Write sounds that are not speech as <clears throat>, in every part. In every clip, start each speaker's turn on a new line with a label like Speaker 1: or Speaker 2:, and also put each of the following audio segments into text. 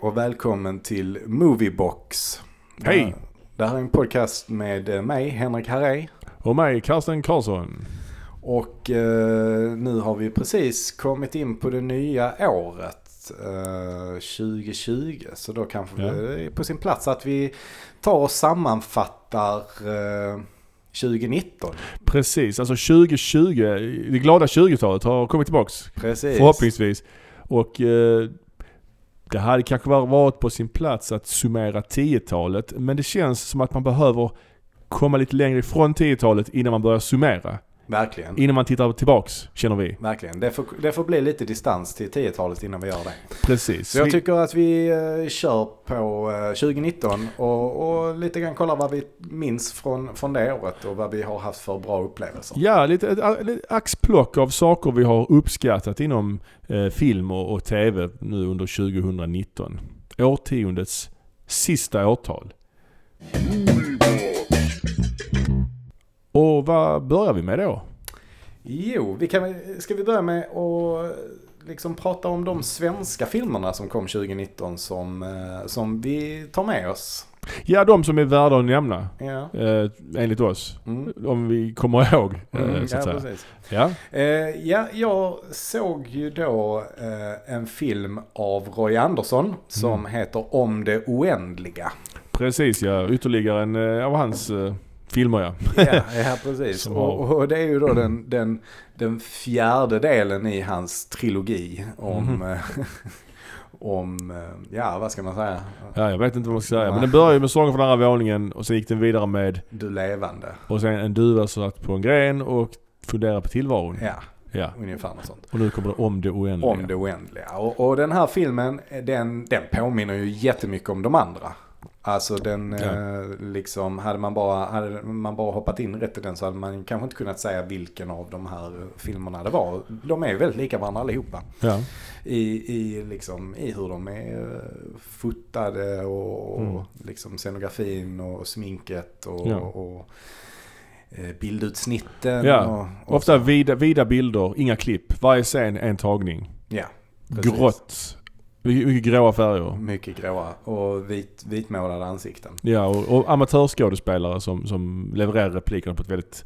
Speaker 1: Och välkommen till Moviebox.
Speaker 2: Hej.
Speaker 1: Det här är en podcast med eh, mig, Henrik Harré.
Speaker 2: Och mig, Karsten Karlsson.
Speaker 1: Och eh, nu har vi precis kommit in på det nya året. Eh, 2020. Så då kanske
Speaker 2: Ja.
Speaker 1: det är på sin plats att vi tar och sammanfattar eh, 2019.
Speaker 2: Precis, alltså 2020, det glada 20-talet har kommit tillbaks.
Speaker 1: Precis.
Speaker 2: Förhoppningsvis. Och eh, det hade kanske varit på sin plats att summera 10-talet. Men det känns som att man behöver komma lite längre ifrån 10-talet innan man börjar summera.
Speaker 1: Verkligen.
Speaker 2: Innan man tittar tillbaks, känner vi.
Speaker 1: Verkligen. Det får, det får bli lite distans till 10-talet innan vi gör det.
Speaker 2: Precis.
Speaker 1: Så jag
Speaker 2: Vi-
Speaker 1: tycker att vi eh, kör på eh, 2019 och, och lite grann kollar vad vi minns från, från det året och vad vi har haft för bra upplevelser.
Speaker 2: Ja, lite ett, ett axplock av saker vi har uppskattat inom eh, film och, och TV nu under 2019. Årtiondets sista årtal. Och vad börjar vi med då?
Speaker 1: Jo, vi kan, ska vi börja med att liksom prata om de svenska filmerna som kom 2019 som, eh, som vi tar med oss.
Speaker 2: Ja, de som är värda att nämna.
Speaker 1: Ja,
Speaker 2: Eh, enligt oss.
Speaker 1: mm.
Speaker 2: Om vi kommer ihåg. Eh,
Speaker 1: Mm,
Speaker 2: så att
Speaker 1: ja
Speaker 2: säga. Ja.
Speaker 1: Eh, ja, jag såg ju då eh, en film av Roy Andersson som
Speaker 2: Mm.
Speaker 1: heter Om det oändliga.
Speaker 2: Precis ja. Ytterligare en eh, av hans eh, filmer ja.
Speaker 1: Ja, ja precis. Och, och det är ju då den, den, den fjärde delen i hans trilogi om, eh, <laughs> om eh, ja vad ska man säga,
Speaker 2: Ja, jag vet inte vad man ska säga. Men den börjar ju med Sången från andra våningen och sen gick den vidare med
Speaker 1: du levande.
Speaker 2: Och sen en duva som satt på en gren och funderade på tillvaron.
Speaker 1: Ja,
Speaker 2: Ja.
Speaker 1: ungefär något sånt.
Speaker 2: Och nu kommer det om det oändliga.
Speaker 1: Om det oändliga. Och, och den här filmen, den, den påminner ju jättemycket om de andra. Alltså den,
Speaker 2: Ja.
Speaker 1: eh, liksom, hade man, bara, hade man bara hoppat in rätt i den så hade man kanske inte kunnat säga vilken av de här filmerna det var. De är ju väldigt lika varandra allihopa.
Speaker 2: Ja.
Speaker 1: I, i, liksom, I hur de är eh, fotade och, och
Speaker 2: Mm.
Speaker 1: liksom scenografin och sminket och,
Speaker 2: Ja.
Speaker 1: och eh, bildutsnitten.
Speaker 2: Ja,
Speaker 1: Och, och
Speaker 2: Ofta vida, vida bilder, inga klipp. Varje scen en tagning.
Speaker 1: Ja, precis.
Speaker 2: Grått. Mycket, mycket gråa färger.
Speaker 1: Mycket gråa och vit, vitmålade ansikten.
Speaker 2: Ja, och, och amatörskådespelare som, som levererar replikerna på ett väldigt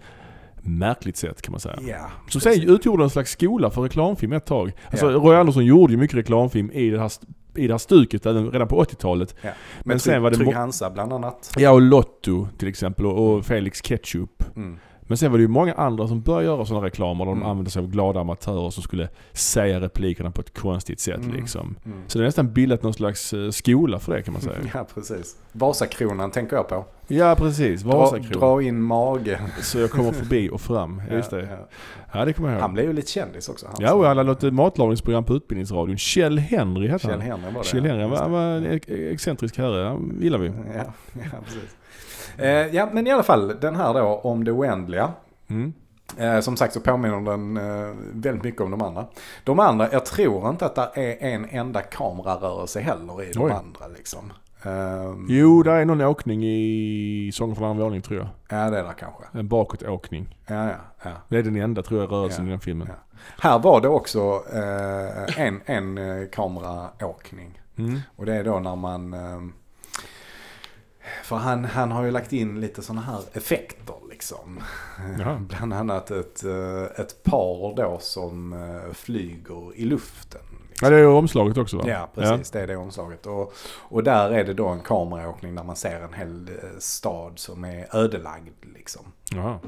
Speaker 2: märkligt sätt kan man säga.
Speaker 1: Ja,
Speaker 2: Som sen utgjorde en slags skola för reklamfilm ett tag. Alltså
Speaker 1: Ja.
Speaker 2: Roy Andersson gjorde ju mycket reklamfilm i det här, i det här stuket även redan på 80-talet.
Speaker 1: Ja.
Speaker 2: Men
Speaker 1: Men
Speaker 2: sen var det
Speaker 1: Trygg Hansa bland annat.
Speaker 2: Ja, och Lotto till exempel och, och Felix Ketchup.
Speaker 1: Mm.
Speaker 2: Men sen var det ju många andra som började göra sådana reklamer där de
Speaker 1: Mm.
Speaker 2: använde sig av glada amatörer som skulle säga replikerna på ett konstigt sätt
Speaker 1: Mm.
Speaker 2: liksom.
Speaker 1: Mm.
Speaker 2: Så det är nästan bildat någon slags eh, skola för det kan man säga. <laughs>
Speaker 1: Ja, precis. Vasakronan tänker jag på.
Speaker 2: ja precis,
Speaker 1: Dra,
Speaker 2: Vasakronan.
Speaker 1: dra in mage. <laughs>
Speaker 2: Så jag kommer förbi och fram. <laughs> Ja, just det.
Speaker 1: Ja,
Speaker 2: Ja det kommer jag
Speaker 1: ja. Han
Speaker 2: ihåg.
Speaker 1: blev ju lite kändis också. Han
Speaker 2: Ja och han hade något matlagningsprogram på Utbildningsradion. Kjell Henry hette
Speaker 1: Kjell
Speaker 2: han.
Speaker 1: Henry var det.
Speaker 2: Kjell Henry, han var, han var en ex- excentrisk herre. Han gillar vi.
Speaker 1: Ja, ja, precis. Eh, ja, men i alla fall den här då om det oändliga.
Speaker 2: Mm.
Speaker 1: Eh, som sagt så påminner den eh, väldigt mycket om de andra. De andra, jag tror inte att det är en enda kamerarörelse heller i de
Speaker 2: Oj.
Speaker 1: andra liksom. Ehm,
Speaker 2: Jo, där är någon åkning i Sången från andra våningen tror jag.
Speaker 1: Ja, det är det kanske.
Speaker 2: En bakåtåkning.
Speaker 1: Ja, ja, ja.
Speaker 2: Det är den enda tror jag rörelsen
Speaker 1: Ja,
Speaker 2: i den filmen.
Speaker 1: ja. Här var det också eh, en, en eh, kameraåkning.
Speaker 2: Mm.
Speaker 1: Och det är då när man... för han, han har ju lagt in lite sådana här effekter liksom.
Speaker 2: Jaha. <laughs>
Speaker 1: Bland annat ett, eh, ett par då som eh, flyger i luften.
Speaker 2: Ja,
Speaker 1: Liksom.
Speaker 2: det är ju omslaget också va?
Speaker 1: Ja, precis. Det är det omslaget. Och, och där är det då en kameraåkning där man ser en hel eh, stad som är ödelagd liksom.
Speaker 2: Jaha.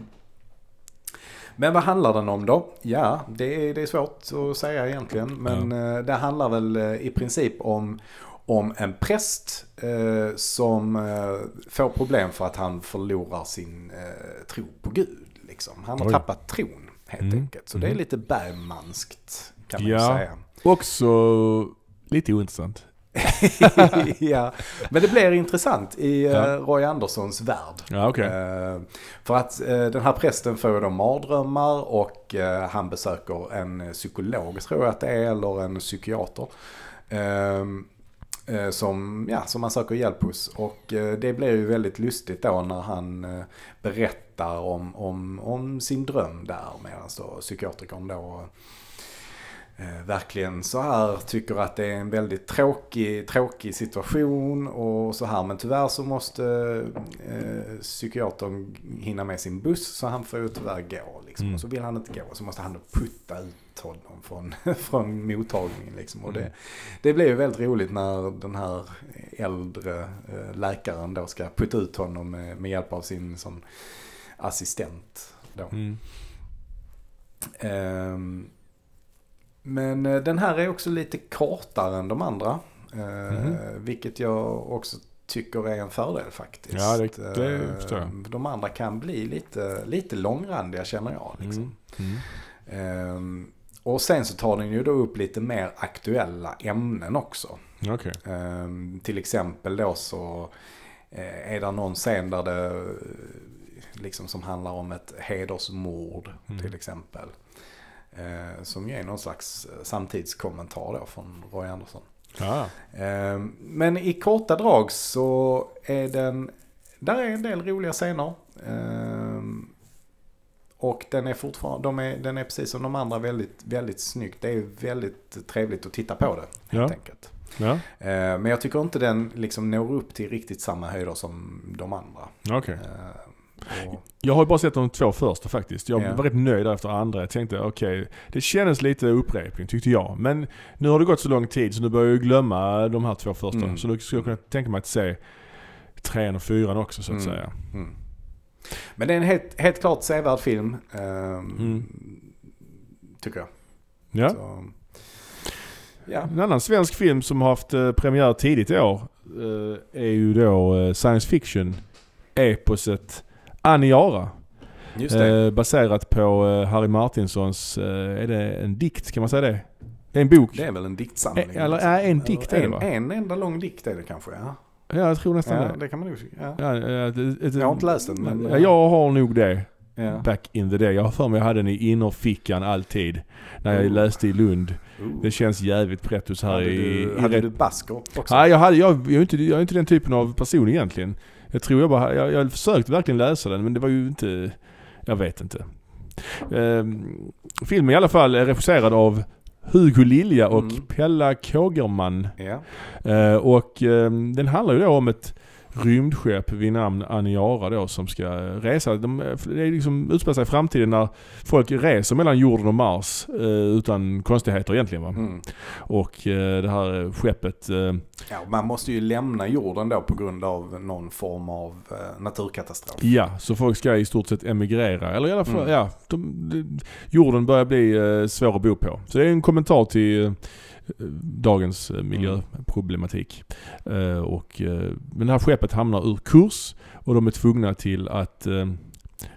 Speaker 1: Men vad handlar den om då? Ja, det är, det är svårt att säga egentligen. Men eh, det handlar väl i princip om, om en präst eh, som eh, får problem för att han förlorar sin eh, tro på Gud. Liksom. Han har
Speaker 2: Oj.
Speaker 1: tappat tron helt
Speaker 2: Mm.
Speaker 1: enkelt. Så det är
Speaker 2: Mm.
Speaker 1: lite Bergmanskt kan man
Speaker 2: Ja.
Speaker 1: säga.
Speaker 2: Också lite ointressant. <laughs>
Speaker 1: ja, men det blir intressant i
Speaker 2: Ja.
Speaker 1: Roy Anderssons värld.
Speaker 2: Ja.
Speaker 1: Eh, för att den här prästen får då mardrömmar och han besöker en psykolog tror jag att det är, eller en psykiater. Eh, som, ja, som han söker hjälp hos. Och eh, det blir ju väldigt lustigt då när han eh, berättar om, om, om sin dröm där. Medan då psykiatrikern då verkligen så här tycker att det är en väldigt tråkig, tråkig situation och så här. Men tyvärr så måste eh, psykiatern hinna med sin buss så han får ju tyvärr gå. Liksom.
Speaker 2: Mm.
Speaker 1: Och så vill han inte gå så måste han då putta ut honom från, <laughs> från mottagningen. Liksom. Och det,
Speaker 2: Mm.
Speaker 1: det blir ju väldigt roligt när den här äldre eh, läkaren då ska putta ut honom med, med hjälp av sin sån assistent. Då.
Speaker 2: Mm.
Speaker 1: Ehm, men eh, den här är också lite kortare än de andra.
Speaker 2: Mhm.
Speaker 1: Vilket jag också tycker är en fördel faktiskt.
Speaker 2: Ja, det- det
Speaker 1: Eh,
Speaker 2: förstår jag.
Speaker 1: De andra kan bli lite, lite långrandiga känner jag. Liksom.
Speaker 2: Mm. Mm.
Speaker 1: Och sen så tar den ju då upp lite mer aktuella ämnen också.
Speaker 2: Okej.
Speaker 1: Ehm, till exempel då så är det någon scen där det liksom som handlar om ett hedersmord
Speaker 2: Mm.
Speaker 1: till exempel. Eh, som ju är någon slags eh, samtidskommentar då från Roy Andersson.
Speaker 2: Ja.
Speaker 1: Ehm, men i korta drag så är den, där är en del roliga scener. Ehm, och den är fortfarande, de är, den är precis som de andra väldigt, väldigt snyggt. Det är väldigt trevligt att titta på det helt
Speaker 2: Ja.
Speaker 1: enkelt.
Speaker 2: Ja.
Speaker 1: Eh, Men jag tycker inte den liksom når upp till riktigt samma höjder som de andra.
Speaker 2: Okej. Jag har bara sett de två första faktiskt. Jag
Speaker 1: Ja.
Speaker 2: var rätt nöjd efter andra. Jag tänkte okej, det kändes lite upprepning tyckte jag. Men nu har det gått så lång tid så nu börjar jag glömma de här två första.
Speaker 1: Mm.
Speaker 2: Så nu skulle jag kunna tänka mig att se trean och fyran också så att
Speaker 1: Mm.
Speaker 2: säga.
Speaker 1: Mm. Men det är en helt, helt klart sevärd film.
Speaker 2: Mm.
Speaker 1: Tycker jag.
Speaker 2: Ja.
Speaker 1: Så, ja.
Speaker 2: En annan svensk film som har haft eh, premiär tidigt i år eh, är ju då eh, science fiction eposet Aniara. Eh, baserat på eh, Harry Martinsons, eh, är det en dikt kan man säga det? Det är en bok.
Speaker 1: det är väl en diktsamling.
Speaker 2: Eh, eller, ja, en dikt är det
Speaker 1: en,
Speaker 2: va?
Speaker 1: en enda lång dikt är det kanske. Ja,
Speaker 2: Ja, jag tror nästan
Speaker 1: ja
Speaker 2: det.
Speaker 1: det kan man nog ja.
Speaker 2: Ja, ja, det, det,
Speaker 1: Jag har inte läst den, men-
Speaker 2: Ja, jag har nog det.
Speaker 1: Ja.
Speaker 2: Back in the day. Jag har för mig jag hade den i innerfickan alltid. När jag
Speaker 1: Oh.
Speaker 2: läste i Lund.
Speaker 1: Ooh.
Speaker 2: Det känns jävligt prettus här
Speaker 1: hade
Speaker 2: i...
Speaker 1: du,
Speaker 2: i
Speaker 1: hade
Speaker 2: rätt-
Speaker 1: du basker också?
Speaker 2: Nej, jag, hade, jag, jag, är inte, jag är inte den typen av person egentligen. Jag tror jag bara, jag, jag försökte verkligen läsa den men det var ju inte, jag vet inte. Ehm, filmen i alla fall är regisserad av Hugo Lilja och
Speaker 1: Mm.
Speaker 2: Pella Kågerman.
Speaker 1: Ja.
Speaker 2: Eh, och ehm, den handlar ju då om ett rymdskepp vid namn Aniara då som ska resa. De, det liksom utspelar sig i framtiden när folk reser mellan jorden och Mars eh, utan konstigheter egentligen va.
Speaker 1: Mm.
Speaker 2: Och eh, det här skeppet eh,
Speaker 1: ja, man måste ju lämna jorden då på grund av någon form av eh, naturkatastrof.
Speaker 2: Ja, så folk ska i stort sett emigrera. Eller i alla fall,
Speaker 1: Mm.
Speaker 2: ja. De, de, jorden börjar bli eh, svår att bo på. Så det är en kommentar till eh, dagens eh, miljöproblematik. Eh, och, eh, men det här skeppet hamnar ur kurs och de är tvungna till att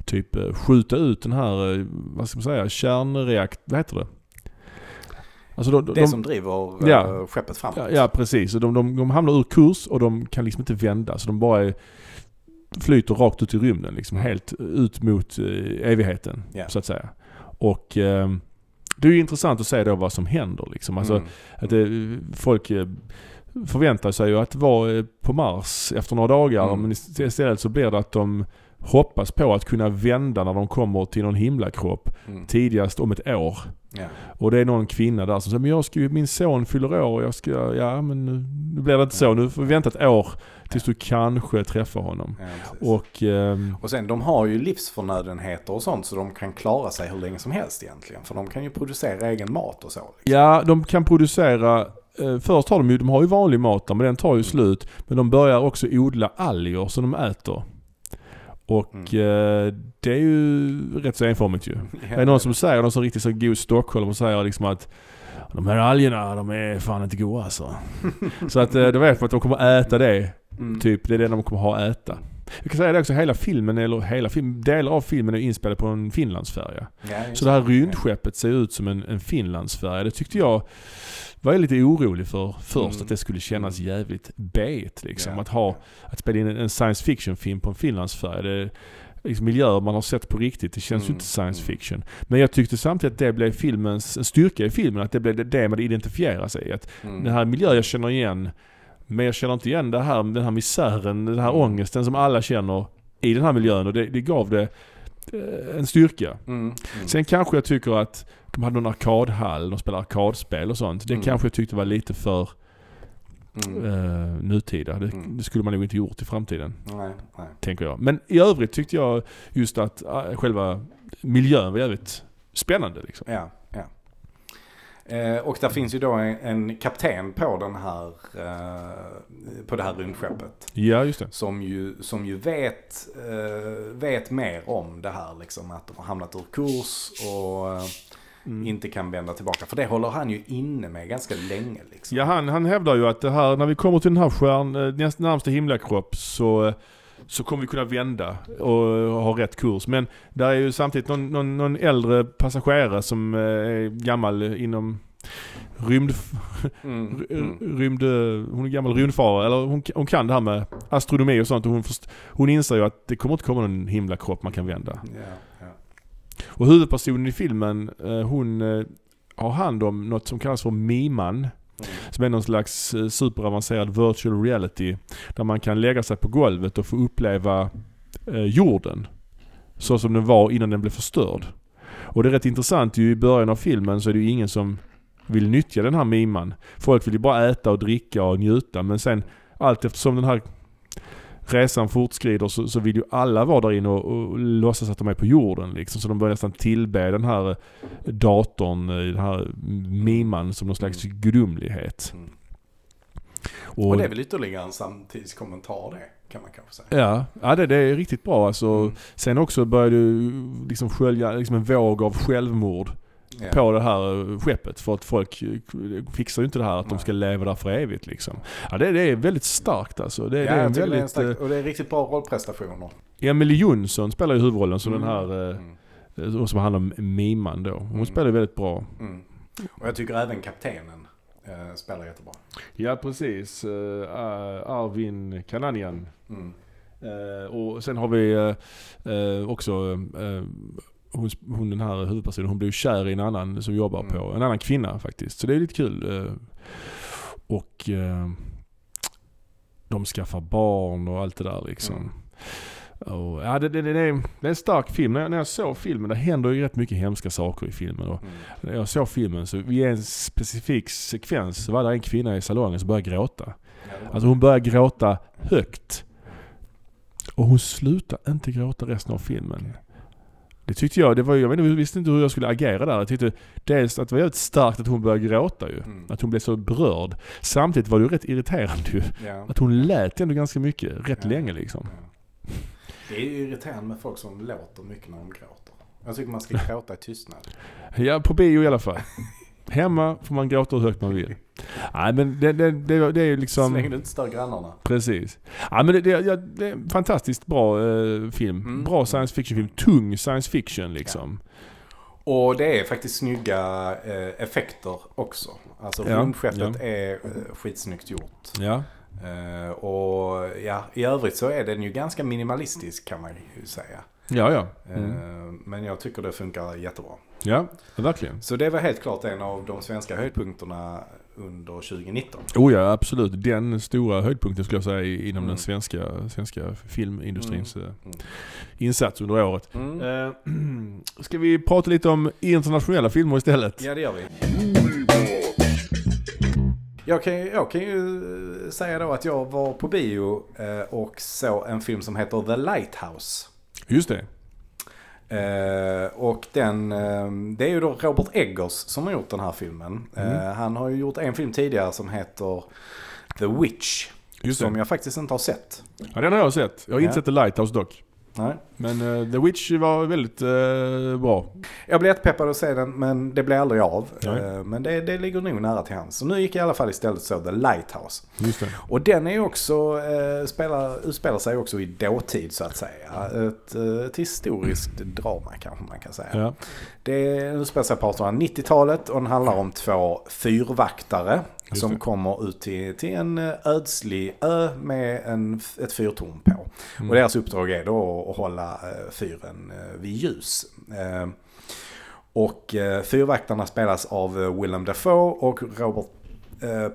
Speaker 2: typ skjuta ut den här, vad ska man säga, kärnreakt... Vad heter det? Alltså de, de,
Speaker 1: Det
Speaker 2: de,
Speaker 1: som driver
Speaker 2: Ja.
Speaker 1: skeppet framåt.
Speaker 2: Ja, ja precis. De, de, de hamnar ur kurs och de kan liksom inte vända. Så de bara är, flyter rakt ut i rymden. Liksom,
Speaker 1: Mm.
Speaker 2: helt ut mot evigheten.
Speaker 1: Ja.
Speaker 2: Så att säga. Och eh, det är ju intressant att se då vad som händer. Liksom. Alltså,
Speaker 1: Mm.
Speaker 2: att det, folk eh, förväntar sig ju att vara eh, på Mars efter några dagar.
Speaker 1: Mm.
Speaker 2: Men ist- istället så blir det att de hoppas på att kunna vända när de kommer till någon himlakropp
Speaker 1: Mm.
Speaker 2: tidigast om ett år.
Speaker 1: Ja.
Speaker 2: Och det är någon kvinna där som säger men jag ska ju, min son fyller år och jag ska, ja men nu, nu blir det inte så. Nu får vi vänta ett år tills du kanske träffar honom.
Speaker 1: Ja.
Speaker 2: Och ehm,
Speaker 1: Och sen de har ju livsförnödenheter och sånt så de kan klara sig hur länge som helst egentligen. För de kan ju producera egen mat och så. Liksom.
Speaker 2: ja, de kan producera, eh, först har de ju, de har ju vanlig mat där, men den tar ju slut. Men de börjar också odla alger som de äter. Och eh, det är ju rätt så enformigt ju. <laughs> Det är någon som säger, någon som riktigt så god Stockholm och säger liksom att de här algerna, de är fan inte goda alltså. <laughs> så att eh, då vet man att de kommer äta det.
Speaker 1: Mm.
Speaker 2: Typ, det är det de kommer ha att äta. Jag kan säga det också, hela filmen, eller hela film, delar av filmen är inspelade på en Finlandsfärja.
Speaker 1: Ja,
Speaker 2: Så det här rymdskeppet ser ut som en, en Finlandsfärja. Det tyckte jag var jag lite orolig för först,
Speaker 1: Mm.
Speaker 2: att det skulle kännas jävligt b liksom.
Speaker 1: Ja.
Speaker 2: Att ha, att spela in en, en science fiction-film på en Finlandsfärja. Det, liksom miljöer man har sett på riktigt, det känns ju
Speaker 1: Mm.
Speaker 2: inte science
Speaker 1: Mm.
Speaker 2: fiction. Men jag tyckte samtidigt att det blev filmens, en styrka i filmen, att det blev det, det man identifierar sig i. Att
Speaker 1: Mm.
Speaker 2: den här miljön jag känner igen, men jag känner inte igen det här, den här misären, den här ångesten som alla känner i den här miljön och det, det gav det eh, en styrka.
Speaker 1: Mm. Mm.
Speaker 2: Sen kanske jag tycker att de hade någon arkadhall, de spelade arkadspel och sånt. Det
Speaker 1: Mm.
Speaker 2: kanske jag tyckte var lite för
Speaker 1: Mm.
Speaker 2: eh, nutida. Det,
Speaker 1: Mm.
Speaker 2: det skulle man nog inte gjort i framtiden,
Speaker 1: Nej, nej.
Speaker 2: tänker jag. Men i övrigt tyckte jag just att eh, själva miljön var jävligt spännande liksom.
Speaker 1: Ja. Eh, och där finns ju då en, en kapten på den här, eh, på det här rymdskeppet.
Speaker 2: Ja, just det.
Speaker 1: Som ju, som ju vet, eh, vet mer om det här liksom. Att de har hamnat ur kurs och
Speaker 2: Mm.
Speaker 1: inte kan vända tillbaka. För det håller han ju inne med ganska länge liksom.
Speaker 2: Ja, han, han hävdar ju att det här, när vi kommer till den här stjärn, näst, närmsta himlakropp så, så kommer vi kunna vända och ha rätt kurs. Men där är ju samtidigt någon, någon, någon äldre passagerare som eh, är gammal inom rymd,
Speaker 1: Mm, <laughs> mm.
Speaker 2: rymd, hon är gammal rymdfarare, eller hon, hon kan det här med astronomi och sånt och hon, först, hon inser ju att det kommer inte komma någon himlakropp man kan vända.
Speaker 1: Ja, ja.
Speaker 2: Och huvudpersonen i filmen, eh, hon eh, har hand om något som kallas för miman.
Speaker 1: Mm.
Speaker 2: Som är någon slags eh, superavancerad virtual reality. Där man kan lägga sig på golvet och få uppleva eh, jorden. Så som den var innan den blev förstörd. Och det är rätt intressant ju i början av filmen så är det ju ingen som vill nyttja den här miman. Folk vill ju bara äta och dricka och njuta men sen allt eftersom den här resan fortskrider så, så vill ju alla vara där inne och, och låtsas att de är på jorden liksom. Så de börjar nästan tillbe den här eh, datorn, eh, den här miman som någon slags gudomlighet.
Speaker 1: Mm.
Speaker 2: Och,
Speaker 1: Och det är väl ytterligare en samtidskommentar det, kan man kanske säga.
Speaker 2: Ja, ja det, det är riktigt bra alltså.
Speaker 1: Mm.
Speaker 2: Sen också börjar du liksom skölja liksom en våg av självmord På det här skeppet. För att folk fixar ju inte det här att de
Speaker 1: Nej.
Speaker 2: ska leva där för evigt liksom. Ja det, det är väldigt starkt alltså. Det,
Speaker 1: Ja,
Speaker 2: det är en
Speaker 1: det är
Speaker 2: väldigt...
Speaker 1: stark,
Speaker 2: eh,
Speaker 1: och det är riktigt bra rollprestationer.
Speaker 2: Emily Jonsson spelar ju huvudrollen som
Speaker 1: Mm.
Speaker 2: den här, eh,
Speaker 1: Mm.
Speaker 2: eh, som handlar om miman då. Hon
Speaker 1: Mm.
Speaker 2: spelar väldigt bra.
Speaker 1: Mm. Och jag tycker även kaptenen eh, spelar jättebra.
Speaker 2: Ja precis. Uh, Arvin Kananian.
Speaker 1: Mm.
Speaker 2: Eh, och sen har vi eh, också hon, hon den här huvudpersonen, hon blir kär i en annan som jobbar
Speaker 1: Mm.
Speaker 2: på, en annan kvinna faktiskt. Så det är lite kul. eh. och eh, de skaffar barn och allt det där liksom.
Speaker 1: Mm.
Speaker 2: Och, ja, det, det, det, är, det är en stark film. När jag, när jag såg filmen, det händer ju rätt mycket hemska saker i filmen. Och
Speaker 1: Mm.
Speaker 2: när jag såg filmen så vid en specifik sekvens så var det en kvinna i salongen som började gråta. Alltså hon började gråta högt. Och hon slutade inte gråta resten av filmen. Det tyckte jag, det var, jag vet inte, jag visste inte hur jag skulle agera där. Jag tyckte dels att det var jävligt starkt att hon började gråta ju.
Speaker 1: Mm.
Speaker 2: Att hon blev så berörd. Samtidigt var det ju rätt irriterande ju.
Speaker 1: Ja.
Speaker 2: Att hon lät ändå ganska mycket, rätt
Speaker 1: Ja.
Speaker 2: länge liksom.
Speaker 1: Ja. Det är ju irriterande med folk som låter mycket när de gråter. Jag tycker man ska gråta i tystnad.
Speaker 2: Ja, på bio i alla fall. <laughs> Hemma får man gråta hur högt man vill. Nej men det, det, det, det är ju liksom...
Speaker 1: du inte stör grannarna.
Speaker 2: Precis. Ja men det, det, ja, det är en fantastiskt bra eh, film.
Speaker 1: Mm.
Speaker 2: Bra science fiction-film. Tung science fiction liksom.
Speaker 1: Och det är faktiskt snygga eh, effekter också. Alltså
Speaker 2: Ja,
Speaker 1: rymdskeppet
Speaker 2: ja.
Speaker 1: är eh, skitsnyggt gjort.
Speaker 2: Ja.
Speaker 1: Eh, och ja, i övrigt så är den ju ganska minimalistisk kan man ju säga.
Speaker 2: Ja, ja.
Speaker 1: Eh,
Speaker 2: Mm.
Speaker 1: Men jag tycker det funkar jättebra.
Speaker 2: Ja, verkligen.
Speaker 1: Så det var helt klart en av de svenska höjdpunkterna under 2019.
Speaker 2: Oh ja, absolut. Den stora höjdpunkten skulle jag säga inom
Speaker 1: Mm.
Speaker 2: den svenska, svenska filmindustrins eh,
Speaker 1: Mm.
Speaker 2: insats under året.
Speaker 1: Mm.
Speaker 2: Eh, <clears throat> ska vi prata lite om internationella filmer istället?
Speaker 1: Ja, det gör vi. Jag kan, ju- jag kan ju säga då att jag var på bio eh, och såg en film som heter The Lighthouse.
Speaker 2: Just det.
Speaker 1: Eh, och den, eh, det är ju då Robert Eggers som har gjort den här filmen.
Speaker 2: Mm.
Speaker 1: Eh, han har ju gjort en film tidigare som heter The Witch.
Speaker 2: Just
Speaker 1: som
Speaker 2: det.
Speaker 1: jag faktiskt inte har sett.
Speaker 2: Ja, den har jag sett. Jag har inte
Speaker 1: Ja.
Speaker 2: sett The Lighthouse dock.
Speaker 1: Nej.
Speaker 2: Men eh, The Witch var väldigt eh, bra.
Speaker 1: Jag blev jättepeppad att se den men det blev aldrig av. Eh, men det, det ligger nog nära till hands. Så nu gick jag i alla fall istället så The Lighthouse. Och den är också, spelar, utspelar sig också i dåtid så att säga. Ett, ett historiskt drama kanske man kan säga.
Speaker 2: Ja.
Speaker 1: Det utspelar sig på 1890-talet och den handlar om två fyrvaktare. Som kommer ut till, till en ödslig ö med en, ett fyrtorn på.
Speaker 2: Mm.
Speaker 1: Och deras uppdrag är då att hålla eh, fyren eh, vid ljus. Eh, och fyrvaktarna spelas av Willem Dafoe och Robert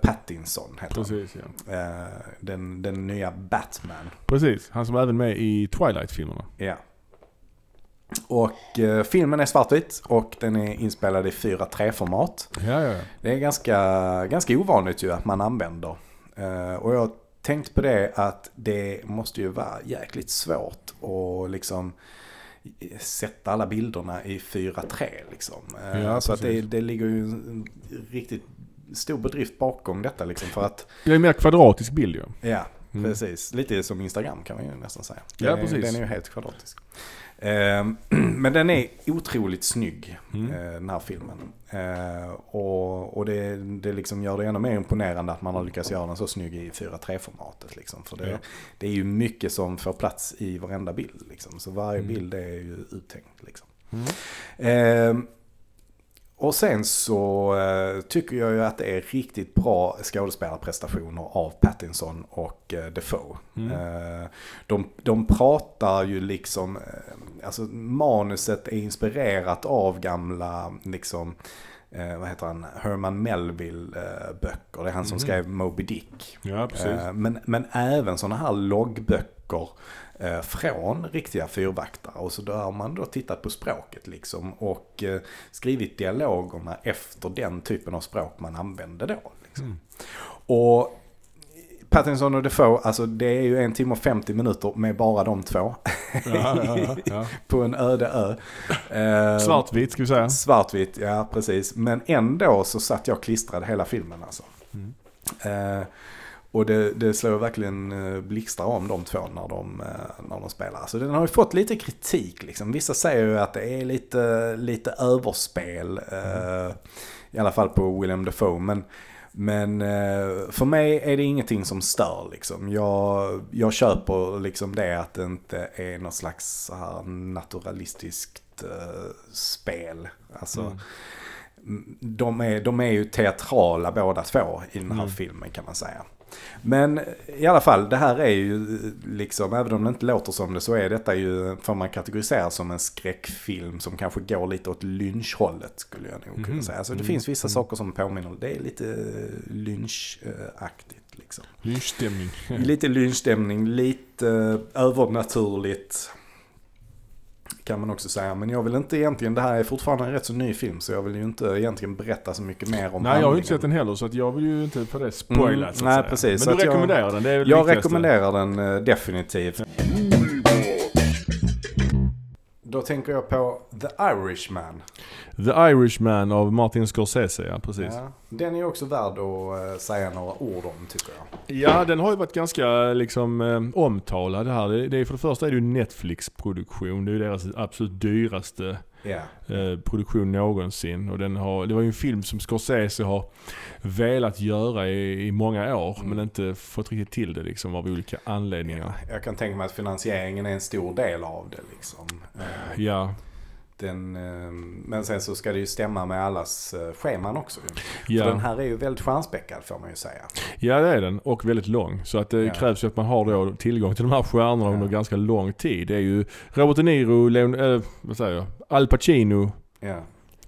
Speaker 1: Pattinson heter han.
Speaker 2: Precis, ja.
Speaker 1: Eh, den, den nya Batman.
Speaker 2: Precis. Han som är även med i Twilight-filmerna.
Speaker 1: Ja. Och eh, filmen är svartvit och den är inspelad i 4.3-format.
Speaker 2: Ja, ja, ja.
Speaker 1: Det är ganska, ganska ovanligt ju att man använder. Eh, och jag tänkt på det att det måste ju vara jäkligt svårt att liksom sätta alla bilderna i 4.3 liksom. Eh,
Speaker 2: Ja,
Speaker 1: så att det, det ligger ju en riktigt stor bedrift bakom detta liksom. För att,
Speaker 2: Det är en mer kvadratisk bild ju.
Speaker 1: ja,
Speaker 2: Mm.
Speaker 1: precis. Lite som Instagram kan man ju nästan säga.
Speaker 2: Ja, precis.
Speaker 1: Den är ju helt kvadratisk. Eh, <clears throat> Men den är otroligt snygg,
Speaker 2: Mm.
Speaker 1: eh, den här filmen. Eh, Och, och det, det liksom gör det ännu mer imponerande att man har lyckats göra den så snygg i 4.3-formatet. Liksom. För det,
Speaker 2: Ja.
Speaker 1: det är ju mycket som får plats i varenda bild. Liksom. Så varje
Speaker 2: Mm.
Speaker 1: bild är ju uttänkt. Liksom.
Speaker 2: Mm.
Speaker 1: Och sen så eh, tycker jag ju att det är riktigt bra skådespelarprestationer av Pattinson och eh, Defoe.
Speaker 2: Mm.
Speaker 1: Eh, de, de pratar ju liksom, alltså manuset är inspirerat av gamla, liksom, eh, vad heter han, Herman Melville eh, böcker. Det är han som
Speaker 2: Mhm.
Speaker 1: skrev Moby Dick.
Speaker 2: Ja.
Speaker 1: Eh, Men, men även sådana här loggböcker från riktiga fyrvaktare. Och så då har man då tittat på språket liksom och eh, skrivit dialogerna efter den typen av språk man använde då. Liksom.
Speaker 2: Mm.
Speaker 1: Och Pattinson och Defoe, alltså det är ju en timme och 50 minuter med bara de två
Speaker 2: Ja, ja, ja, <laughs>
Speaker 1: på en öde ö. Eh,
Speaker 2: Svartvit ska vi säga.
Speaker 1: Svartvitt, ja precis. Men ändå så satt jag klistrad hela filmen alltså.
Speaker 2: Mm.
Speaker 1: Eh, och det, det slår verkligen eh, blixtar om de två när de, eh, när de spelar. Så den har ju fått lite kritik liksom. Vissa säger ju att det är lite, lite överspel. Eh, I alla fall på William Dafoe. Men, men eh, för mig är det ingenting som stör liksom. Jag, jag köper liksom det att det inte är något slags så här naturalistiskt eh, spel. Alltså,
Speaker 2: Mm.
Speaker 1: Mm, de, är, de är ju teatrala båda två i den här
Speaker 2: Mm.
Speaker 1: filmen kan man säga. Men i alla fall, det här är ju liksom, även om det inte låter som det så är detta ju, får man kategorisera som en skräckfilm som kanske går lite åt lynchhållet skulle jag nog kunna
Speaker 2: Mhm.
Speaker 1: säga. Så det
Speaker 2: Mm.
Speaker 1: finns vissa
Speaker 2: Mm.
Speaker 1: saker som påminner, det är lite lynchaktigt liksom.
Speaker 2: Lynchstämning.
Speaker 1: Lite lynchstämning, lite eh, övernaturligt. Kan man också säga. Men jag vill inte egentligen, det här är fortfarande en rätt så ny film. Så jag vill ju inte egentligen berätta så mycket mer om
Speaker 2: Nej, jag har ju
Speaker 1: handlingen.
Speaker 2: inte sett den heller så att jag vill ju inte på det spoila
Speaker 1: Mm, nej, precis.
Speaker 2: Men du
Speaker 1: jag-
Speaker 2: rekommenderar den, det är väl
Speaker 1: Jag rekommenderar den eh, definitivt. Då tänker jag på The Irishman.
Speaker 2: The Irishman av Martin Scorsese, ja precis. Ja.
Speaker 1: Ja, den är också värd att eh, säga några ord om tycker jag.
Speaker 2: den har ju varit ganska liksom eh, omtalad här. Det är, för det första är det ju Netflix-produktion. Det är ju deras absolut dyraste
Speaker 1: Ja.
Speaker 2: eh, produktion någonsin. Och den har, det var ju en film som Scorsese har velat göra i, i många år
Speaker 1: Mm.
Speaker 2: men inte fått riktigt till det liksom av olika anledningar.
Speaker 1: Jag kan tänka mig att finansieringen är en stor del av det liksom. Eh,
Speaker 2: Ja,
Speaker 1: Den, eh, men sen så ska det ju stämma med allas eh, scheman också. ju. För den
Speaker 2: ja.
Speaker 1: här är ju väldigt stjärnspäckad får man ju säga.
Speaker 2: ja det är den och väldigt lång. Så att det
Speaker 1: Ja.
Speaker 2: krävs ju att man har då tillgång till de här stjärnorna
Speaker 1: Ja.
Speaker 2: under ganska lång tid. Det är ju Robert De Niro, Leon, eh, vad säger jag? Al Pacino,
Speaker 1: Ja.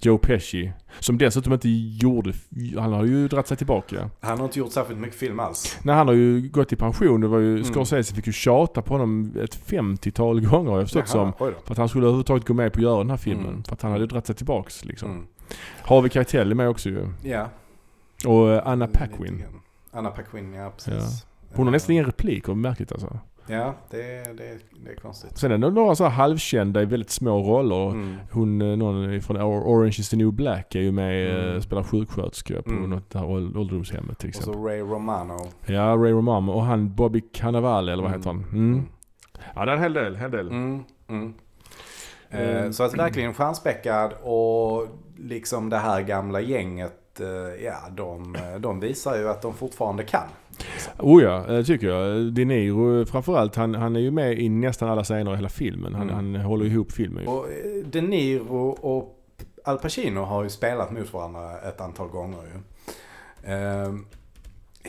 Speaker 2: Joe Pesci. Som dessutom inte gjorde, han har ju dratt sig tillbaka.
Speaker 1: Han har inte gjort särskilt mycket film alls.
Speaker 2: Nej, han har ju gått i pension. Det var ju,
Speaker 1: Mm.
Speaker 2: Scorsese fick ju tjata på honom ett 50-tal gånger har jag förstått som. För att han skulle överhuvudtaget gå med på att göra den här filmen.
Speaker 1: Mm.
Speaker 2: För att han hade dratt sig tillbaks liksom.
Speaker 1: Mm.
Speaker 2: Harvey Keitel är med också ju.
Speaker 1: Ja.
Speaker 2: Och eh, Anna Paquin.
Speaker 1: Anna Paquin, ja precis.
Speaker 2: Hon har nästan
Speaker 1: Eh,
Speaker 2: ingen replik och märkligt alltså.
Speaker 1: Ja, det, det, det är konstigt.
Speaker 2: Sen är det några så här halvkända i väldigt små roller.
Speaker 1: Mm.
Speaker 2: Hon, eh, någon från Or- Orange is the new black är ju med och
Speaker 1: Mm.
Speaker 2: spelar sjuksköterska på
Speaker 1: Mm.
Speaker 2: något här åld- ålderdomshemmet till
Speaker 1: Och
Speaker 2: exempel.
Speaker 1: så Ray Romano.
Speaker 2: Ja, Ray Romano och han Bobby Cannavale eller vad
Speaker 1: Mm.
Speaker 2: heter han? Mm. Ja, det är en hel del, hel del.
Speaker 1: Mm, mm. Eh,
Speaker 2: Mm.
Speaker 1: Så att verkligen stjärnspäckad och liksom det här gamla gänget, eh, ja de, de visar ju att de fortfarande kan.
Speaker 2: Oh ja, eh, tycker jag. De Niro eh, framförallt, han, han är ju med i nästan alla scener i hela filmen. Han,
Speaker 1: Mm.
Speaker 2: han håller ihop filmen.
Speaker 1: Och eh, De Niro och Al Pacino har ju spelat mot varandra ett antal gånger ju.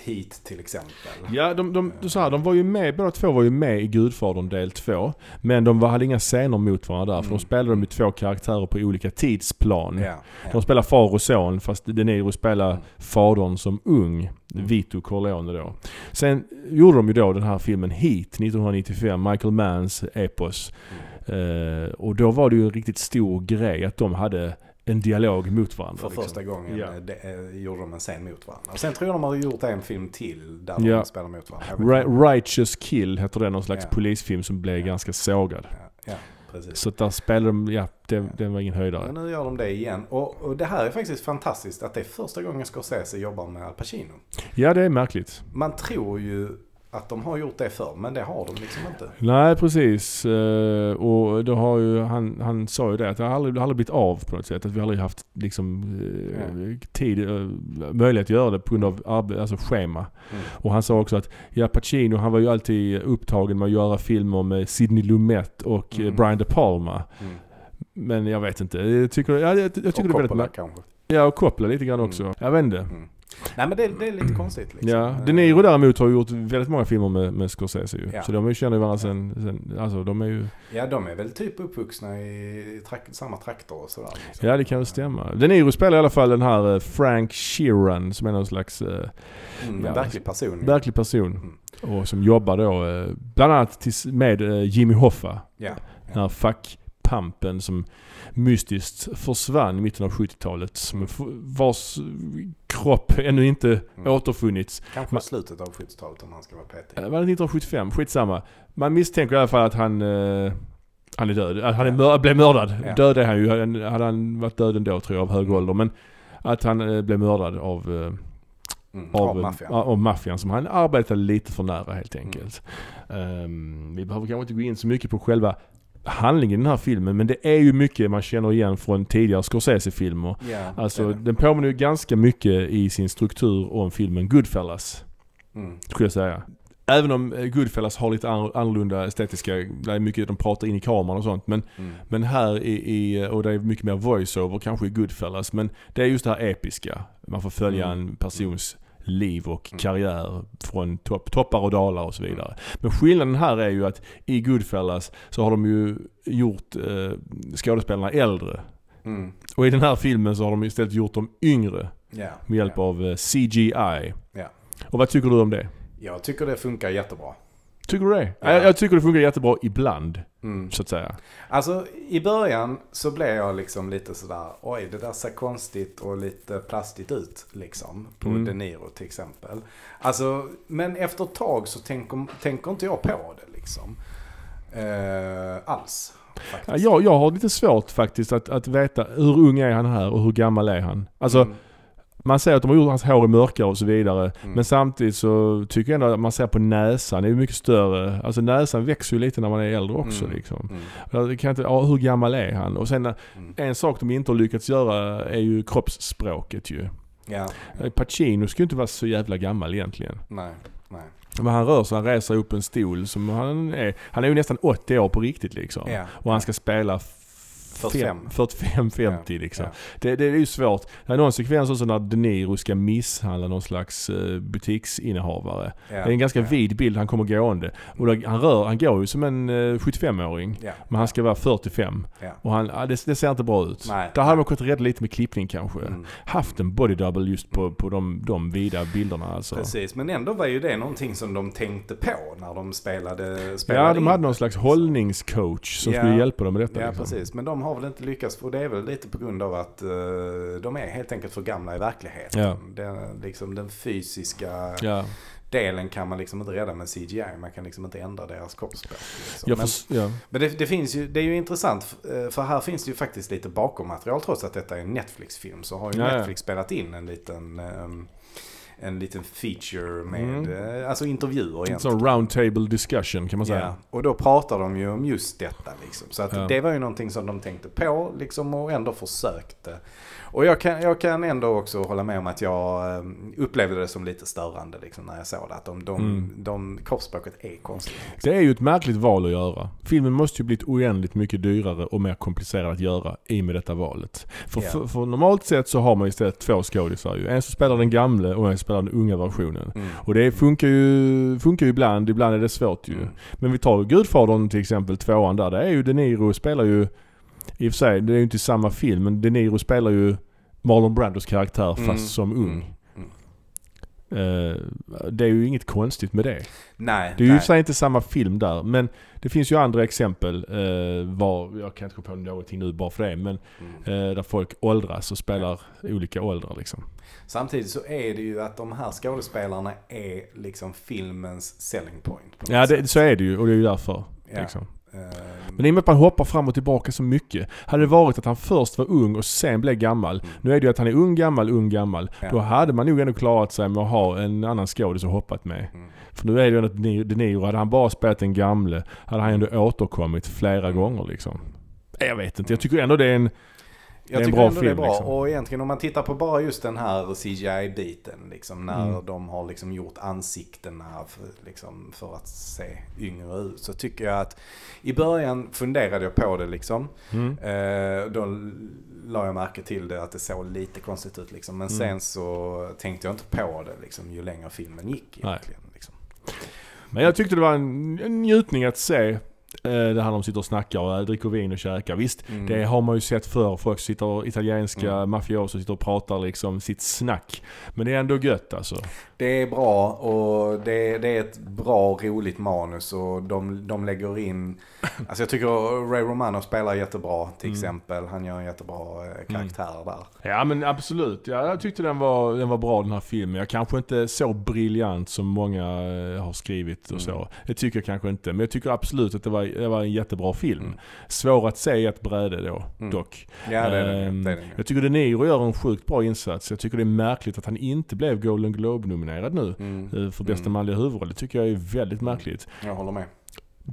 Speaker 1: Heat till exempel.
Speaker 2: Ja, de, de, de, så här, de var ju med, båda två var ju med i Gudfadern del 2. Men de var, hade inga scener mot varandra där, för
Speaker 1: Mm.
Speaker 2: de spelade de ju två karaktärer på olika tidsplan.
Speaker 1: Ja,
Speaker 2: De
Speaker 1: ja.
Speaker 2: spelar far och son, fast De Niro spelar
Speaker 1: Mm.
Speaker 2: fadern som ung.
Speaker 1: Mm.
Speaker 2: Vito Corleone då. Sen gjorde de ju då den här filmen Heat 1995, Michael Manns epos. Eh, och då var det ju en riktigt stor grej att de hade en dialog mot varandra.
Speaker 1: För
Speaker 2: liksom.
Speaker 1: första gången
Speaker 2: Ja.
Speaker 1: eh, det, eh, gjorde de en scen mot varandra. Och sen tror jag de har gjort en film till där
Speaker 2: Ja.
Speaker 1: de spelar mot varandra. Jag vet inte.
Speaker 2: Ri- Righteous Kill heter det, någon slags
Speaker 1: Ja.
Speaker 2: polisfilm som blev
Speaker 1: Ja.
Speaker 2: ganska sågad.
Speaker 1: Ja, ja, precis.
Speaker 2: Så där spelade de, ja, det, det var ingen höjdare.
Speaker 1: Men nu gör de det igen. Och, och det här är faktiskt fantastiskt att det är första gången Scorsese jobbar med Al Pacino.
Speaker 2: Ja, det är märkligt.
Speaker 1: Man tror ju att de har gjort det förr, men det har de liksom inte.
Speaker 2: Nej, precis. Eh, och då har ju, han, han sa ju det att det har aldrig, aldrig blivit av på något sätt. Att vi aldrig haft liksom, eh, tid, eh, möjlighet att göra det på grund av alltså schema.
Speaker 1: Mm.
Speaker 2: Och han sa också att ja, Pacino han var ju alltid upptagen med att göra filmer med Sidney Lumet och
Speaker 1: Mm.
Speaker 2: Brian De Palma.
Speaker 1: Mm.
Speaker 2: Men jag vet inte. Jag tycker, ja, jag, jag tycker
Speaker 1: Och
Speaker 2: det är väldigt
Speaker 1: kanske.
Speaker 2: Ja, och Coppola lite grann också.
Speaker 1: Mm.
Speaker 2: Jag vet inte.
Speaker 1: Nej men det, det är lite konstigt liksom.
Speaker 2: Ja, De Niro däremot har gjort väldigt många filmer med, med Scorsese ju.
Speaker 1: Ja.
Speaker 2: Så de känner ju varandra sen, sen, alltså de är ju,
Speaker 1: Ja, de är väl typ uppvuxna i trak- samma traktor och sådär. Liksom.
Speaker 2: ja det kan väl stämma. De Niro spelar i alla fall den här eh, Frank Sheeran som är någon slags eh,
Speaker 1: Mm,
Speaker 2: Ja.
Speaker 1: en verklig person.
Speaker 2: verklig person.
Speaker 1: Mm.
Speaker 2: Och som jobbar då eh, bland annat med eh, Jimmy Hoffa.
Speaker 1: Ja.
Speaker 2: Den här fackpampen som mystiskt försvann i mitten av 70-talet. Som f- vars kropp ännu inte
Speaker 1: Mm.
Speaker 2: återfunnits.
Speaker 1: Kanske slutet av 70-talet om han ska vara petig.
Speaker 2: Eh, Var det 1975? Skitsamma. Man misstänker i alla fall att han, eh, han är död. Att han är mör- blev mördad.
Speaker 1: Ja.
Speaker 2: Död är han ju. Hade han varit död ändå tror jag av hög
Speaker 1: Mm.
Speaker 2: ålder. Men att han eh, blev mördad av, eh,
Speaker 1: Mm.
Speaker 2: av,
Speaker 1: Av maffian.
Speaker 2: ja, av maffian som han arbetade lite för nära helt enkelt. Ehm, vi behöver kanske inte gå in så mycket på själva handlingen i den här filmen. Men det är ju mycket man känner igen från tidigare Scorsese-filmer.
Speaker 1: Ja,
Speaker 2: Alltså
Speaker 1: det.
Speaker 2: den påminner ju ganska mycket i sin struktur om filmen Goodfellas.
Speaker 1: Mm.
Speaker 2: Skulle jag säga. Även om eh, Goodfellas har lite an- annorlunda estetiska, det är mycket de pratar in i kameran och sånt. Men,
Speaker 1: Mm.
Speaker 2: men här i, i, och det är mycket mer voiceover kanske i Goodfellas. Men det är just det här episka. Man får följa
Speaker 1: Mm.
Speaker 2: en persons liv och
Speaker 1: Mm.
Speaker 2: karriär från topp, toppar och dalar och så vidare. Men skillnaden här är ju att i Goodfellas så har de ju gjort eh, skådespelarna äldre.
Speaker 1: Mm.
Speaker 2: Och i den här filmen så har de istället gjort dem yngre
Speaker 1: Ja.
Speaker 2: med hjälp
Speaker 1: ja.
Speaker 2: av eh, CGI.
Speaker 1: Ja.
Speaker 2: Och vad tycker du om det?
Speaker 1: Jag tycker det funkar jättebra.
Speaker 2: Tycker du det?
Speaker 1: Ja.
Speaker 2: Jag, jag tycker det funkar jättebra ibland,
Speaker 1: Mm.
Speaker 2: så att säga.
Speaker 1: Alltså i början så blev jag liksom lite sådär, oj det där ser konstigt och lite plastigt ut liksom. På
Speaker 2: Mm.
Speaker 1: De Niro till exempel. Alltså, men efter ett tag så tänker, tänker inte jag på det liksom. Eh, alls. Faktiskt.
Speaker 2: Ja, jag, har lite svårt faktiskt att, att veta hur ung är han här och hur gammal är han? Alltså,
Speaker 1: Mm.
Speaker 2: Man säger att de har gjort hans hår mörkare och så vidare.
Speaker 1: Mm.
Speaker 2: Men samtidigt så tycker jag ändå att man ser på näsan, det är mycket större. Alltså näsan växer ju lite när man är äldre också
Speaker 1: Mm.
Speaker 2: liksom.
Speaker 1: Mm.
Speaker 2: Kan inte, ja, hur gammal är han? Och sen
Speaker 1: Mm.
Speaker 2: en sak de inte har lyckats göra är ju kroppsspråket ju.
Speaker 1: Ja.
Speaker 2: Pacino ska ju inte vara så jävla gammal egentligen.
Speaker 1: Nej. Nej.
Speaker 2: Men han rör sig, han reser upp en stol som han är, han är ju nästan 80 år på riktigt liksom.
Speaker 1: Ja.
Speaker 2: Och han ska spela
Speaker 1: 45.
Speaker 2: 45-50 liksom.
Speaker 1: Ja.
Speaker 2: Det, det är ju svårt. Det är någon sekvens också när De Niro ska misshandla någon slags eh, butiksinnehavare.
Speaker 1: Ja.
Speaker 2: Det är en ganska
Speaker 1: ja.
Speaker 2: vid bild, han kommer gående. Och han, rör, han går ju som en eh, 75-åring.
Speaker 1: Ja.
Speaker 2: Men han ska vara 45.
Speaker 1: Ja.
Speaker 2: Och han, ja, det, det ser inte bra ut.
Speaker 1: Nej.
Speaker 2: Där hade man kunnat rädda lite med klippning kanske.
Speaker 1: Mm.
Speaker 2: Haft en body double just på, på de, de vida bilderna alltså.
Speaker 1: Precis, men ändå var ju det någonting som de tänkte på när de spelade, spelade
Speaker 2: Ja, de
Speaker 1: in
Speaker 2: hade
Speaker 1: det,
Speaker 2: någon slags
Speaker 1: liksom.
Speaker 2: hållningscoach som
Speaker 1: Ja.
Speaker 2: skulle hjälpa dem med detta.
Speaker 1: Ja,
Speaker 2: liksom.
Speaker 1: precis. Men de har väl inte lyckats. Och det är väl lite på grund av att eh, de är helt enkelt för gamla i verkligheten.
Speaker 2: Ja.
Speaker 1: Den, liksom, den fysiska
Speaker 2: Ja,
Speaker 1: delen kan man liksom inte rädda med CGI. Man kan liksom inte ändra deras kroppsspråk. Liksom. men
Speaker 2: ja.
Speaker 1: men det, det, finns ju, det är ju intressant. eh, För här finns det ju faktiskt lite bakommaterial. Trots att detta är en Netflix-film så har ju. Netflix spelat in en liten... ehm, en liten feature med,
Speaker 2: Mm.
Speaker 1: eh, alltså intervjuer
Speaker 2: En sån round table discussion kan man säga.
Speaker 1: Ja, och då pratar de ju om just detta liksom. Så att
Speaker 2: Ja.
Speaker 1: det var ju någonting som de tänkte på liksom och ändå försökte. Och jag kan, jag kan ändå också hålla med om att jag eh, upplevde det som lite störande liksom när jag såg det. Att de, de,
Speaker 2: Mm.
Speaker 1: de kroppsspråket är konstigt.
Speaker 2: Det är ju ett märkligt val att göra. Filmen måste ju blivit oändligt mycket dyrare och mer komplicerad att göra i och med detta valet. För,
Speaker 1: Ja.
Speaker 2: för, för normalt sett så har man istället två skådisar ju. En som spelar den gamle och en som spelar den unga versionen.
Speaker 1: Mm.
Speaker 2: Och det funkar ju, funkar ju ibland, ibland är det svårt ju.
Speaker 1: Mm.
Speaker 2: Men vi tar Gudfadern till exempel, tvåan där. Det är ju De Niro spelar ju, i och för sig, det är ju inte samma film, men De Niro spelar ju Marlon Brandos karaktär fast
Speaker 1: Mm.
Speaker 2: som ung.
Speaker 1: Mm.
Speaker 2: Eh, det är ju inget konstigt med det.
Speaker 1: Nej,
Speaker 2: Det är ju i och för sig inte samma film där, men det finns ju andra exempel eh, var, jag kan inte komma på någonting nu bara för det, men
Speaker 1: Mm.
Speaker 2: eh, där folk åldras och spelar olika åldrar liksom.
Speaker 1: Samtidigt så är det ju att de här skådespelarna är liksom filmens selling point.
Speaker 2: Ja, det, så är det ju och det är ju därför.
Speaker 1: Ja.
Speaker 2: Liksom. Men i och med att man hoppar fram och tillbaka så mycket. Hade det varit att han först var ung och sen blev gammal.
Speaker 1: Mm.
Speaker 2: Nu är det ju att han är ung, gammal, ung, gammal.
Speaker 1: Ja.
Speaker 2: Då hade man nog ändå klarat sig med att ha en annan skådis att hoppat med.
Speaker 1: Mm.
Speaker 2: För nu är det ju att De Niro, hade han bara spelat den gamle, hade han ändå återkommit flera
Speaker 1: Mm.
Speaker 2: gånger liksom. Jag vet inte, jag tycker ändå det är en...
Speaker 1: Jag tycker
Speaker 2: bra
Speaker 1: ändå det är
Speaker 2: film,
Speaker 1: bra.
Speaker 2: liksom.
Speaker 1: Och egentligen om man tittar på bara just den här CGI-biten. Liksom, när
Speaker 2: Mm.
Speaker 1: de har liksom gjort ansiktena för, liksom, för att se yngre ut. Så tycker jag att i början funderade jag på det liksom.
Speaker 2: Mm.
Speaker 1: Eh, då la jag märke till det att det såg lite konstigt ut liksom. Men
Speaker 2: Mm.
Speaker 1: sen så tänkte jag inte på det liksom, ju längre filmen gick egentligen. Liksom.
Speaker 2: Men jag tyckte det var en, en njutning att se det här de sitter och snackar och dricker vin och käkar. Visst,
Speaker 1: Mm.
Speaker 2: det har man ju sett förr. Folk sitter, italienska
Speaker 1: Mm.
Speaker 2: mafioser sitter och pratar liksom sitt snack. Men det är ändå gött alltså.
Speaker 1: Det är bra och det, det är ett bra roligt manus och de, de lägger in, alltså jag tycker Ray Romano spelar jättebra till
Speaker 2: Mm.
Speaker 1: exempel. Han gör en jättebra eh, karaktär där.
Speaker 2: Ja men absolut. Ja, jag tyckte den var, den var bra den här filmen. Jag kanske inte så briljant som många eh, har skrivit och
Speaker 1: Mm.
Speaker 2: så. Det tycker jag kanske inte. Men jag tycker absolut att det var, det var en jättebra film.
Speaker 1: Mm.
Speaker 2: Svår att se i ett bräde då,
Speaker 1: Mm.
Speaker 2: dock.
Speaker 1: Ja det är det,
Speaker 2: Ehm,
Speaker 1: det, är det.
Speaker 2: Jag tycker De Niro gör en sjukt bra insats. Jag tycker det är märkligt att han inte blev Golden Globe-nominerad nu.
Speaker 1: Mm.
Speaker 2: eh, För bästa
Speaker 1: Mm.
Speaker 2: manliga huvudroll. Det tycker jag är väldigt märkligt.
Speaker 1: Jag håller med.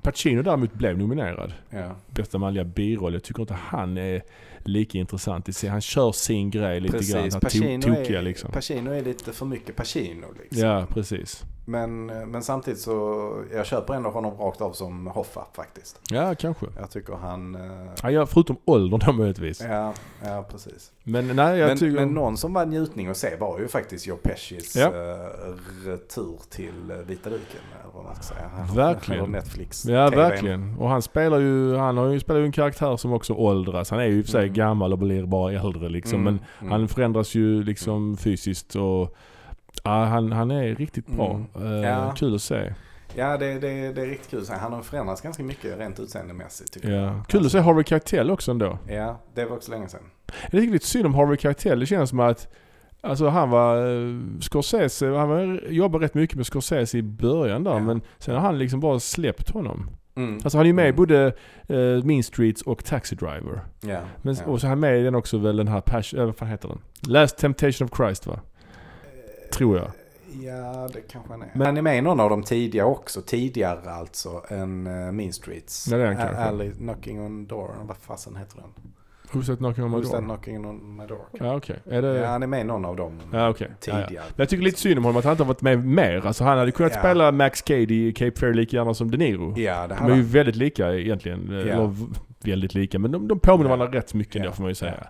Speaker 2: Pacino däremot blev nominerad.
Speaker 1: Ja.
Speaker 2: Bästa manliga biroll. Jag tycker inte han är lika intressant. Han kör sin grej lite grann.
Speaker 1: Precis,
Speaker 2: Han
Speaker 1: Pacino,
Speaker 2: to-
Speaker 1: är,
Speaker 2: liksom.
Speaker 1: Pacino är lite för mycket Pacino liksom.
Speaker 2: Ja, precis.
Speaker 1: Men, men samtidigt så, jag köper ändå honom rakt av som Hoffa faktiskt.
Speaker 2: Ja, kanske.
Speaker 1: Jag tycker han, eh,
Speaker 2: Han gör förutom åldern då möjligtvis.
Speaker 1: ja, ja precis.
Speaker 2: Men nej, jag
Speaker 1: Men,
Speaker 2: tycker...
Speaker 1: men någon som var njutning att se var ju faktiskt Joe Pescis
Speaker 2: Ja.
Speaker 1: eh, retur till eh, vita duken. Eller vad man ska säga.
Speaker 2: Verkligen.
Speaker 1: Eller Netflix.
Speaker 2: Ja, verkligen. Och han spelar ju, han har ju spelar ju en karaktär som också åldras. Han är ju i och för sig
Speaker 1: Mm.
Speaker 2: gammal och blir bara äldre liksom.
Speaker 1: Mm,
Speaker 2: Men
Speaker 1: mm.
Speaker 2: han förändras ju liksom fysiskt och ja, han, han är riktigt bra.
Speaker 1: Mm.
Speaker 2: Eh,
Speaker 1: Ja.
Speaker 2: Kul att se.
Speaker 1: Ja, det, det, det är riktigt kul. Så Han har förändrats ganska mycket rent utseendemässigt tycker jag.
Speaker 2: Ja. Kul att se Harvey Keitel också ändå.
Speaker 1: Ja, det var också länge sedan.
Speaker 2: Jag tycker lite synd om Harvey Keitel. Det känns som att Alltså han var, eh, Scorsese, han var, jobbade rätt mycket med Scorsese i början där
Speaker 1: Ja.
Speaker 2: men sen har han liksom bara släppt honom.
Speaker 1: Mm.
Speaker 2: Alltså han är ju med i
Speaker 1: Mm.
Speaker 2: både eh, Mean Streets och Taxi Driver.
Speaker 1: Ja,
Speaker 2: Men,
Speaker 1: ja.
Speaker 2: Och så är han med i den också väl den här Passion, äh, vad fan heter den? Last Temptation of Christ va? Tror jag.
Speaker 1: Ja, det kanske han är.
Speaker 2: Men-
Speaker 1: han är med i någon av de tidiga också. Tidigare alltså än uh, Mean Streets.
Speaker 2: Ja, det är han.
Speaker 1: Alley Knocking on Door. Vad fasen heter den?
Speaker 2: Who's that knocking on my
Speaker 1: Who's that
Speaker 2: door?
Speaker 1: knocking on my door?
Speaker 2: Ja okej. Är det...
Speaker 1: Ja, han är med i någon av dem.
Speaker 2: Ja, okej. Ja, ja.
Speaker 1: Tidigare.
Speaker 2: Men jag tycker lite synd om honom att han inte har varit med mer. Alltså han hade kunnat
Speaker 1: Ja.
Speaker 2: spela Max Cady i Cape Fear lika gärna som De Niro.
Speaker 1: Ja, det
Speaker 2: De är ju väldigt lika egentligen.
Speaker 1: Ja.
Speaker 2: Eller väldigt lika. Men de, de påminner
Speaker 1: Ja.
Speaker 2: varandra rätt mycket
Speaker 1: Ja.
Speaker 2: ändå får man ju säga.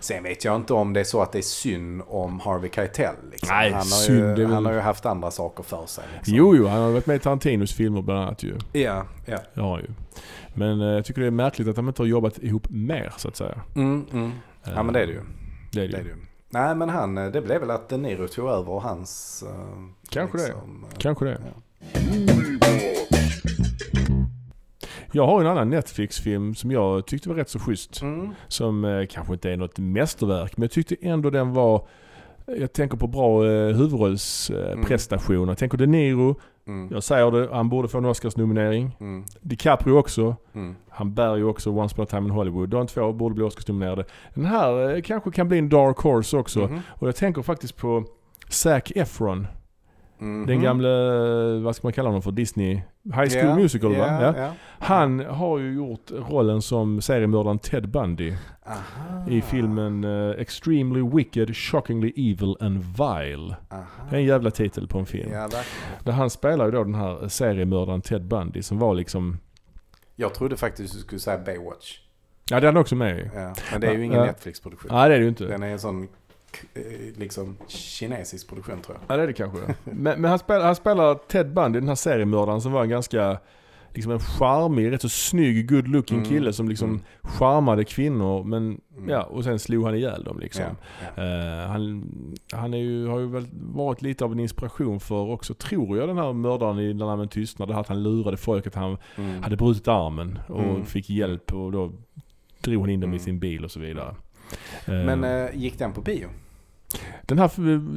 Speaker 1: Sen vet jag inte om det är så att det är synd om Harvey Keitel. Liksom.
Speaker 2: Nej,
Speaker 1: han, har
Speaker 2: synd, det
Speaker 1: ju,
Speaker 2: väl-
Speaker 1: han har ju haft andra saker för sig. Liksom.
Speaker 2: Jo, jo. Han har varit med i Tarantinos filmer bland annat ju.
Speaker 1: Ja, ja.
Speaker 2: Det han ju. Men eh, jag tycker det är märkligt att de inte har jobbat ihop mer så att säga.
Speaker 1: Mm, mm. Ja, men det är det ju.
Speaker 2: Det är det,
Speaker 1: Det är det ju. Nej, men han, eh, det blev väl att De Niro tog över hans... eh,
Speaker 2: Kanske det.
Speaker 1: liksom, eh,
Speaker 2: Kanske det.
Speaker 1: Ja.
Speaker 2: Jag har en annan Netflix-film som jag tyckte var rätt så schysst.
Speaker 1: Mm.
Speaker 2: Som eh, kanske inte är något mästerverk, men jag tyckte ändå den var... Jag tänker på bra eh, huvudrollsprestationer. Jag tänker De Niro,
Speaker 1: Mm.
Speaker 2: jag säger det, han borde få en Oscarsnominering.
Speaker 1: Mm.
Speaker 2: DiCaprio också.
Speaker 1: Mm.
Speaker 2: Han bär ju också Once upon a time in Hollywood. De två borde bli Oscarsnominerade. Den här eh, kanske kan bli en dark horse också.
Speaker 1: Mhm.
Speaker 2: Och jag tänker faktiskt på Zac Efron.
Speaker 1: Mhm.
Speaker 2: Den gamla, eh, vad ska man kalla honom för? Disney High School
Speaker 1: Ja,
Speaker 2: Musical va?
Speaker 1: ja,
Speaker 2: ja. Han har ju gjort rollen som seriemördaren Ted Bundy
Speaker 1: Aha.
Speaker 2: i filmen eh, Extremely Wicked, Shockingly Evil and Vile.
Speaker 1: Aha.
Speaker 2: Det är en jävla titel på en film.
Speaker 1: Ja.
Speaker 2: Där han spelar ju då den här seriemördaren Ted Bundy som var liksom...
Speaker 1: Jag trodde faktiskt du skulle säga Baywatch.
Speaker 2: Ja det är också med i.
Speaker 1: Ja. Men det är ju ingen. Netflix-produktion.
Speaker 2: Nej det är det ju inte.
Speaker 1: Den är en sån liksom kinesisk produktion tror jag.
Speaker 2: Ja det är det kanske. men, men han, spelar, han spelar Ted Bundy, den här seriemördaren som var en ganska liksom en charmig, rätt så snygg, good looking
Speaker 1: Mm,
Speaker 2: kille som liksom
Speaker 1: mm.
Speaker 2: charmade kvinnor. Men
Speaker 1: Mm.
Speaker 2: ja, och sen slog han ihjäl dem liksom.
Speaker 1: Ja, ja.
Speaker 2: Eh, han han är ju, har ju väl varit lite av en inspiration för också, tror jag, den här mördaren i När namnen tystnade. Att han lurade folk att han
Speaker 1: Mm.
Speaker 2: hade brutit armen och
Speaker 1: Mm.
Speaker 2: fick hjälp och då drog han in dem i
Speaker 1: Mm.
Speaker 2: sin bil och så vidare.
Speaker 1: Men
Speaker 2: Eh,
Speaker 1: eh, gick den på bio?
Speaker 2: Den här,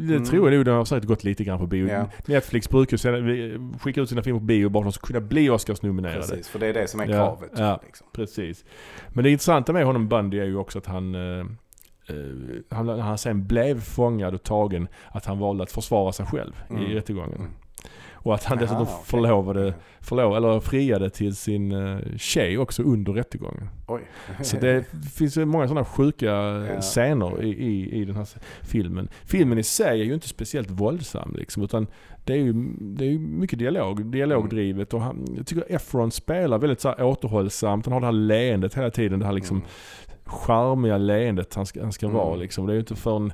Speaker 2: det
Speaker 1: Mm.
Speaker 2: tror jag nog, den har säkert gått lite grann på bio.
Speaker 1: Ja.
Speaker 2: Netflix brukar ju sen- skicka ut sina filmer på bio bara för att de ska kunna bli Oscars-nominerade.
Speaker 1: Precis, för det är det som är kravet.
Speaker 2: ja.
Speaker 1: Liksom.
Speaker 2: Precis. Men det intressanta med honom Bundy är ju också att han, eh, eh, han, han sen blev fångad och tagen, att han valde att försvara sig själv
Speaker 1: Mm.
Speaker 2: i rättegången.
Speaker 1: Mm.
Speaker 2: Och att han
Speaker 1: Jaha,
Speaker 2: dessutom
Speaker 1: okej.
Speaker 2: förlovade, förlov, eller friade till sin uh, tjej också under rättegången.
Speaker 1: Oj.
Speaker 2: Så det finns ju många sådana sjuka
Speaker 1: Ja.
Speaker 2: scener i, i, i den här filmen. Filmen i sig är ju inte speciellt våldsam liksom, utan det är ju, det är mycket dialog, dialogdrivet och han, jag tycker Efron spelar väldigt så här återhållsamt. Han har det här leendet hela tiden, det här liksom
Speaker 1: Mm.
Speaker 2: charmiga leendet han ska, han ska
Speaker 1: Mm.
Speaker 2: vara liksom. Det är ju inte förrän,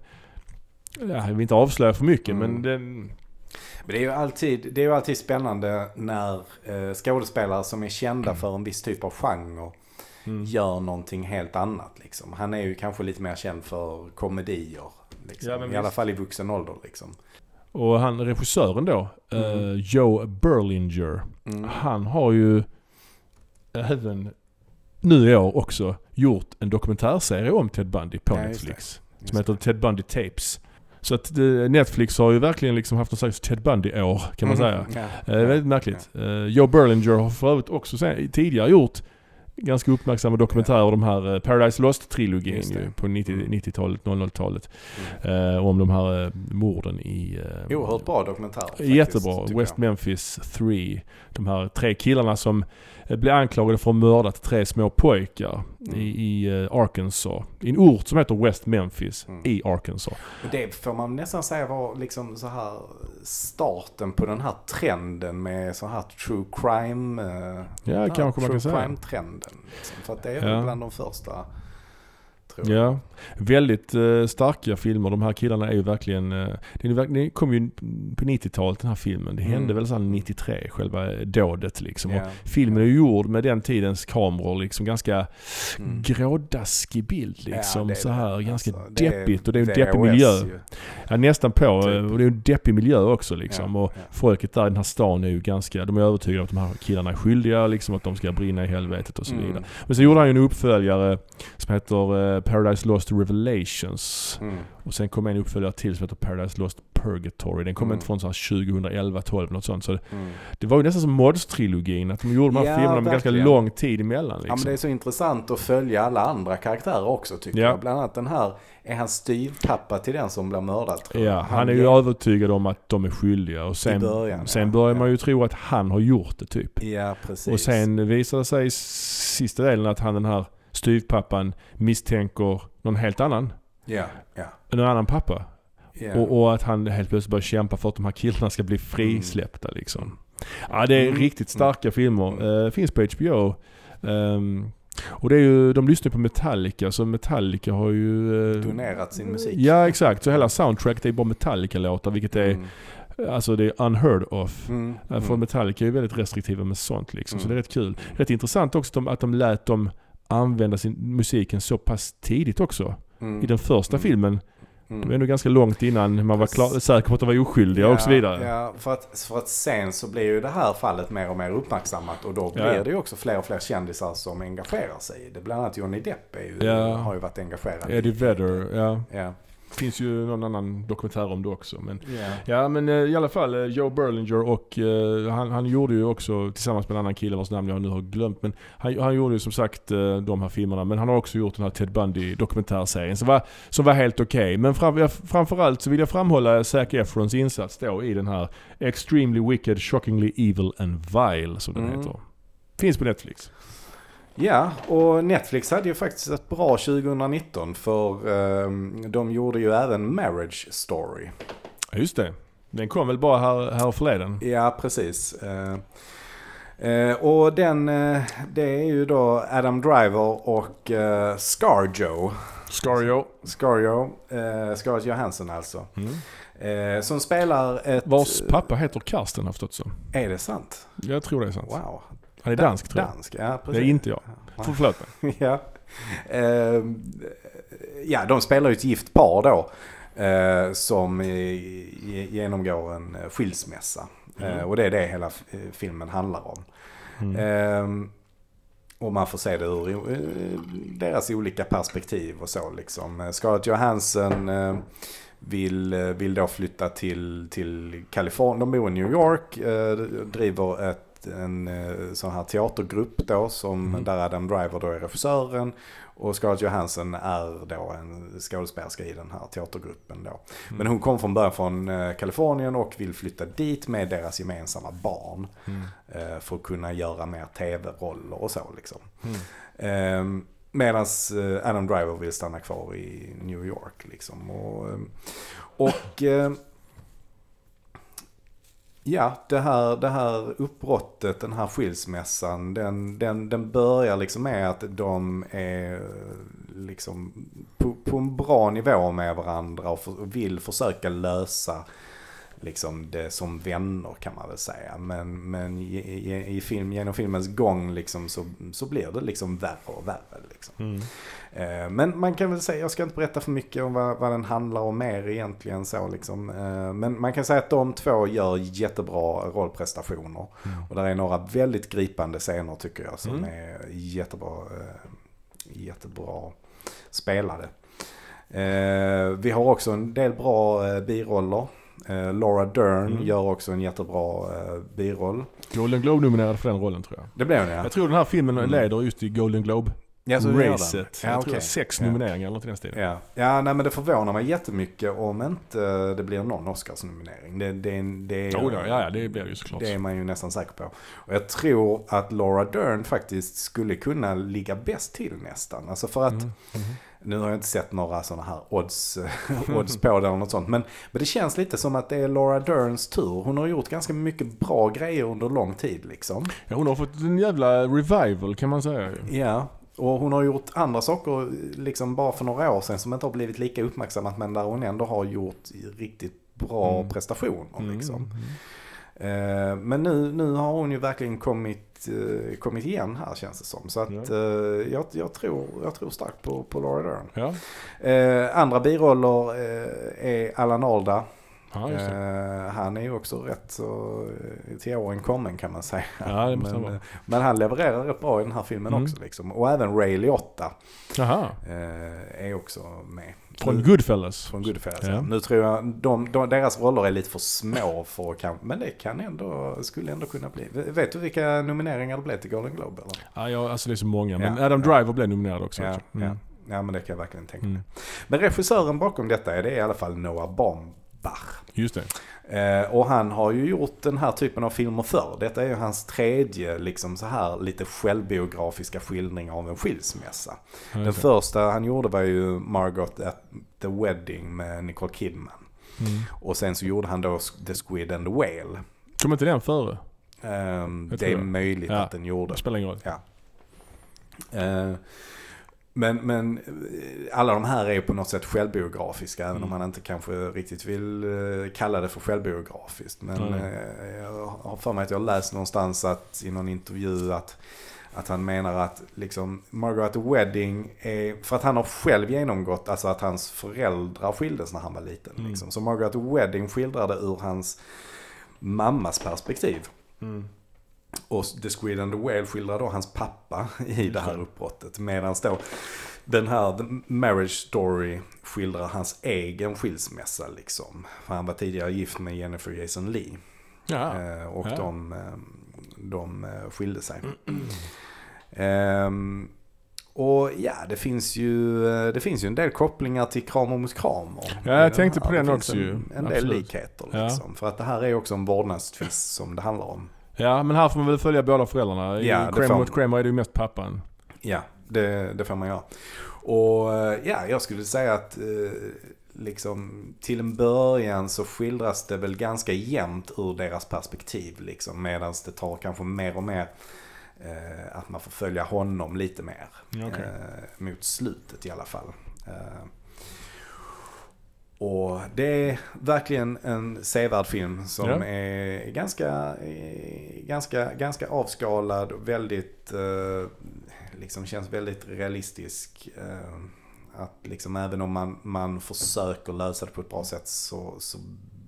Speaker 2: ja, jag vill inte avslöja för mycket
Speaker 1: Mm.
Speaker 2: men den,
Speaker 1: Men det är ju alltid, det är alltid spännande när eh, skådespelare som är kända för en viss typ av genre
Speaker 2: mm.
Speaker 1: gör någonting helt annat. Liksom. Han är ju kanske lite mer känd för komedier. Liksom.
Speaker 2: Ja,
Speaker 1: I alla
Speaker 2: visst.
Speaker 1: fall i vuxen ålder. Liksom.
Speaker 2: Och han, regissören då, eh,
Speaker 1: Mm.
Speaker 2: Joe Berlinger.
Speaker 1: Mm.
Speaker 2: Han har ju även nu i år också gjort en dokumentärserie om Ted Bundy på
Speaker 1: Ja,
Speaker 2: Netflix. Som heter Ted Bundy Tapes. Så att eh, Netflix har ju verkligen liksom haft något slags Ted Bundy-år kan man
Speaker 1: Mm,
Speaker 2: säga.
Speaker 1: Ja.
Speaker 2: Eh, väldigt märkligt. Eh, Joe Berlinger har för övrigt också sen, tidigare gjort ganska uppmärksamma dokumentärer om de här eh, Paradise Lost-trilogin ju, på 90,
Speaker 1: Mm.
Speaker 2: 90-talet, 00-talet.
Speaker 1: Mm.
Speaker 2: Eh, om de här morden i... Eh,
Speaker 1: Oerhört bra dokumentär. faktiskt,
Speaker 2: Jättebra. West
Speaker 1: jag.
Speaker 2: Memphis 3. De här tre killarna som eh, blev anklagade för att ha mördat tre små pojkar
Speaker 1: Mm.
Speaker 2: i, i eh, Arkansas. I en ort som heter West Memphis
Speaker 1: Mm.
Speaker 2: i Arkansas.
Speaker 1: Det får man nästan säga var liksom så här starten på den här trenden med så här true crime. eh,
Speaker 2: Ja,
Speaker 1: här
Speaker 2: kanske man kan
Speaker 1: true
Speaker 2: säga.
Speaker 1: crime-trenden. Liksom. För att det är
Speaker 2: Ja.
Speaker 1: bland de första. Tror.
Speaker 2: Ja, väldigt eh, starka filmer. De här killarna är ju verkligen... Eh, det kom ju på 90-talet den här filmen. Det hände
Speaker 1: Mm.
Speaker 2: väl såhär 93, själva dådet liksom. Och filmen är ju gjord med den tidens kameror liksom ganska
Speaker 1: Mm.
Speaker 2: grådaskig bild liksom.
Speaker 1: Ja, det
Speaker 2: så här ganska
Speaker 1: Alltså,
Speaker 2: deppigt och det är en
Speaker 1: VHS
Speaker 2: deppig miljö.
Speaker 1: ju.
Speaker 2: Ja, nästan på.
Speaker 1: Typ.
Speaker 2: eh, Och det är en deppig miljö också liksom.
Speaker 1: Ja,
Speaker 2: och
Speaker 1: ja.
Speaker 2: folket där i den här stan är ju ganska, de är övertygade om att de här killarna är skyldiga liksom. Att de ska brinna i helvetet och så
Speaker 1: Mm.
Speaker 2: vidare. Men så gjorde han ju en uppföljare som heter eh, Paradise Lost Revelations.
Speaker 1: Mm.
Speaker 2: Och sen kom en uppföljare till som heter Paradise Lost Purgatory. Den kom
Speaker 1: Mm.
Speaker 2: inte från så här 2011, 12 något sånt. Så det,
Speaker 1: Mm.
Speaker 2: det var ju nästan som Mods-trilogin. Att de gjorde de här
Speaker 1: Ja,
Speaker 2: filmerna med ganska lång tid emellan liksom.
Speaker 1: Ja men det är så intressant att följa alla andra karaktärer också tycker
Speaker 2: Ja.
Speaker 1: jag. Bland annat den här, är han styvpappa till den som blir mördad.
Speaker 2: Ja, han är ju
Speaker 1: ger-
Speaker 2: övertygad om att de är skyldiga. Och sen,
Speaker 1: början,
Speaker 2: sen
Speaker 1: ja.
Speaker 2: börjar man
Speaker 1: Ja.
Speaker 2: ju tro att han har gjort det typ.
Speaker 1: Ja precis.
Speaker 2: Och sen visar det sig i sista delen att han den här styvpappan misstänker någon helt annan.
Speaker 1: Ja, ja.
Speaker 2: En annan pappa.
Speaker 1: ja.
Speaker 2: Och, och att han helt plötsligt börjar kämpa för att de här killarna ska bli frisläppta liksom. Ja det är
Speaker 1: Mm.
Speaker 2: riktigt starka filmer.
Speaker 1: Mm.
Speaker 2: Eh, finns på HBO. Ehm, och det är ju, de lyssnar på Metallica, så Metallica har ju... eh,
Speaker 1: Donerat sin musik.
Speaker 2: Ja exakt, så hela soundtracket är bara Metallica-låtar vilket är,
Speaker 1: Mm.
Speaker 2: alltså det är unheard of.
Speaker 1: Mm.
Speaker 2: Mm. För
Speaker 1: Mm.
Speaker 2: Metallica är ju väldigt restriktiva med sånt liksom, så
Speaker 1: Mm.
Speaker 2: det är rätt kul. Rätt intressant också att de, att de lät dem använda sin musiken så pass tidigt också.
Speaker 1: Mm.
Speaker 2: I den första
Speaker 1: Mm.
Speaker 2: filmen.
Speaker 1: Mm.
Speaker 2: Det var ändå ganska långt innan man var klar, säker på att de var oskyldiga och så vidare.
Speaker 1: Ja, för att, för att sen så blir ju det här fallet mer och mer uppmärksammat och då blir
Speaker 2: Ja, ja.
Speaker 1: det ju också fler och fler kändisar som engagerar sig i det. Bland annat Johnny Depp ju,
Speaker 2: Ja.
Speaker 1: har ju varit engagerad.
Speaker 2: Eddie Vedder, ja.
Speaker 1: Ja.
Speaker 2: Finns ju någon annan dokumentär om det också. Men,
Speaker 1: ja.
Speaker 2: ja men eh, i alla fall eh, Joe Berlinger och eh, han, han gjorde ju också tillsammans med en annan kille vars namn jag nu har glömt. Men han, han gjorde ju som sagt de här filmerna. Men han har också gjort den här Ted Bundy dokumentärserien som var, som var helt okej. Men fram, framförallt så vill jag framhålla Zac Efrons insats då i den här Extremely Wicked, Shockingly Evil and Vile som den
Speaker 1: Mm.
Speaker 2: heter. Finns på Netflix.
Speaker 1: Ja, och Netflix hade ju faktiskt ett bra 2019 för ehm, de gjorde ju även Marriage Story.
Speaker 2: Just det. Den kom väl bara här, här förleden?
Speaker 1: Ja, precis. Eh, eh, och den, eh, det är ju då Adam Driver och uh, Scarjo.
Speaker 2: Scario.
Speaker 1: Scarjo, uh, Scarlett Johansson alltså.
Speaker 2: Mm.
Speaker 1: Eh, som spelar ett...
Speaker 2: Vars pappa heter Karsten har jag förstått.
Speaker 1: Är det sant?
Speaker 2: Jag tror det är sant.
Speaker 1: Wow.
Speaker 2: Han är dansk tror jag.
Speaker 1: Dansk, ja
Speaker 2: Det
Speaker 1: precis.
Speaker 2: är inte jag.
Speaker 1: Ja.
Speaker 2: Förlåt mig. <laughs>
Speaker 1: ja. Ehm, ja, de spelar ju ett gift par då. eh, som genomgår en eh, skilsmässa. Eh,
Speaker 2: Mhm.
Speaker 1: och det är det hela filmen handlar om.
Speaker 2: Mm.
Speaker 1: Ehm, och man får se det ur deras olika perspektiv och så liksom. Scarlett Johansson vill, vill då flytta till, till Kalifornien. De bor i New York, driver ett, en eh, sån här teatergrupp då som,
Speaker 2: Mhm.
Speaker 1: där Adam Driver då är regissören. Och Scarlett Johansson är då en skådespelerska i den här teatergruppen då. Men hon kom från början från eh, Kalifornien och vill flytta dit med deras gemensamma barn.
Speaker 2: Mm.
Speaker 1: Eh, för att kunna göra mer tv-roller och så liksom.
Speaker 2: Mm.
Speaker 1: Eh, Medan Adam Driver vill stanna kvar i New York liksom. Och, eh, och eh, ja, det här, det här uppbrottet, den här skilsmässan, den, den, den börjar liksom med att de är liksom på, på en bra nivå med varandra och, för, och vill försöka lösa liksom det som vänner kan man väl säga. Men, men i, i, i film, genom filmens gång liksom så, så blir det liksom värre och värre. Liksom.
Speaker 2: Mm.
Speaker 1: Eh, Men man kan väl säga, jag ska inte berätta för mycket om vad, vad den handlar om mer egentligen så liksom. Eh, Men man kan säga att de två gör jättebra rollprestationer.
Speaker 2: Mm.
Speaker 1: Och där är några väldigt gripande scener tycker jag som
Speaker 2: Mm.
Speaker 1: är jättebra, eh, jättebra spelade. Vi har också en del bra biroller. Laura Dern
Speaker 2: Mm.
Speaker 1: gör också en jättebra biroll.
Speaker 2: Golden Globe nominerad för den rollen tror jag.
Speaker 1: Det blev hon ja.
Speaker 2: Jag tror den här filmen
Speaker 1: Mm.
Speaker 2: leder just i Golden Globe
Speaker 1: ja så
Speaker 2: racet.
Speaker 1: Ja,
Speaker 2: jag tror
Speaker 1: okej.
Speaker 2: jag sex
Speaker 1: Ja.
Speaker 2: nomineringar eller i den stilen.
Speaker 1: Ja, ja nej, men det förvånar mig jättemycket om inte det blir någon Oscarsnominering. Det, det, det,
Speaker 2: Jo, ja, ja, det blir ju såklart.
Speaker 1: det är man ju nästan säker på. Och jag tror att Laura Dern faktiskt skulle kunna ligga bäst till nästan. Alltså för att,
Speaker 2: Mm. Mm.
Speaker 1: nu har jag inte sett några sådana här odds, <laughs> odds på det eller något sånt. Men, men det känns lite som att det är Laura Derns tur. Hon har gjort ganska mycket bra grejer under lång tid liksom.
Speaker 2: Ja, hon har fått en jävla revival kan man säga.
Speaker 1: Ja, och hon har gjort andra saker liksom bara för några år sedan som inte har blivit lika uppmärksammat men där hon ändå har gjort riktigt bra
Speaker 2: Mm.
Speaker 1: prestationer liksom.
Speaker 2: Mm.
Speaker 1: Eh, Men nu, nu har hon ju verkligen kommit, eh, kommit igen här känns det som. Så att eh, jag, jag, tror, jag tror starkt på, på Laura Dern.
Speaker 2: Ja,
Speaker 1: Eh, andra biroller eh, är Alan Alda.
Speaker 2: Ja.
Speaker 1: Eh, han är ju också rätt så eh, till åren kommen kan man säga.
Speaker 2: Ja, det måste
Speaker 1: men,
Speaker 2: vara.
Speaker 1: eh, men han levererar rätt bra i den här filmen
Speaker 2: Mm.
Speaker 1: också. Liksom. Och även Ray Liotta eh, är också med.
Speaker 2: Från Goodfellas.
Speaker 1: Från Goodfellas.
Speaker 2: Ja.
Speaker 1: Ja. Nu tror jag de, de, deras roller är lite för små för kan, men det kan ändå, skulle ändå kunna bli. Vet du vilka nomineringar det blev till Golden Globe eller?
Speaker 2: Ja, ja, alltså det är så många. Men
Speaker 1: Ja,
Speaker 2: Adam
Speaker 1: ja.
Speaker 2: Driver blev nominerad också.
Speaker 1: Ja,
Speaker 2: Mm.
Speaker 1: ja. ja, men det kan jag verkligen tänka mig.
Speaker 2: Mm.
Speaker 1: Men regissören bakom detta är det i alla fall Noah Baumbach.
Speaker 2: Just det.
Speaker 1: Eh, och han har ju gjort den här typen av filmer förr. Detta är ju hans tredje liksom så här lite självbiografiska skildring av en skilsmässa.
Speaker 2: Ja,
Speaker 1: Den första han gjorde var ju Margot at the Wedding med Nicole Kidman.
Speaker 2: Mm.
Speaker 1: Och sen så gjorde han då The Squid and the Whale.
Speaker 2: Kom inte den före? Jag
Speaker 1: det är
Speaker 2: det.
Speaker 1: möjligt
Speaker 2: Ja.
Speaker 1: att den gjorde.
Speaker 2: Det spelar ingen roll.
Speaker 1: Eh, men, men eh, alla de här är på något sätt självbiografiska. Även om
Speaker 2: Mm.
Speaker 1: man inte kanske riktigt vill eh, kalla det för självbiografiskt. Men
Speaker 2: Mm.
Speaker 1: jag har för mig att jag läst någonstans att, i någon intervju att att han menar att liksom Margaret the Wedding är, för att han har själv genomgått, alltså att hans föräldrar skildes när han var liten.
Speaker 2: Mm.
Speaker 1: Liksom. Så Margaret the Wedding skildrar det ur hans mammas perspektiv.
Speaker 2: Mm.
Speaker 1: Och The Squid and the Whale skildrar då hans pappa i det här uppbrottet. Medan då den här The Marriage Story skildrar hans egen skilsmässa liksom. För han var tidigare gift med Jennifer Jason Lee.
Speaker 2: Ja.
Speaker 1: Eh, och
Speaker 2: Ja.
Speaker 1: de, eh, de eh, skilde sig. <clears throat> Ehm, och ja, det finns, ju, eh, det finns ju en del kopplingar till Kramer mot Kramer.
Speaker 2: Ja, jag tänkte på den
Speaker 1: finns
Speaker 2: också ju.
Speaker 1: En, en del
Speaker 2: Absolut.
Speaker 1: likheter
Speaker 2: Ja.
Speaker 1: liksom. För att det här är också en vårdnadstvist som det handlar om.
Speaker 2: Ja, men här får man väl följa båda föräldrarna. I
Speaker 1: Ja,
Speaker 2: Kramer mot Kramer är det ju mest pappan.
Speaker 1: Ja, det, det får man göra. Och eh, ja, jag skulle säga att eh, liksom till en början så skildras det väl ganska jämnt ur deras perspektiv liksom. Medan det tar kanske mer och mer eh, att man får följa honom lite mer. Eh, mot slutet i alla fall. Eh, Och det är verkligen en sevärd film som
Speaker 2: Ja.
Speaker 1: är ganska, eh, ganska, ganska avskalad och väldigt, eh, liksom känns väldigt realistisk. Eh, att liksom även om man, man försöker lösa det på ett bra sätt så, så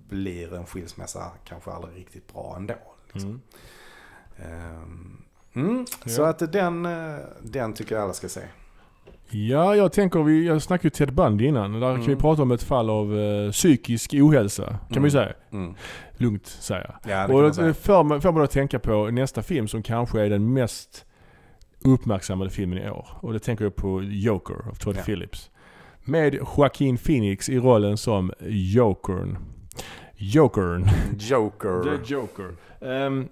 Speaker 1: blir en skilsmässa kanske aldrig riktigt bra ändå. Liksom.
Speaker 2: Mm.
Speaker 1: Ehm, Mm, Så
Speaker 2: Ja.
Speaker 1: att den, den tycker jag alla ska se.
Speaker 2: Ja, jag tänker, vi, jag snackade ju Ted Bundy innan. Där kan vi
Speaker 1: Mm.
Speaker 2: prata om ett fall av eh, psykisk ohälsa. Kan
Speaker 1: Mm.
Speaker 2: man ju säga.
Speaker 1: Mm.
Speaker 2: Lugnt säga.
Speaker 1: Ja,
Speaker 2: Och det får man, man att tänka på nästa film som kanske är den mest uppmärksammade filmen i år. Och det tänker jag på Joker av Todd
Speaker 1: Ja.
Speaker 2: Phillips. Med Joaquin Phoenix i rollen som Jokern. Jokern.
Speaker 1: Joker. <laughs>
Speaker 2: The Joker. Ehm,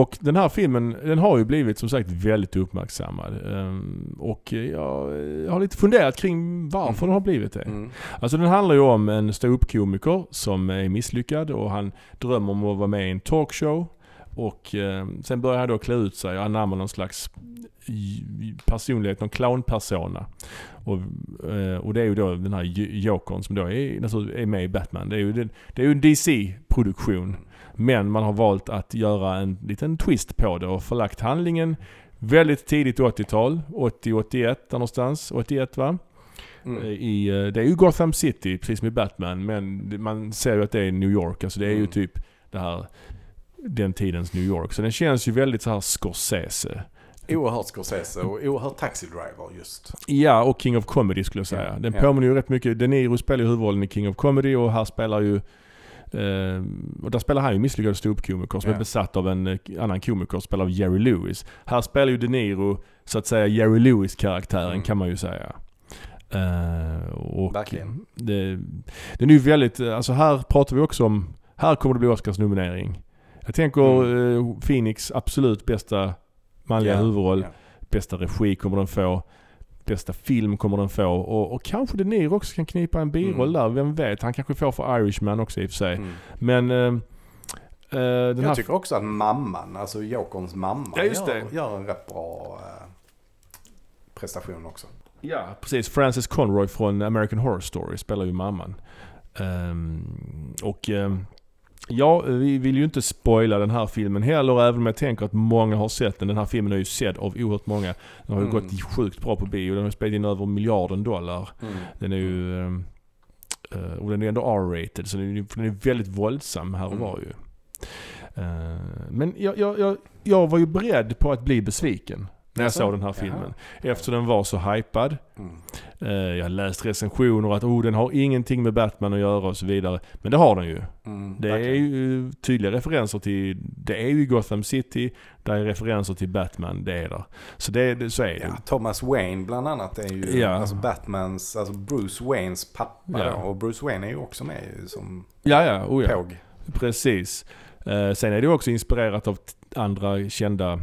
Speaker 2: och den här filmen, den har ju blivit som sagt väldigt uppmärksammad. Ehm, och jag, jag har lite funderat kring varför den har blivit det.
Speaker 1: Mm.
Speaker 2: Alltså den handlar ju om en ståuppkomiker som är misslyckad och han drömmer om att vara med i en talkshow. Och eh, sen börjar han då klä ut sig och anamma någon slags personlighet, någon clownpersona. Och, eh, och det är ju då den här Jokern som då är, är med i Batman. Det är ju, den- det är ju en DC-produktion. Men man har valt att göra en liten twist på det och förlagt handlingen väldigt tidigt 80-tal. 80-81 där någonstans. 81 va?
Speaker 1: Mm.
Speaker 2: I, eh, det är ju Gotham City, precis som i Batman. Men man ser ju att det är New York. Alltså det är ju
Speaker 1: Mm.
Speaker 2: typ det här, den tidens New York. Så den känns ju väldigt så här Scorsese.
Speaker 1: Oerhört Scorsese och oerhört Taxi Driver just.
Speaker 2: Ja, och King of Comedy skulle jag säga. Den
Speaker 1: ja.
Speaker 2: påminner ju rätt mycket. De Niro spelar ju huvudrollen i King of Comedy och här spelar ju eh, och där spelar han ju misslyckad ståuppkomiker som
Speaker 1: Ja.
Speaker 2: är besatt av en eh, annan komiker, spelad av Jerry Lewis. Här spelar ju De Niro, så att säga, Jerry Lewis-karaktären
Speaker 1: Mm.
Speaker 2: kan man ju säga. Eh, och
Speaker 1: Verkligen.
Speaker 2: Det, den är ju väldigt, eh, alltså här pratar vi också om, här kommer det bli Oscars nominering. Jag tänker eh, Phoenix absolut bästa manliga
Speaker 1: Mm. Ja,
Speaker 2: huvudroll.
Speaker 1: ja.
Speaker 2: Bästa regi kommer den få. Bästa film kommer den få. Och, och kanske De Niro också kan knipa en biroll
Speaker 1: Mm.
Speaker 2: där. Vem vet? Han kanske får för Irishman också i och för sig.
Speaker 1: Mm.
Speaker 2: Men... eh, eh, här...
Speaker 1: Jag tycker också att mamman, alltså Jokerns mamma,
Speaker 2: Ja, just
Speaker 1: gör,
Speaker 2: det.
Speaker 1: gör en rätt bra eh, prestation också.
Speaker 2: Ja, precis. Frances Conroy från American Horror Story spelar ju mamman. Ehm, och ehm, ja, vi vill ju inte spoila den här filmen heller, även om jag tänker att många har sett den. Den här filmen är ju sedd av oerhört många. Den har ju
Speaker 1: Mm.
Speaker 2: gått sjukt bra på bio. Den har spelat in över miljarden dollar.
Speaker 1: Mm.
Speaker 2: Den är ju... ehm, eh, och den är ändå R-rated, så den är, ju- den är väldigt våldsam här och
Speaker 1: Mm.
Speaker 2: var ju. Eh, men jag, jag, jag, jag var ju beredd på att bli besviken när jag såg den här
Speaker 1: Jaha.
Speaker 2: filmen. Eftersom den var så hypad.
Speaker 1: Mm.
Speaker 2: Eh, Jag läst recensioner att oh, den har ingenting med Batman att göra och så vidare. Men det har den ju.
Speaker 1: Mm,
Speaker 2: Det är
Speaker 1: verkligen.
Speaker 2: ju tydliga referenser till, det är ju Gotham City, där är referenser till Batman, det är där. Så, det, så är det.
Speaker 1: Ja, Thomas Wayne bland annat är ju
Speaker 2: Ja.
Speaker 1: alltså Batmans, alltså Bruce Waynes pappa
Speaker 2: Ja.
Speaker 1: Och Bruce Wayne är ju också med ju som
Speaker 2: Ja, ja, oh ja.
Speaker 1: påg.
Speaker 2: Precis. Eh, sen är det också inspirerat av andra kända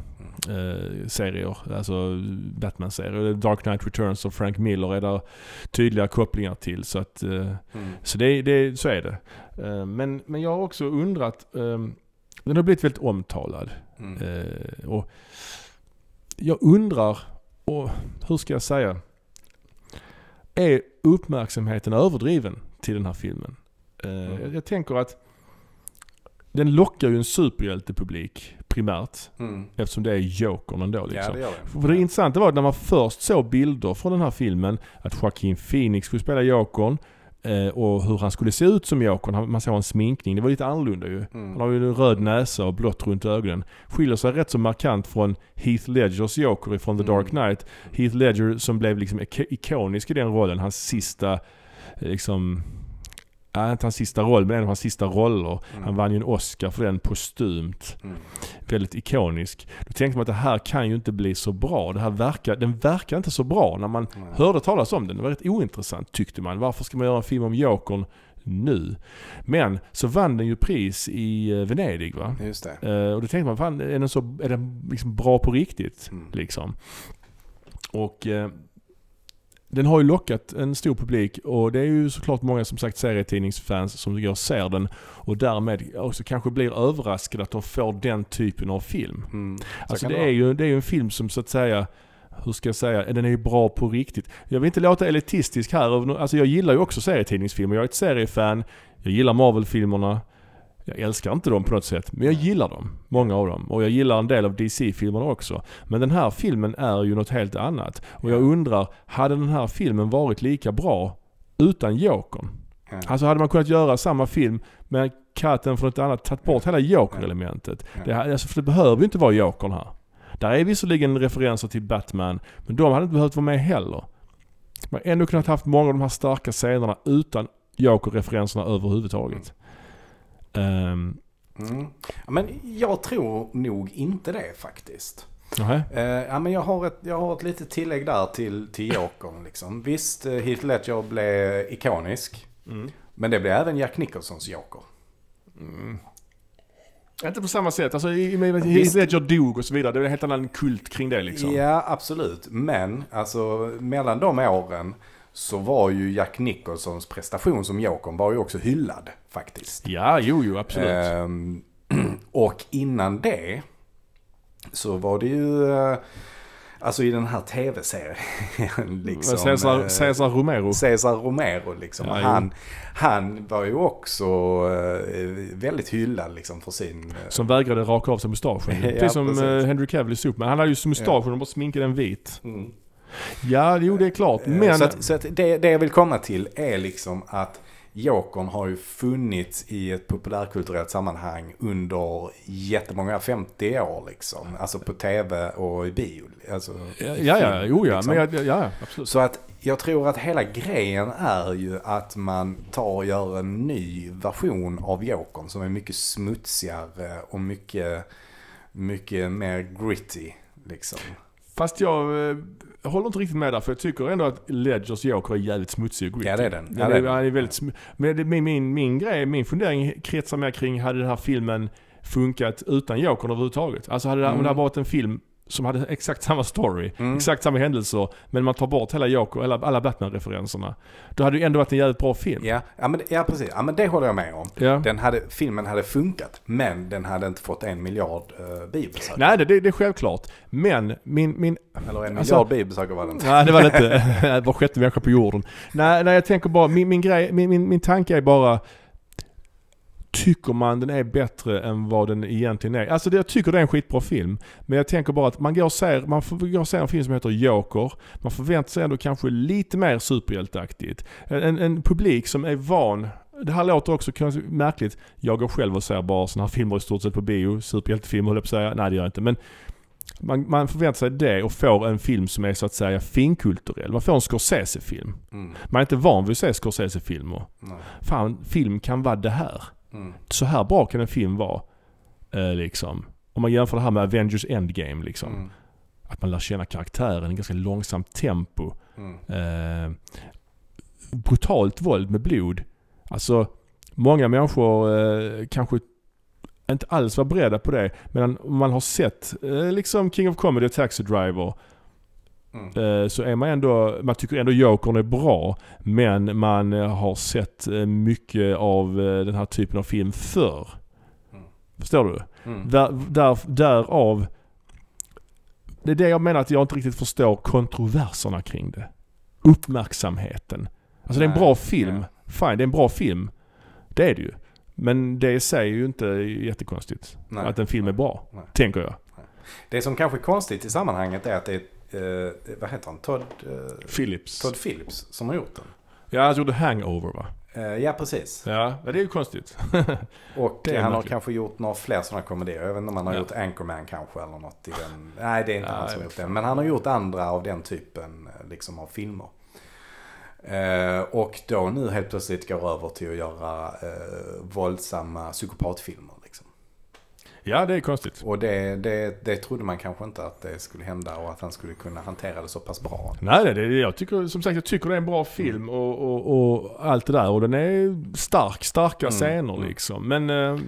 Speaker 2: eh, serier. Alltså Batman-serier. Dark Knight Returns och Frank Miller är där tydliga kopplingar till. Så, att, eh,
Speaker 1: Mm.
Speaker 2: så, det, det, så är det. Eh, men, men jag har också undrat. Eh, den har blivit väldigt omtalad.
Speaker 1: Mm.
Speaker 2: Eh, och jag undrar, och hur ska jag säga? Är uppmärksamheten överdriven till den här filmen? Eh,
Speaker 1: Mm.
Speaker 2: jag, jag tänker att den lockar ju en superhjältepublik primärt.
Speaker 1: Mm.
Speaker 2: Eftersom det är Jokern ändå
Speaker 1: Ja,
Speaker 2: liksom.
Speaker 1: det gör det.
Speaker 2: För det intressanta var att när man först såg bilder från den här filmen, att Joaquin Phoenix skulle spela Jokern eh, och hur han skulle se ut som Jokern. Man såg en sminkning, det var lite annorlunda ju.
Speaker 1: Mm.
Speaker 2: Han har ju en röd näsa och blått runt ögonen. Skiljer sig rätt så markant från Heath Ledgers Joker från The
Speaker 1: Mm.
Speaker 2: Dark Knight. Heath Ledger som blev liksom ik- ikonisk i den rollen. Hans sista, eh, liksom, ja, inte hans sista roll, men en av hans sista roller.
Speaker 1: Mm.
Speaker 2: Han vann ju en Oscar för den postumt.
Speaker 1: Mm.
Speaker 2: Väldigt ikonisk. Då tänkte man att det här kan ju inte bli så bra. Det här verkar, den verkar inte så bra när man
Speaker 1: Nej.
Speaker 2: hörde talas om den. Det var rätt ointressant tyckte man. Varför ska man göra en film om Jokern nu? Men så vann den ju pris i eh, Venedig va?
Speaker 1: Just det.
Speaker 2: Eh, och då tänkte man, fan är den, så, är den liksom bra på riktigt?
Speaker 1: Mm.
Speaker 2: Liksom. Och eh, den har ju lockat en stor publik och det är ju såklart många som sagt serietidningsfans som går och ser den och därmed också kanske blir överraskade att de får den typen av film.
Speaker 1: Mm. Så
Speaker 2: Alltså det
Speaker 1: vara.
Speaker 2: är, ju, det är ju en film som så att säga hur ska jag säga, den är ju bra på riktigt. Jag vill inte låta elitistisk här, alltså jag gillar ju också serietidningsfilmer, jag är ett seriefan, jag gillar Marvel-filmerna. Jag älskar inte dem på något sätt, men jag gillar dem. Många av dem. Och jag gillar en del av DC-filmerna också. Men den här filmen är ju något helt annat. Och jag undrar, hade den här filmen varit lika bra utan Jokern? Alltså hade man kunnat göra samma film med katten från ett annat, tagit bort hela Joker-elementet. Det, alltså, för det behöver ju inte vara Jokern här. Där är visserligen referenser till Batman, men de hade inte behövt vara med heller. Man hade ändå kunnat haft många av de här starka scenerna utan Joker-referenserna överhuvudtaget. Ehm,
Speaker 1: Mm. Men jag tror nog inte det faktiskt.
Speaker 2: nähä.
Speaker 1: Eh, ja, men jag, har ett, jag har ett litet tillägg där till, till Jokern. Liksom. Visst, eh, Heath Ledger blev ikonisk.
Speaker 2: Mm.
Speaker 1: Men det blev även Jack Nicholsons Joker.
Speaker 2: Inte på samma sätt. Alltså. Heath Ledger dog och så vidare. Det är en helt annan kult kring det liksom.
Speaker 1: Ja, absolut. Men alltså mellan de åren så var ju Jack Nicholsons prestation som Jokern var ju också hyllad faktiskt.
Speaker 2: Ja, jo, jo, absolut.
Speaker 1: Ehm, <clears throat> och innan det så var det ju, eh, alltså i den här tv-serien <laughs> liksom.
Speaker 2: Cesar,
Speaker 1: eh,
Speaker 2: Cesar Romero.
Speaker 1: Cesar Romero liksom.
Speaker 2: Ja,
Speaker 1: han, han var ju också eh, väldigt hyllad liksom för sin...
Speaker 2: Som vägrade raka av sig mustaschen. <laughs>
Speaker 1: Ja,
Speaker 2: precis som Henry Cavill i Superman. Han hade ju mustaschen och bara sminkade den vit.
Speaker 1: Mm.
Speaker 2: Ja, jo det är klart.
Speaker 1: Eh,
Speaker 2: Men...
Speaker 1: Så, att, så att det, det jag vill komma till är liksom att Jokern har ju funnits i ett populärkulturellt sammanhang under jättemånga, 50 år liksom. Alltså på tv och i bio. Alltså,
Speaker 2: ja,
Speaker 1: i
Speaker 2: ja, ja, jo ja.
Speaker 1: liksom.
Speaker 2: Men ja, ja, absolut.
Speaker 1: Så att jag tror att hela grejen är ju att man tar och gör en ny version av Jokern som är mycket smutsigare och mycket, mycket mer gritty. Liksom.
Speaker 2: Fast jag eh, håller inte riktigt med där. För jag tycker ändå att Ledgers Joker är jävligt smutsig och gritty.
Speaker 1: Ja, det är den. Ja, det är den.
Speaker 2: är, är väldigt sm- Men det, min, min, min grej, min fundering kretsar mer kring, hade den här filmen funkat utan Jokern överhuvudtaget? Alltså hade det, om det
Speaker 1: Mm.
Speaker 2: hade varit en film som hade exakt samma story,
Speaker 1: Mm.
Speaker 2: exakt samma händelser, men man tar bort hela Joker, alla, alla Batman-referenserna. Då hade det ändå varit en jävligt bra film.
Speaker 1: Ja, ja, men, ja, precis. Ja, men det håller jag med om.
Speaker 2: Ja.
Speaker 1: Den hade, filmen hade funkat, men den hade inte fått en miljard uh, biobesökare.
Speaker 2: Nej, det, det, det är självklart. Men min, min
Speaker 1: Eller en
Speaker 2: Alltså-
Speaker 1: miljard biobesökare var det inte.
Speaker 2: Nej det var det inte. <laughs> Var sjätte människa på jorden. Nej, nej jag tänker bara, min, min, grej, min, min, min tanke är bara Tycker man den är bättre än vad den egentligen är? Alltså jag tycker det är en skitbra film. Men jag tänker bara att man går och ser, man går och ser en film som heter Joker. Man förväntar sig ändå kanske lite mer superhjälteaktigt. En, en, publik som är van det här låter också kanske märkligt. Jag går själv och ser bara såna här filmer i stort sett på bio. Superhjältefilmer höll jag på att säga. Nej det gör jag inte. Men man, man förväntar sig det och får en film som är så att säga finkulturell. Man får en Scorsese-film.
Speaker 1: Mm,
Speaker 2: Man är inte van vid att se Scorsese-filmer. Fan, film kan vara det här.
Speaker 1: Mm,
Speaker 2: Så här bra kan en film vara. Eh, liksom. Om man jämför det här med Avengers Endgame liksom.
Speaker 1: mm,
Speaker 2: Att man lär känna karaktären i ganska långsamt tempo.
Speaker 1: mm,
Speaker 2: Eh, brutalt våld med blod. Alltså, många människor eh, kanske inte alls var beredda på det. Men om man har sett eh, liksom King of Comedy och Taxi Driver
Speaker 1: mm.
Speaker 2: eh, så är man ändå, man tycker ändå Jokern är bra. Men man eh, har sett eh, mycket av den här typen av film förr.
Speaker 1: Mm.
Speaker 2: Förstår du?
Speaker 1: Mm.
Speaker 2: Där, där, därav... Det är det jag menar att jag inte riktigt förstår kontroverserna kring det. Uppmärksamheten. Alltså det är en
Speaker 1: Nej,
Speaker 2: bra film.
Speaker 1: ja.
Speaker 2: Fine, det är en bra film. Det är det ju. Men det i sig är ju inte jättekonstigt.
Speaker 1: Nej.
Speaker 2: Att en film är bra.
Speaker 1: Nej.
Speaker 2: Tänker jag.
Speaker 1: Det som kanske är konstigt i sammanhanget är att det är, eh, vad heter han, Todd, eh,
Speaker 2: Philips.
Speaker 1: Todd Phillips som har gjort den.
Speaker 2: Ja, han gjorde Hangover va?
Speaker 1: Eh, ja, precis.
Speaker 2: Ja, det är ju konstigt. <laughs>
Speaker 1: Och han har kanske gjort några fler sådana komedier. Jag vet inte om han har
Speaker 2: Ja.
Speaker 1: gjort Anchorman kanske eller något i den. Nej, det är inte
Speaker 2: Nej,
Speaker 1: han som har gjort den. Men han har gjort andra av den typen eh, liksom av filmer. Eh, och då nu helt plötsligt går över till att göra eh, våldsamma psykopatfilmer.
Speaker 2: Ja, det är konstigt.
Speaker 1: Och det, det, det trodde man kanske inte att det skulle hända och att han skulle kunna hantera det så pass bra.
Speaker 2: Nej, det, jag tycker, som sagt jag tycker det är en bra film och, och, och allt det där. Och den är stark, starka
Speaker 1: Mm,
Speaker 2: scener
Speaker 1: mm.
Speaker 2: liksom. Men eh,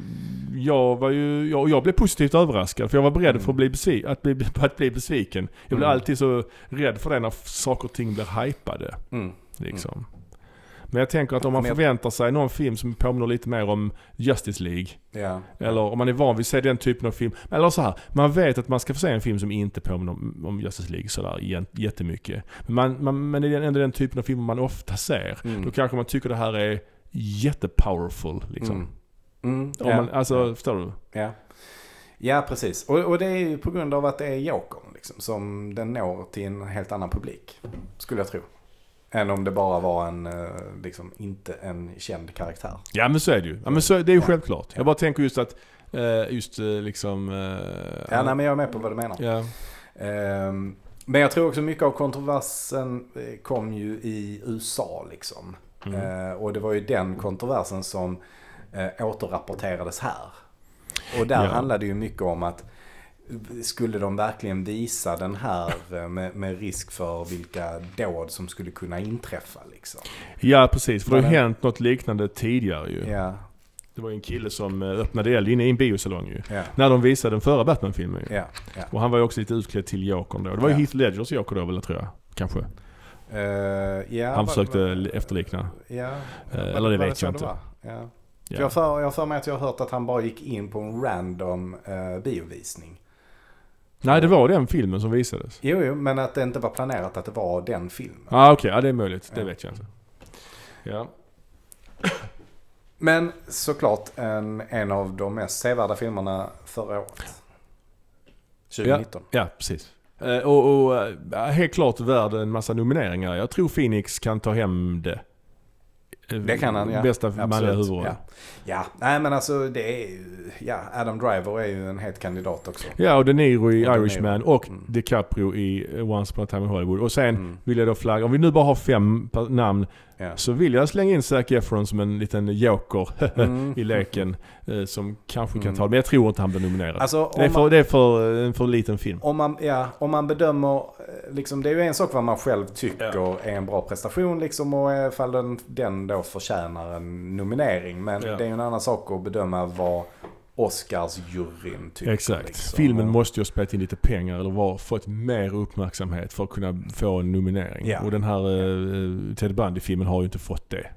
Speaker 2: jag var ju, jag, jag blev positivt överraskad för jag var beredd
Speaker 1: Mm.
Speaker 2: för att bli, besvi, att bli, <laughs> att bli besviken. Jag blir
Speaker 1: Mm.
Speaker 2: alltid så rädd för det när saker och ting blir hypade.
Speaker 1: Mm.
Speaker 2: Liksom. Men jag tänker att om man
Speaker 1: Men jag-
Speaker 2: förväntar sig någon film som påminner lite mer om Justice League.
Speaker 1: Ja.
Speaker 2: Eller om man är van vid att se den typen av film. Eller så här, man vet att man ska få se en film som inte påminner om, om Justice League sådär jä- jättemycket. Men, man, man, men det är ändå den typen av film man ofta ser.
Speaker 1: Mm.
Speaker 2: Då kanske man tycker det här är jättepowerful liksom.
Speaker 1: Mm. Mm,
Speaker 2: Om
Speaker 1: ja.
Speaker 2: man, alltså, förstår du?
Speaker 1: Ja, ja precis. Och, och det är ju på grund av att det är Jokern liksom, som den når till en helt annan publik. Skulle jag tro. Än om det bara var en, eh, liksom, inte en känd karaktär.
Speaker 2: Ja men så är det ju. Ja, men så, det är ju
Speaker 1: Ja.
Speaker 2: självklart.
Speaker 1: Ja.
Speaker 2: Jag bara tänker just att, eh, just eh, liksom...
Speaker 1: Ja, nej, men jag är med på vad du menar.
Speaker 2: ja.
Speaker 1: Ehm, men jag tror också mycket av kontroversen kom ju i USA liksom.
Speaker 2: Mm.
Speaker 1: Och det var ju den kontroversen som återrapporterades här. Och där
Speaker 2: Ja.
Speaker 1: handlade det ju mycket om att skulle de verkligen visa den här eh, med, med risk för vilka dåd som skulle kunna inträffa liksom.
Speaker 2: ja precis, för det har hänt något liknande tidigare ju.
Speaker 1: Ja,
Speaker 2: Det var ju en kille som eh, öppnade eld inne i en biosalong ju.
Speaker 1: ja,
Speaker 2: När de visade den förra Batman-filmen ju.
Speaker 1: ja.
Speaker 2: Och han var ju också lite utklädd till Jokern då. Det var ju. Heath Ledgers Joker då väl tror jag. Kanske.
Speaker 1: Eh, ja
Speaker 2: Han försökte
Speaker 1: vad-
Speaker 2: efterlikna. Eh,
Speaker 1: vad-
Speaker 2: eller det vet jag inte.
Speaker 1: För Jag har för, för mig att jag har hört att han bara gick in på en random eh, biovisning.
Speaker 2: Nej det var den filmen som visades.
Speaker 1: Jo, jo, men att det inte var planerat att det var den filmen.
Speaker 2: ah, okej, ja det är möjligt. Det
Speaker 1: Ja.
Speaker 2: vet jag inte. Ja.
Speaker 1: Men såklart en, en av de mest sevärda filmerna förra året. 2019.
Speaker 2: Ja, precis. Eh, och och eh, helt klart värd en massa nomineringar. Jag tror Phoenix kan ta hem det.
Speaker 1: Det kan han, ja.
Speaker 2: Bästa manliga huvudroll.
Speaker 1: Ja. ja, nej men alltså det är ju, ja, Adam Driver är ju en het kandidat också.
Speaker 2: Ja, och De Niro i
Speaker 1: Och De Niro.
Speaker 2: Irishman och
Speaker 1: Mm.
Speaker 2: DiCaprio i Once upon a time in Hollywood. Och sen
Speaker 1: Mm.
Speaker 2: vill jag då flagga, om vi nu bara har fem namn,
Speaker 1: Ja.
Speaker 2: så vill jag slänga in Zac Efron som en liten joker <laughs>
Speaker 1: Mm.
Speaker 2: i leken. eh, Som kanske kan
Speaker 1: Mm.
Speaker 2: ta det, men jag tror inte han blir nominerad.
Speaker 1: Alltså,
Speaker 2: det, är för,
Speaker 1: man,
Speaker 2: det är för en för liten film.
Speaker 1: om, man, ja, om man bedömer, eh, liksom, det är ju en sak vad man själv tycker är en bra prestation liksom och ifall den, den då förtjänar en nominering. Men
Speaker 2: Ja.
Speaker 1: det är ju en annan sak att bedöma vad Oscarsjuryn tycker.
Speaker 2: Exakt.
Speaker 1: liksom.
Speaker 2: Filmen måste ju ha spelat in lite pengar eller var, fått mer uppmärksamhet för att kunna få en nominering.
Speaker 1: Ja.
Speaker 2: Och den här uh, Ted Bundy-filmen har ju inte fått det.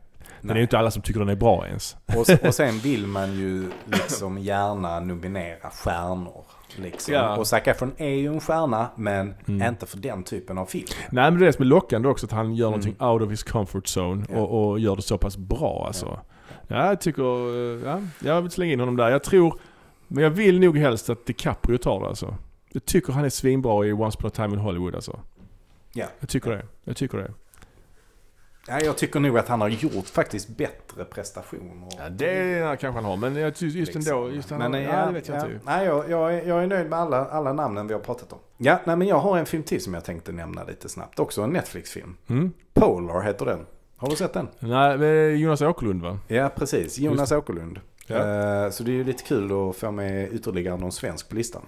Speaker 2: Men det är ju inte alla som tycker den är bra ens.
Speaker 1: Och, och sen vill man ju liksom gärna nominera stjärnor. Liksom.
Speaker 2: Ja.
Speaker 1: Och Zac Efron är ju en stjärna men
Speaker 2: Mm.
Speaker 1: inte för den typen av film.
Speaker 2: Nej men det är det som är lockande också, att han gör
Speaker 1: Mm.
Speaker 2: någonting out of his comfort zone
Speaker 1: Ja.
Speaker 2: och, och gör det så pass bra alltså. Ja, jag tycker, eh, ja, jag vill slänga in honom där. Jag tror, men jag vill nog helst att DiCaprio tar det alltså. Jag tycker han är svinbra i Once upon a time in Hollywood alltså.
Speaker 1: Ja.
Speaker 2: Jag tycker det. Jag tycker det.
Speaker 1: Ja, jag tycker nog att han har gjort faktiskt bättre prestationer.
Speaker 2: Ja, det kanske han har, men just
Speaker 1: Liksom.
Speaker 2: ändå, just han,
Speaker 1: Men,
Speaker 2: ja,
Speaker 1: ja,
Speaker 2: det vet jag
Speaker 1: ja.
Speaker 2: inte.
Speaker 1: Nej, jag, jag, är, jag är nöjd med alla, alla namnen vi har pratat om. Ja, nej, men jag har en film till som jag tänkte nämna lite snabbt. Också en Netflix-film.
Speaker 2: Mm?
Speaker 1: Polar heter den. Har du sett den?
Speaker 2: Nej, Jonas Åkerlund va?
Speaker 1: Ja, precis. Jonas Åkerlund.
Speaker 2: Ja.
Speaker 1: Eh, så det är ju lite kul att få med ytterligare någon svensk på listan.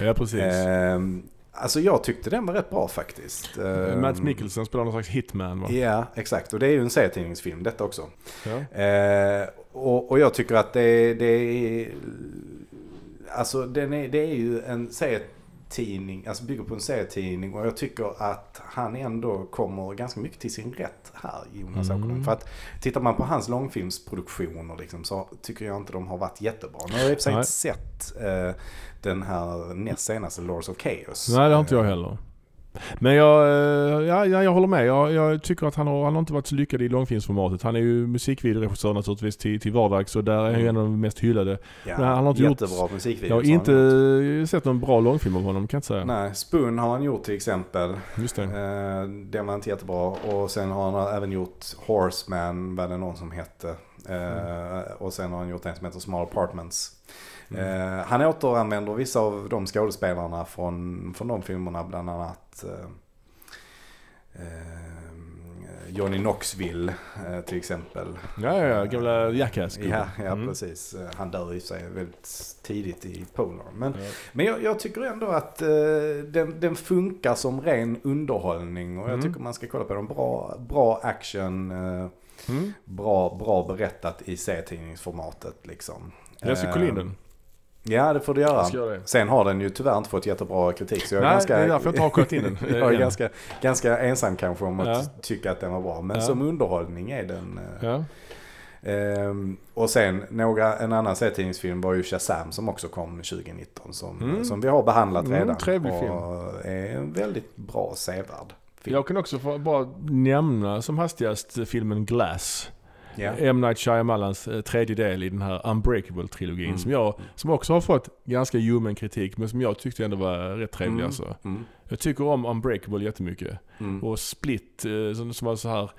Speaker 2: Ja, precis.
Speaker 1: Ehm, alltså jag tyckte den var rätt bra faktiskt. Ehm,
Speaker 2: Matt Mikkelsen spelar någon slags hitman va?
Speaker 1: Ja, exakt. Och det är ju en serietidningsfilm detta också.
Speaker 2: Ja.
Speaker 1: Eh, och, och jag tycker att det, det är... Alltså den är, det är ju en serietidning, alltså bygger på en serietidning och jag tycker att han ändå kommer ganska mycket till sin rätt här, Jonas
Speaker 2: Mm.
Speaker 1: Åkerlund. För att tittar man på hans långfilmsproduktioner liksom, så tycker jag inte de har varit jättebra. Nu har jag i och för sig inte sett eh, den här näst senaste Lords of Chaos.
Speaker 2: Nej, det har inte jag heller. Men jag, eh, ja, ja, jag håller med. Jag, jag tycker att han har, han har inte varit så lyckad i långfilmsformatet. Han är ju musikvideoregissör naturligtvis till, till vardags och där är han ju en av de mest hyllade.
Speaker 1: Ja,
Speaker 2: Men han har inte gjort-
Speaker 1: jättebra musikvideo.
Speaker 2: Jag har inte sett någon bra långfilm av honom kan jag inte säga.
Speaker 1: Nej, Spoon har han gjort till exempel.
Speaker 2: Just det.
Speaker 1: Eh, den var inte jättebra. Och sen har han även gjort Horseman, vad det någon som hette. Eh, Och sen har han gjort en som heter Small Apartments.
Speaker 2: Mm.
Speaker 1: Eh, han återanvänder vissa av de skådespelarna från, från de filmerna, bland annat eh, eh, Johnny Knoxville eh, till exempel.
Speaker 2: Ja, ja, ja. Gamla Jackass.
Speaker 1: Ja, ja
Speaker 2: Mm.
Speaker 1: precis. Han dör i sig väldigt tidigt i Polar. Men,
Speaker 2: Ja.
Speaker 1: men jag, jag tycker ändå att den, den funkar som ren underhållning. Och jag
Speaker 2: Mm.
Speaker 1: tycker man ska kolla på den. Bra, bra action,
Speaker 2: Mm.
Speaker 1: bra, bra berättat i serietidningsformatet liksom.
Speaker 2: In den.
Speaker 1: Ja, det får du göra.
Speaker 2: Göra det.
Speaker 1: Sen har den ju tyvärr inte fått jättebra kritik. Så jag är
Speaker 2: Nej,
Speaker 1: ganska,
Speaker 2: det är därför jag inte har kollat in den. <laughs>
Speaker 1: jag är ganska, ganska ensam kanske om att
Speaker 2: Ja.
Speaker 1: tycka att den var bra. Men
Speaker 2: Ja.
Speaker 1: som underhållning är den... eh,
Speaker 2: Ja.
Speaker 1: Ehm, och sen några, en annan serietidningsfilm var ju Shazam som också kom 2019. Som,
Speaker 2: Mm.
Speaker 1: som vi har behandlat
Speaker 2: Mm,
Speaker 1: redan.
Speaker 2: trevlig
Speaker 1: och
Speaker 2: film.
Speaker 1: är en väldigt bra sevärd film.
Speaker 2: Jag kan också bara nämna som hastigast filmen Glass.
Speaker 1: Ja.
Speaker 2: M. Night Shyamalans eh, tredje del i den här Unbreakable-trilogin.
Speaker 1: Mm.
Speaker 2: Som, jag, som också har fått ganska ljummen kritik, men som jag tyckte ändå var rätt trevlig
Speaker 1: Mm.
Speaker 2: alltså.
Speaker 1: Mm.
Speaker 2: Jag tycker om Unbreakable jättemycket.
Speaker 1: Mm.
Speaker 2: Och Split, eh, som, som var så här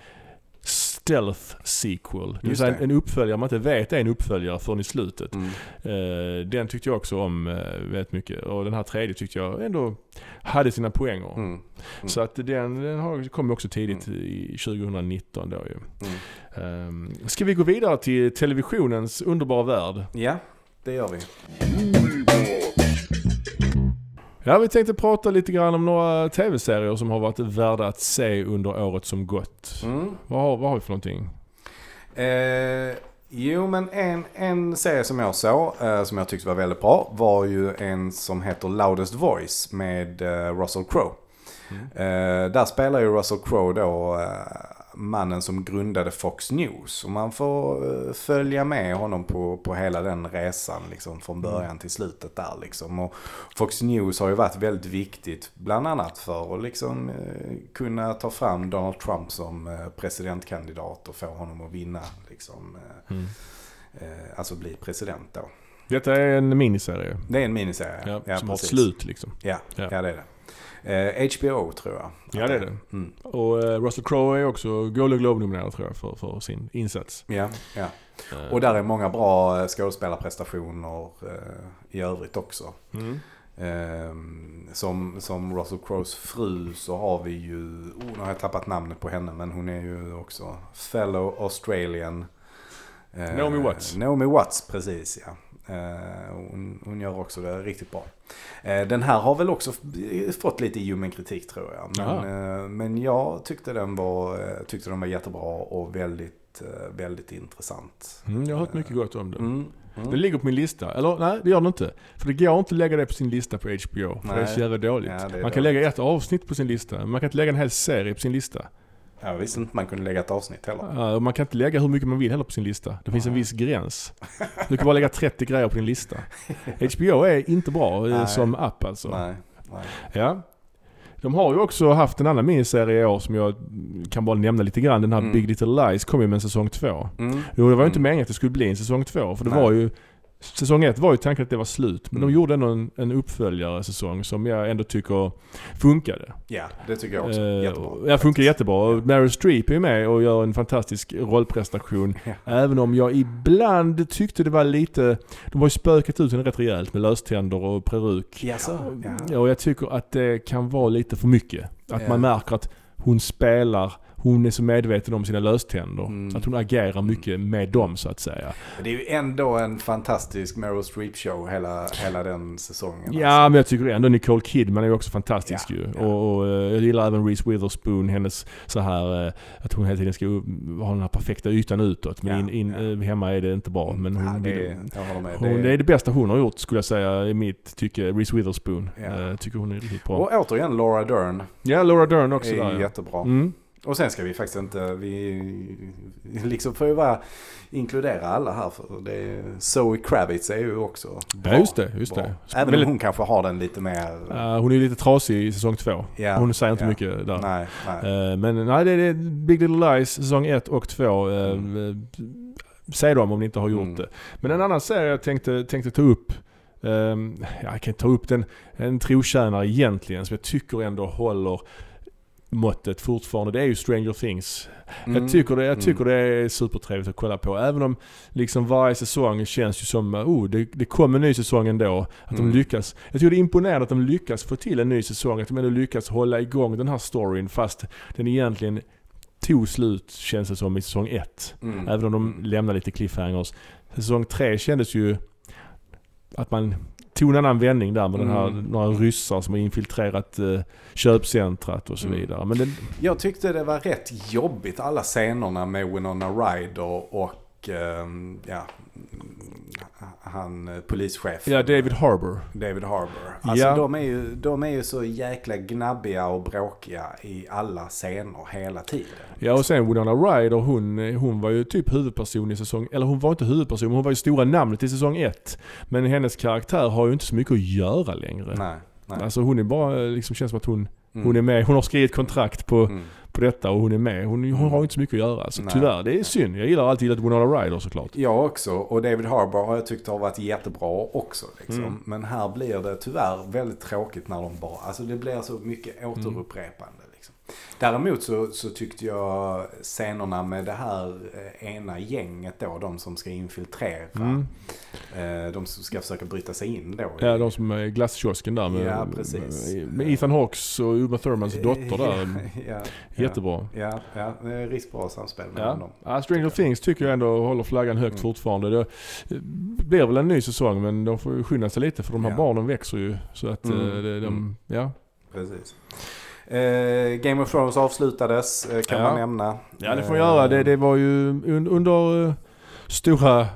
Speaker 2: stealth sequel. Det vill en uppföljare man inte vet är en uppföljare förrän i slutet.
Speaker 1: Mm.
Speaker 2: Eh, den tyckte jag också om eh, väldigt mycket. Och den här tredje tyckte jag ändå hade sina poänger.
Speaker 1: Mm.
Speaker 2: Så att den, den har, kom också tidigt i 2019 då ju.
Speaker 1: Mm.
Speaker 2: Um, ska vi gå vidare till televisionens underbara värld?
Speaker 1: Ja, det gör vi.
Speaker 2: Ja, vi tänkte prata lite grann om några tv-serier som har varit värda att se under året som gått.
Speaker 1: Mm.
Speaker 2: Vad, har, vad har vi för någonting?
Speaker 1: Eh, jo, men en, en serie som jag såg, eh, som jag tyckte var väldigt bra, var ju en som heter Loudest Voice med eh, Russell Crowe. Eh, där spelar ju Russell Crowe då eh, mannen som grundade Fox News. Och man får eh, följa med honom på, på hela den resan liksom, från början till slutet där. Liksom. Och Fox News har ju varit väldigt viktigt, bland annat för att liksom, eh, kunna ta fram Donald Trump som eh, presidentkandidat och få honom att vinna. Liksom, eh,
Speaker 2: Mm.
Speaker 1: alltså bli president då.
Speaker 2: Detta är en miniserie.
Speaker 1: Det är en miniserie.
Speaker 2: Ja, som har ett
Speaker 1: precis.
Speaker 2: slut liksom.
Speaker 1: Ja,
Speaker 2: Ja.
Speaker 1: ja. det är det. Eh, HBO tror jag.
Speaker 2: Ja, det är det.
Speaker 1: Mm.
Speaker 2: Och eh, Russell Crowe är också Golden Globe-nominerad tror jag för, för sin insats.
Speaker 1: Ja, ja.
Speaker 2: Eh,
Speaker 1: Och där är många bra eh, skådespelarprestationer eh, i övrigt också.
Speaker 2: mm.
Speaker 1: Ehm, som, som Russell Crowes fru så har vi ju, oh, nu har jag tappat namnet på henne men hon är ju också fellow Australian. Eh,
Speaker 2: Naomi Watts.
Speaker 1: Naomi Watts, precis ja. Eh, hon, hon gör också det riktigt bra. Eh, den här har väl också fått lite ljummen kritik tror jag. Men, eh, men jag tyckte den, var, tyckte den var jättebra och väldigt, väldigt intressant.
Speaker 2: Mm, jag har hört mycket gott om det.
Speaker 1: Mm.
Speaker 2: Den
Speaker 1: Mm.
Speaker 2: ligger på min lista. Eller nej, det gör den inte. För det går inte att lägga det på sin lista på HBO. För det är så
Speaker 1: Nej.
Speaker 2: jävla dåligt.
Speaker 1: Ja,
Speaker 2: man kan
Speaker 1: dåligt.
Speaker 2: lägga ett avsnitt på sin lista, men man kan inte lägga en hel serie på sin lista.
Speaker 1: Jag visste inte man kunde lägga ett avsnitt heller.
Speaker 2: Och man kan inte lägga hur mycket man vill heller på sin lista. Det finns en
Speaker 1: Nej.
Speaker 2: viss gräns. Du kan bara lägga 30 grejer på din lista. HBO är inte bra eh,
Speaker 1: Nej.
Speaker 2: som app alltså.
Speaker 1: Nej, nej.
Speaker 2: Ja. De har ju också haft en annan miniserie i år som jag kan bara nämna lite grann. Den här
Speaker 1: Mm.
Speaker 2: Big Little Lies kom ju med en säsong två.
Speaker 1: Mm.
Speaker 2: Jo, det var ju inte
Speaker 1: Mm.
Speaker 2: meningen att det skulle bli en säsong två. För det
Speaker 1: Nej.
Speaker 2: var ju... Säsong ett var ju tanken att det var slut. Men de
Speaker 1: Mm.
Speaker 2: gjorde ändå en, en uppföljare säsong som jag ändå tycker funkade.
Speaker 1: Ja, det tycker jag också.
Speaker 2: Eh,
Speaker 1: Jättebra.
Speaker 2: Ja, funkar jättebra. Och Meryl Streep är med och gör en fantastisk rollprestation.
Speaker 1: Ja.
Speaker 2: Även om jag ibland tyckte det var lite... De har ju spökat ut henne rätt rejält med löständer och peruk.
Speaker 1: Jaså?
Speaker 2: Ja,
Speaker 1: Ja.
Speaker 2: och jag tycker att det kan vara lite för mycket. Att
Speaker 1: Ja.
Speaker 2: man märker att hon spelar, hon är så medveten om sina löständer.
Speaker 1: Mm.
Speaker 2: Att hon agerar mycket med dem så att säga.
Speaker 1: Det är ju ändå en fantastisk Meryl Streep show hela, hela den säsongen. alltså.
Speaker 2: Ja, men jag tycker ändå Nicole Kidman är ju också fantastisk
Speaker 1: Ja,
Speaker 2: ju.
Speaker 1: ja.
Speaker 2: Och, och eh, jag gillar även Reese Witherspoon, hennes så här eh, att hon hela tiden ska ha den här perfekta ytan utåt. Men
Speaker 1: Ja,
Speaker 2: in, in, eh, hemma är det inte bra. Men hon,
Speaker 1: det, är-
Speaker 2: hon, det är det bästa hon har gjort skulle jag säga i mitt tycke. Reese Witherspoon.
Speaker 1: Ja.
Speaker 2: Tycker hon är riktigt bra.
Speaker 1: Och återigen Laura Dern
Speaker 2: ja, Laura Dern också
Speaker 1: är
Speaker 2: där
Speaker 1: jättebra.
Speaker 2: Mm.
Speaker 1: Och sen ska vi faktiskt inte, vi liksom får ju bara inkludera alla här. För det är, Zoe Kravitz är ju också bra.
Speaker 2: Ja, just det. Just
Speaker 1: bra.
Speaker 2: det.
Speaker 1: Även om hon kanske har den lite mer...
Speaker 2: Eh, hon är ju lite trasig i säsong två.
Speaker 1: ja,
Speaker 2: Hon säger inte
Speaker 1: ja.
Speaker 2: mycket där.
Speaker 1: Nej, nej.
Speaker 2: Eh, men nej, det är Big Little Lies säsong 1 och 2. Uh,
Speaker 1: Mm.
Speaker 2: Säg dem om ni inte har gjort
Speaker 1: Mm.
Speaker 2: det. Men en annan serie jag tänkte, tänkte ta upp. ja, jag kan ta upp den. En trotjänare egentligen som jag tycker ändå håller måttet fortfarande. Det är ju Stranger Things.
Speaker 1: Mm.
Speaker 2: Jag tycker, det, jag
Speaker 1: Mm.
Speaker 2: tycker det är supertrevligt att kolla på. Även om liksom varje säsong känns ju som, oh, det, det kommer en ny säsong ändå. Att
Speaker 1: Mm.
Speaker 2: de lyckas. Jag tycker det är imponerande att de lyckas få till en ny säsong. Att de ändå lyckas hålla igång den här storyn fast den egentligen tog slut känns det som i säsong ett.
Speaker 1: Mm.
Speaker 2: Även om de
Speaker 1: Mm.
Speaker 2: lämnar lite cliffhangers. Säsong tre kändes ju att man tog en annan vändning där med den här,
Speaker 1: Mm.
Speaker 2: några ryssar som har infiltrerat eh, köpcentrat och så
Speaker 1: Mm.
Speaker 2: vidare. Men det,
Speaker 1: Jag tyckte det var rätt jobbigt alla scenerna med Winona Ryder och ehm, ja, han eh, polischef.
Speaker 2: Ja, David Harbour.
Speaker 1: David Harbour. Alltså
Speaker 2: Ja.
Speaker 1: de, är ju, de är ju så jäkla gnabbiga och bråkiga i alla scener hela tiden.
Speaker 2: Ja och sen Winona Ryder, hon, hon var ju typ huvudperson i säsong, eller hon var inte huvudperson, men hon var ju stora namnet i säsong ett. Men hennes karaktär har ju inte så mycket att göra längre.
Speaker 1: Nej. nej.
Speaker 2: Alltså hon är bara, liksom känns som att hon,
Speaker 1: Mm.
Speaker 2: hon är med, hon har skrivit kontrakt på,
Speaker 1: Mm.
Speaker 2: på detta och hon är med. Hon, hon har ju inte så mycket att göra.
Speaker 1: Nej.
Speaker 2: tyvärr, det är synd. Jag gillar alltid gillat Winona Ryder såklart.
Speaker 1: Jag också. Och David Harbour har jag tyckt har varit jättebra också. Liksom.
Speaker 2: Mm.
Speaker 1: Men här blir det tyvärr väldigt tråkigt när de bara... Alltså det blir så mycket
Speaker 2: Mm.
Speaker 1: återupprepande. Däremot så, så tyckte jag scenerna med det här eh, ena gänget då. De som ska infiltrera.
Speaker 2: Mm.
Speaker 1: Eh, de som ska försöka bryta sig in då.
Speaker 2: Ja, de som är i glasskiosken där med,
Speaker 1: Ja, precis.
Speaker 2: med, Ethan Hawks och Uma Thurmans dotter där. <laughs>
Speaker 1: ja,
Speaker 2: Jättebra.
Speaker 1: Ja, ja, riktigt bra samspel mellan
Speaker 2: Ja.
Speaker 1: dem.
Speaker 2: Ja, Stranger Things tycker jag ändå håller flaggan högt
Speaker 1: Mm.
Speaker 2: fortfarande. Det blir väl en ny säsong men de får skynda sig lite för de här
Speaker 1: Ja.
Speaker 2: barnen växer ju. Så att
Speaker 1: Mm,
Speaker 2: eh, de, de,
Speaker 1: mm.
Speaker 2: ja.
Speaker 1: Precis. Eh, Game of Thrones avslutades eh, kan
Speaker 2: Ja.
Speaker 1: man nämna.
Speaker 2: ja, det får man göra. Det, det var ju un, under eh, stora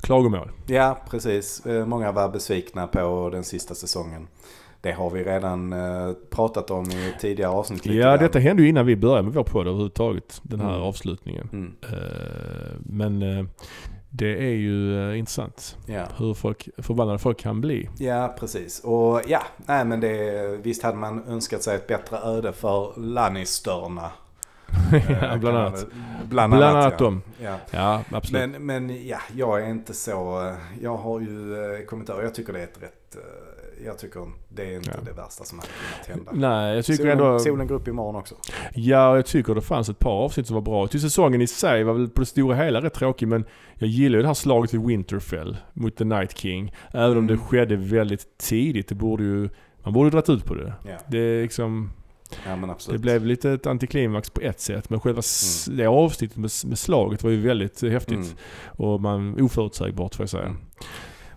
Speaker 2: klagomål.
Speaker 1: Ja, precis. Eh, många var besvikna på den sista säsongen. Det har vi redan eh, pratat om i tidigare avsnitt.
Speaker 2: Ja, detta hände ju innan vi började med vår podd överhuvudtaget. Den här
Speaker 1: Mm.
Speaker 2: avslutningen.
Speaker 1: Mm,
Speaker 2: men det är ju eh, intressant
Speaker 1: ja.
Speaker 2: hur folk, förbannade folk kan bli.
Speaker 1: ja, precis. Och ja, nej men det, visst hade man önskat sig ett bättre öde för Lannistörna. <laughs> Eh,
Speaker 2: ja, bland annat.
Speaker 1: Bland,
Speaker 2: Bland
Speaker 1: annat, ja.
Speaker 2: dem.
Speaker 1: Ja.
Speaker 2: Ja, absolut.
Speaker 1: Men, men ja, jag är inte så... eh, Jag har ju eh, kommentarer. Jag tycker det är ett rätt... Jag tycker det är inte
Speaker 2: Ja.
Speaker 1: det värsta som hade kunnat hända.
Speaker 2: Nej, jag tycker
Speaker 1: solen,
Speaker 2: ändå...
Speaker 1: solen går upp imorgon också.
Speaker 2: Ja, jag tycker det fanns ett par avsnitt som var bra. Till säsongen i sig var väl på det stora hela rätt tråkig men jag gillar ju det här slaget vid Winterfell mot The Night King. Även om
Speaker 1: Mm.
Speaker 2: det skedde väldigt tidigt. Det borde ju... Man borde dragit ut på det.
Speaker 1: Ja,
Speaker 2: Det är liksom...
Speaker 1: ja.
Speaker 2: Det blev lite ett antiklimax på ett sätt. Men själva s- det avsnittet med, med slaget var ju väldigt eh, häftigt.
Speaker 1: Mm.
Speaker 2: Och man, oförutsägbart får jag säga.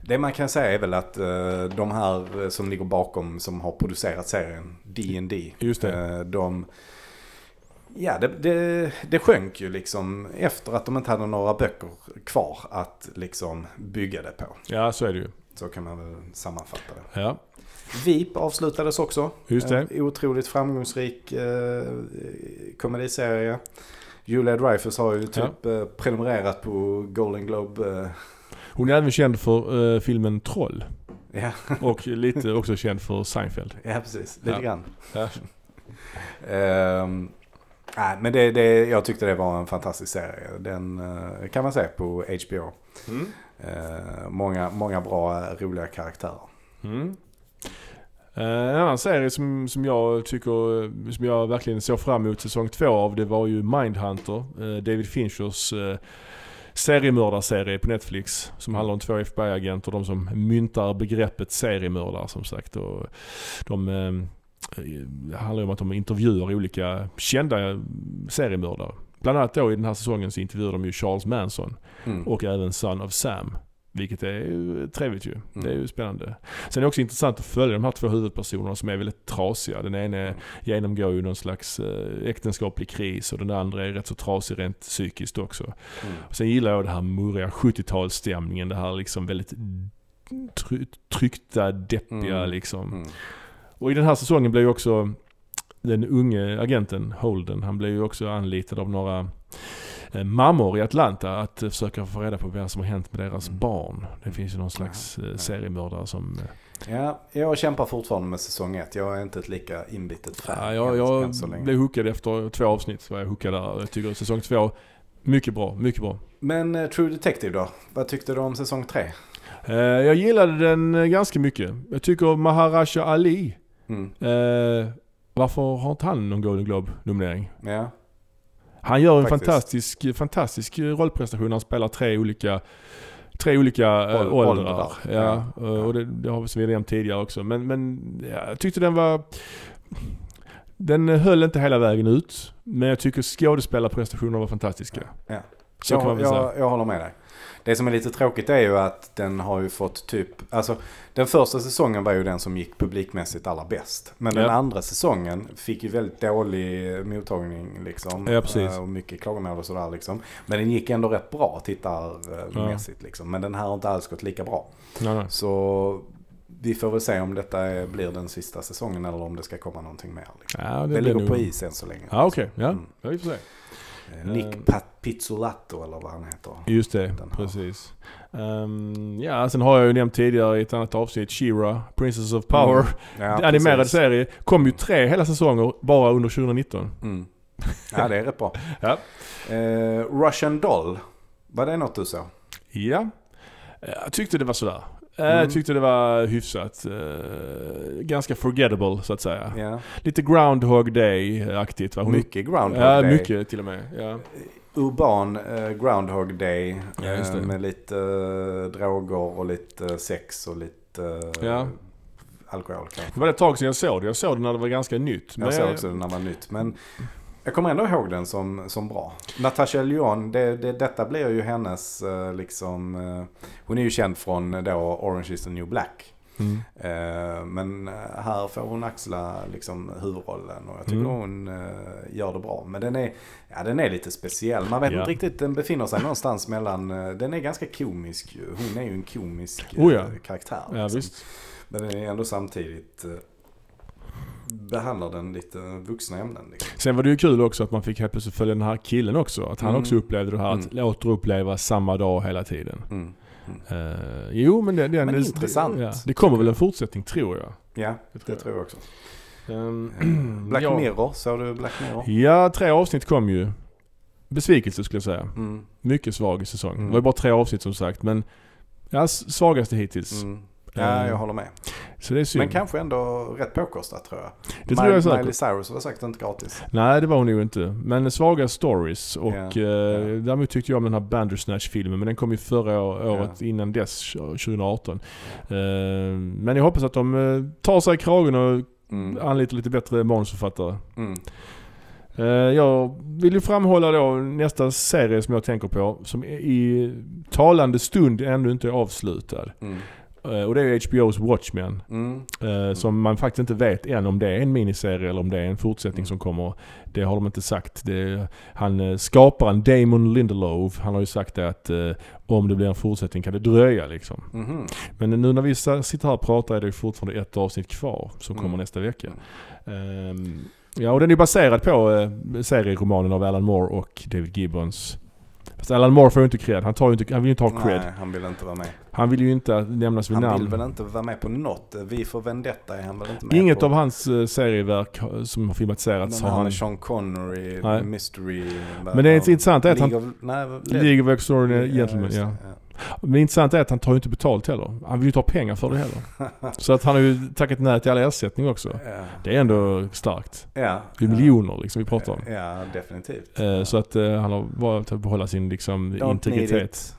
Speaker 1: Det man kan säga är väl att eh, de här eh, som ligger bakom som har producerat serien D&D
Speaker 2: Just det.
Speaker 1: eh, de Ja, det, det, det sjönk ju liksom efter att de inte hade några böcker kvar att liksom bygga det på.
Speaker 2: Ja, så är det ju.
Speaker 1: Så kan man väl sammanfatta det.
Speaker 2: Ja,
Speaker 1: VIP avslutades också.
Speaker 2: just det.
Speaker 1: En otroligt framgångsrik eh, komediserie. Julia Dreyfus har ju typ eh, prenumererat på Golden Globe. Eh,
Speaker 2: Hon är även känd för eh, filmen Troll.
Speaker 1: ja, <laughs>
Speaker 2: Och lite också känd för Seinfeld.
Speaker 1: ja, precis. Lite
Speaker 2: Ja.
Speaker 1: grann.
Speaker 2: Ja.
Speaker 1: Nej, men det, det, jag tyckte det var en fantastisk serie. Den eh, kan man se på HBO.
Speaker 2: Mm.
Speaker 1: Eh, många, många bra, roliga karaktärer.
Speaker 2: Mm. Eh, En annan serie som, som jag tycker, som jag verkligen såg fram emot säsong två av, det var ju Mindhunter. eh, David Finchers eh, seriemördarserie på Netflix. Som handlar om två FBI-agenter, de som myntar begreppet seriemördare som sagt. Och de, eh, det handlar ju om att de intervjuar olika kända seriemördare. Bland annat då i den här säsongen så intervjuar de ju Charles Manson
Speaker 1: Mm.
Speaker 2: och även Son of Sam. Vilket är ju trevligt ju. Det är
Speaker 1: Mm.
Speaker 2: ju spännande. Sen är det också intressant att följa de här två huvudpersonerna som är väldigt trasiga. Den ene
Speaker 1: Mm.
Speaker 2: genomgår ju någon slags eh, äktenskaplig kris och den andra är rätt så trasig rent psykiskt också.
Speaker 1: Mm.
Speaker 2: Sen gillar jag det här murriga 70-talsstämningen. Det här liksom väldigt try- tryckta, deppiga
Speaker 1: Mm.
Speaker 2: liksom.
Speaker 1: Mm.
Speaker 2: Och i den här säsongen blev ju också den unge agenten Holden, han blev ju också anlitad av några mammor i Atlanta att eh, försöka få reda på vad som har hänt med deras
Speaker 1: Mm.
Speaker 2: barn. Det finns ju någon slags
Speaker 1: Ja,
Speaker 2: eh,
Speaker 1: ja.
Speaker 2: seriemördare som... eh,
Speaker 1: Ja, jag kämpar fortfarande med säsong ett. Jag är inte ett lika inbitet fan.
Speaker 2: Ja, jag jag
Speaker 1: så länge.
Speaker 2: blev hookad efter två avsnitt. Så var jag hookad där. Jag tycker säsong två, mycket bra, mycket bra.
Speaker 1: Men eh, True Detective då? Vad tyckte du om säsong tre?
Speaker 2: Eh, jag gillade den eh, ganska mycket. Jag tycker Maharaja Ali,
Speaker 1: Mm.
Speaker 2: eh, varför har inte han någon Golden Globe-nominering?
Speaker 1: Ja.
Speaker 2: Han gör en
Speaker 1: Faktiskt.
Speaker 2: fantastisk, fantastisk rollprestation. Han spelar tre olika Tre olika äh,
Speaker 1: Ål-
Speaker 2: åldrar.
Speaker 1: åldrar.
Speaker 2: Ja,
Speaker 1: Ja.
Speaker 2: eh, och det, det har vi nämnt tidigare också. Men, men ja, jag tyckte den var... Den höll inte hela vägen ut. Men jag tycker skådespelarprestationerna var fantastiska.
Speaker 1: Ja.
Speaker 2: Så kan man
Speaker 1: jag,
Speaker 2: väl säga.
Speaker 1: jag, jag håller med dig. Det som är lite tråkigt är ju att den har ju fått typ, alltså den första säsongen var ju den som gick publikmässigt allra bäst. Men den
Speaker 2: Ja.
Speaker 1: andra säsongen fick ju väldigt dålig mottagning liksom.
Speaker 2: Ja, precis.
Speaker 1: Eh, Och mycket klagomål och sådär liksom. Men den gick ändå rätt bra tittarmässigt liksom. Men den här har inte alls gått lika bra.
Speaker 2: Nej, nej.
Speaker 1: Så vi får väl se om detta blir den sista säsongen eller om det ska komma någonting mer. Liksom.
Speaker 2: Ja,
Speaker 1: Det,
Speaker 2: blir
Speaker 1: ligger
Speaker 2: nog-
Speaker 1: på is än så länge.
Speaker 2: Ja, okej. Ja,
Speaker 1: Mm.
Speaker 2: ja, vi får se.
Speaker 1: Eh, Nick. Pat Pizzolatto eller vad han heter.
Speaker 2: Just det, precis. Um, ja, sen har jag ju nämnt tidigare i ett annat avsnitt, She-Ra, Princess of Power.
Speaker 1: Mm. Ja, <laughs>
Speaker 2: Det animerade
Speaker 1: precis.
Speaker 2: serie. Kom ju tre hela säsonger bara under 2019.
Speaker 1: Mm. Ja, det är rätt bra. <laughs>
Speaker 2: Ja.
Speaker 1: Eh, Russian Doll. Var det något du såg?
Speaker 2: Ja. Eh, Jag tyckte det var sådär. Eh,
Speaker 1: Mm.
Speaker 2: Jag tyckte det var hyfsat. eh, ganska forgettable så att säga.
Speaker 1: Ja.
Speaker 2: Lite Groundhog Day-aktigt? Hon-
Speaker 1: Mycket Groundhog
Speaker 2: Ja,
Speaker 1: Day.
Speaker 2: mycket till och med. Ja.
Speaker 1: Urban eh, Groundhog Day.
Speaker 2: Ja, det.
Speaker 1: med lite droger och lite sex och lite
Speaker 2: Ja.
Speaker 1: alkohol kanske.
Speaker 2: Det var ett tag sedan jag såg det. Jag såg det när det var ganska nytt.
Speaker 1: Jag såg också den när det var nytt. Men jag kommer ändå ihåg den som, som bra. Natasha Lyon, det, det, detta blir ju hennes eh, liksom... eh, Hon är ju känd från eh, då Orange is the new black.
Speaker 2: Mm.
Speaker 1: Men här får hon axla liksom huvudrollen och jag tycker
Speaker 2: Mm.
Speaker 1: hon gör det bra. Men den är, ja, den är lite speciell. Man vet
Speaker 2: Ja.
Speaker 1: inte riktigt, den befinner sig någonstans mellan, den är ganska komisk. Hon är ju en komisk
Speaker 2: Oh ja.
Speaker 1: karaktär.
Speaker 2: Ja,
Speaker 1: liksom.
Speaker 2: visst.
Speaker 1: Men den är ändå samtidigt behandlar den lite vuxna ämnen. Liksom.
Speaker 2: Sen var det ju kul också att man fick helt plötsligt följa den här killen också. Att han
Speaker 1: Mm.
Speaker 2: också upplevde det här att
Speaker 1: Mm.
Speaker 2: återuppleva samma dag hela tiden.
Speaker 1: Mm.
Speaker 2: Uh, jo men det, det,
Speaker 1: Men
Speaker 2: det,
Speaker 1: intressant,
Speaker 2: Det, ja, det kommer väl en fortsättning tror jag.
Speaker 1: Ja,
Speaker 2: Det
Speaker 1: det
Speaker 2: tror jag.
Speaker 1: tror jag också.
Speaker 2: Ehm,
Speaker 1: Black
Speaker 2: ja.
Speaker 1: Mirror, såg du Black Mirror?
Speaker 2: Ja, tre avsnitt kom ju. Besvikelse skulle jag säga.
Speaker 1: Mm.
Speaker 2: Mycket svag säsong.
Speaker 1: Mm.
Speaker 2: Det var bara tre avsnitt som sagt men ja, svagaste hittills.
Speaker 1: Mm. Ja,
Speaker 2: Eh,
Speaker 1: jag håller med.
Speaker 2: Så det är synd.
Speaker 1: Men kanske ändå rätt påkostat tror jag.
Speaker 2: det tror jag säkert.
Speaker 1: Miley Cyrus var säkert inte gratis.
Speaker 2: Nej det var hon nog inte. Men svaga stories och
Speaker 1: Ja,
Speaker 2: eh,
Speaker 1: ja.
Speaker 2: däremot tyckte jag om den här Bandersnatch-filmen men den kom ju förra året innan dess, 2018. Eh, men jag hoppas att de eh, tar sig i kragen och
Speaker 1: Mm.
Speaker 2: anlitar lite bättre manusförfattare.
Speaker 1: Mm.
Speaker 2: Eh, Jag vill ju framhålla då nästa serie som jag tänker på som i talande stund ännu inte är avslutad.
Speaker 1: Mm.
Speaker 2: Eh, Och det är HBO's Watchmen.
Speaker 1: Mm.
Speaker 2: eh, Som man faktiskt inte vet än om det är en miniserie eller om det är en fortsättning
Speaker 1: Mm.
Speaker 2: som kommer. Det har de inte sagt. Det, han, eh, skaparen Damon Lindelof, han har ju sagt det att om det blir en fortsättning kan det dröja liksom.
Speaker 1: Mhm.
Speaker 2: Men nu när vi sitter här och pratar är det fortfarande ett avsnitt kvar som kommer
Speaker 1: Mm.
Speaker 2: nästa vecka. Ehm, ja, och den är baserad på serieromanen av Alan Moore och David Gibbons. Fast Alan Moore får ju inte cred. Han, tar ju inte, han vill ju inte ha cred.
Speaker 1: Nej, han vill inte vara med.
Speaker 2: Han vill ju inte nämnas vid
Speaker 1: Han
Speaker 2: namn.
Speaker 1: vill väl inte vara med på något. Vi för Vendetta är han väl inte med
Speaker 2: Inget
Speaker 1: på.
Speaker 2: av hans uh, serieverk har- som har filmatiserats har han...
Speaker 1: med Sean Connery,
Speaker 2: Nej.
Speaker 1: Mystery.
Speaker 2: Men det är intressant är att han...
Speaker 1: League of, nej,
Speaker 2: League of Extraordinary Gentlemen,
Speaker 1: det,
Speaker 2: ja. Men det intressanta är att han tar ju inte betalt heller. Han vill ju inte ha pengar för det heller. <laughs> Så att han har ju tackat nej till all ersättning också.
Speaker 1: Ja.
Speaker 2: Det är ändå starkt.
Speaker 1: Ja.
Speaker 2: Det är miljoner liksom vi pratar om.
Speaker 1: Ja, definitivt.
Speaker 2: Eh, Så att eh, han har valt att behålla sin liksom,
Speaker 1: Don't
Speaker 2: integritet.
Speaker 1: it.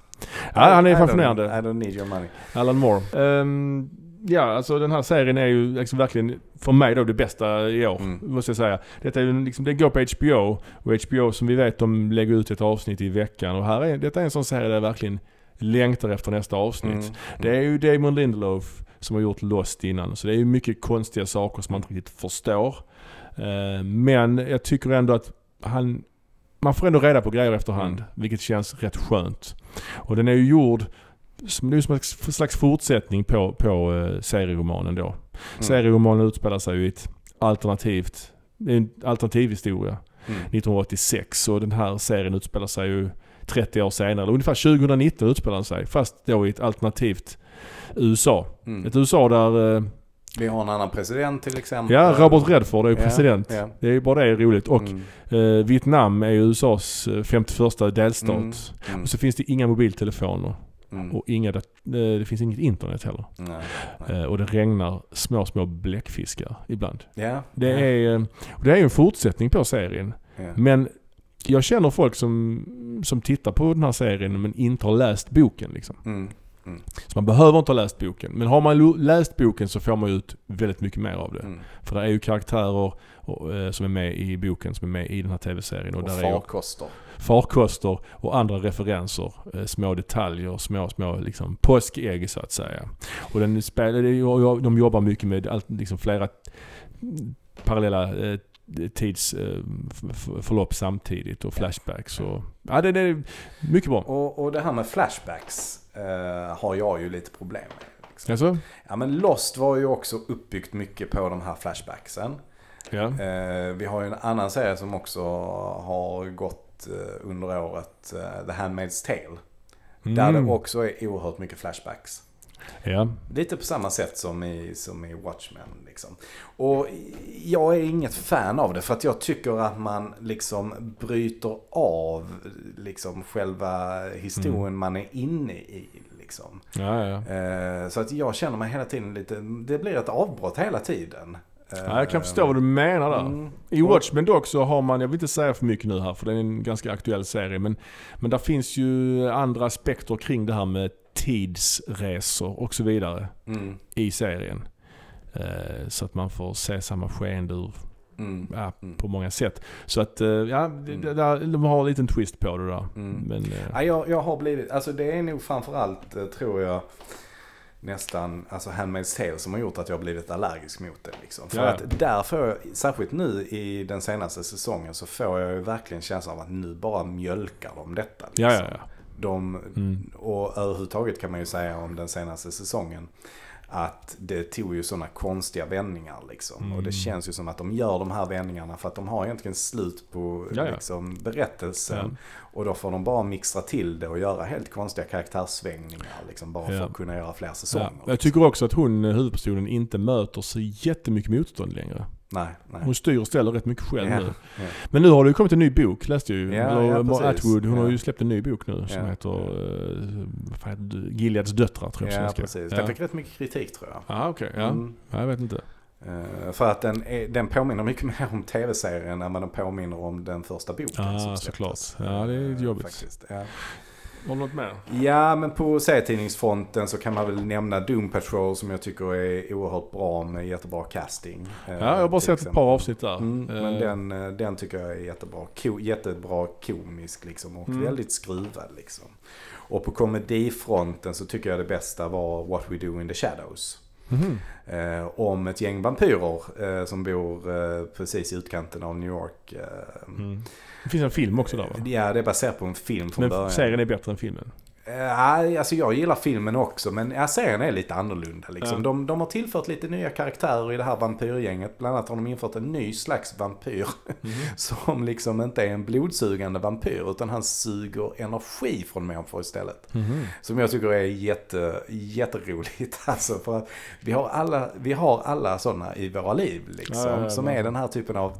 Speaker 2: Ja, han
Speaker 1: I
Speaker 2: är
Speaker 1: don't-
Speaker 2: fascinerande.
Speaker 1: I don't need your money.
Speaker 2: Alan Moore. Ehm, ja, alltså den här serien är ju liksom verkligen för mig då det bästa i år.
Speaker 1: Mm.
Speaker 2: Måste jag säga. Detta är ju liksom, det går på HBO. Och HBO som vi vet de lägger ut ett avsnitt i veckan. Och här är, detta är en sån serie där verkligen längtar efter nästa avsnitt.
Speaker 1: Mm.
Speaker 2: Det är ju Damon Lindelof som har gjort Lost innan. Så det är ju mycket konstiga saker som man inte riktigt förstår. Eh, Men jag tycker ändå att han... Man får ändå reda på grejer efterhand.
Speaker 1: Mm.
Speaker 2: Vilket känns rätt skönt. Och den är ju gjord som, det är ju som en slags fortsättning på, på eh, serieromanen då.
Speaker 1: Mm.
Speaker 2: Serieromanen utspelar sig ju i ett alternativt... En alternativ historia.
Speaker 1: Mm.
Speaker 2: 1986 och den här serien utspelar sig ju 30 år senare. Eller ungefär 2019 utspelar den sig. Fast då i ett alternativt USA.
Speaker 1: Mm.
Speaker 2: Ett USA där... eh,
Speaker 1: Vi har en annan president till exempel.
Speaker 2: Ja, Robert Redford är ju president.
Speaker 1: ja.
Speaker 2: Det är ju bara det är roligt. Och
Speaker 1: Mm.
Speaker 2: eh, Vietnam är ju USAs eh, 51 delstat.
Speaker 1: Mm. Mm.
Speaker 2: Och så finns det inga mobiltelefoner.
Speaker 1: Mm.
Speaker 2: Och inga, eh, det finns inget internet heller.
Speaker 1: Nej, nej.
Speaker 2: Eh, och det regnar små, små bläckfiskar ibland.
Speaker 1: Ja.
Speaker 2: Det är, eh, och det är ju en fortsättning på serien. Men jag känner folk som, som tittar på den här serien men inte har läst boken liksom.
Speaker 1: Mm. Mm.
Speaker 2: Så man behöver inte ha läst boken. Men har man läst boken så får man ut väldigt mycket mer av det.
Speaker 1: Mm.
Speaker 2: För det är ju karaktärer och, eh, som är med i boken som är med i den här tv-serien. Och,
Speaker 1: Och
Speaker 2: där är ju
Speaker 1: farkoster.
Speaker 2: farkoster och andra referenser. Eh, små detaljer, små, små liksom påskägg så att säga. Och den spelar, är de jobbar mycket med allt, liksom flera parallella eh, tidsförlopp samtidigt och flashbacks. Och, ja, det, det är mycket bra.
Speaker 1: Och, och det här med flashbacks eh, har jag ju lite problem med. Liksom.
Speaker 2: Alltså?
Speaker 1: Ja men Lost var ju också uppbyggt mycket på de här flashbacksen.
Speaker 2: Ja.
Speaker 1: Eh, vi har ju en annan serie som också har gått eh, under året, eh, The Handmaid's Tale. Där
Speaker 2: Mm.
Speaker 1: det också är oerhört mycket flashbacks.
Speaker 2: Ja.
Speaker 1: Lite på samma sätt som i, som i Watchmen. Liksom. Och jag är inget fan av det för att jag tycker att man liksom bryter av liksom själva historien
Speaker 2: Mm.
Speaker 1: man är inne i. Liksom.
Speaker 2: Ja, ja.
Speaker 1: Eh, så att jag känner mig hela tiden lite, det blir ett avbrott hela tiden. Eh,
Speaker 2: ja, jag kan förstå vad du menar där.
Speaker 1: Mm.
Speaker 2: I Watchmen dock så har man, jag vill inte säga för mycket nu här för det är en ganska aktuell serie, men, men där finns ju andra aspekter kring det här med tidsresor och så vidare
Speaker 1: Mm,
Speaker 2: i serien. Eh, så att man får se samma skeende ur,
Speaker 1: mm,
Speaker 2: ja,
Speaker 1: Mm.
Speaker 2: på många sätt. Så att, eh, ja, det, där, de har en liten twist på det där.
Speaker 1: Mm.
Speaker 2: Men, eh,
Speaker 1: Ja, jag, jag har blivit, alltså det är nog framförallt tror jag nästan, alltså Handmaid's Tale som har gjort att jag har blivit allergisk mot det. Liksom. För
Speaker 2: Ja.
Speaker 1: att där får jag, särskilt nu i den senaste säsongen så får jag ju verkligen känslan av att nu bara mjölkar de detta. Liksom.
Speaker 2: ja, ja.
Speaker 1: De,
Speaker 2: Mm.
Speaker 1: och överhuvudtaget kan man ju säga om den senaste säsongen att det tog ju sådana konstiga vändningar liksom. Och
Speaker 2: Mm.
Speaker 1: det känns ju som att de gör de här vändningarna för att de har egentligen slut på. Liksom, berättelsen.
Speaker 2: Ja.
Speaker 1: Och då får de bara mixtra till det och göra helt konstiga karaktärssvängningar. Liksom, bara
Speaker 2: Ja.
Speaker 1: för att kunna göra fler säsonger.
Speaker 2: Ja. Jag tycker också att hon, eh, huvudpersonen, inte möter så jättemycket motstånd längre.
Speaker 1: Nej, nej.
Speaker 2: Hon styr och ställer rätt mycket själv
Speaker 1: Ja,
Speaker 2: nu.
Speaker 1: ja.
Speaker 2: Men nu har det ju kommit en ny bok, läste jag ju.
Speaker 1: Ja,
Speaker 2: Eller
Speaker 1: ja, precis.
Speaker 2: Atwood, hon har
Speaker 1: Ja.
Speaker 2: ju släppt en ny bok nu som
Speaker 1: Ja.
Speaker 2: heter uh, det? Gileads döttrar tror jag
Speaker 1: Ja, precis.
Speaker 2: Ja.
Speaker 1: Den fick rätt mycket kritik tror jag.
Speaker 2: Ah, okej. Ja.
Speaker 1: Mm.
Speaker 2: ja, jag vet inte.
Speaker 1: Eh, för att den, är, den påminner mycket <laughs> mer om tv-serien än vad den påminner om den första boken.
Speaker 2: Ah,
Speaker 1: som
Speaker 2: såklart. Ja, det är
Speaker 1: Eh,
Speaker 2: jobbigt.
Speaker 1: Faktiskt. Ja.
Speaker 2: Har du något mer?
Speaker 1: ja, men på serietidningsfronten så kan man väl nämna Doom Patrol som jag tycker är oerhört bra med jättebra casting. eh,
Speaker 2: Ja, jag har bara sett ett
Speaker 1: exempel.
Speaker 2: par avsnitt där.
Speaker 1: Mm, men
Speaker 2: Eh,
Speaker 1: den, eh, den tycker jag är jättebra. Ko, jättebra komisk liksom och
Speaker 2: Mm.
Speaker 1: väldigt skruvad liksom. Och på komedifronten så tycker jag det bästa var What We Do In The Shadows. Eh, om ett gäng vampyrer eh, som bor eh, precis i utkanten av New York. Eh,
Speaker 2: mm. Det finns en film också där va?
Speaker 1: Ja, det är baserat på en film från
Speaker 2: Men
Speaker 1: början.
Speaker 2: serien är bättre än filmen.
Speaker 1: Ja, alltså jag gillar filmen också men ja, serien är lite annorlunda. Liksom.
Speaker 2: Ja.
Speaker 1: De, de har tillfört lite nya karaktärer i det här vampyrgänget. Bland annat har de infört en ny slags vampyr.
Speaker 2: Mhm. <laughs>
Speaker 1: Som liksom inte är en blodsugande vampyr utan han suger energi från människor istället.
Speaker 2: Mhm.
Speaker 1: Som jag tycker är jätte, jätteroligt. <laughs> Alltså för att vi har alla, vi har alla sådana i våra liv. Liksom,
Speaker 2: Ja,
Speaker 1: som är den här typen av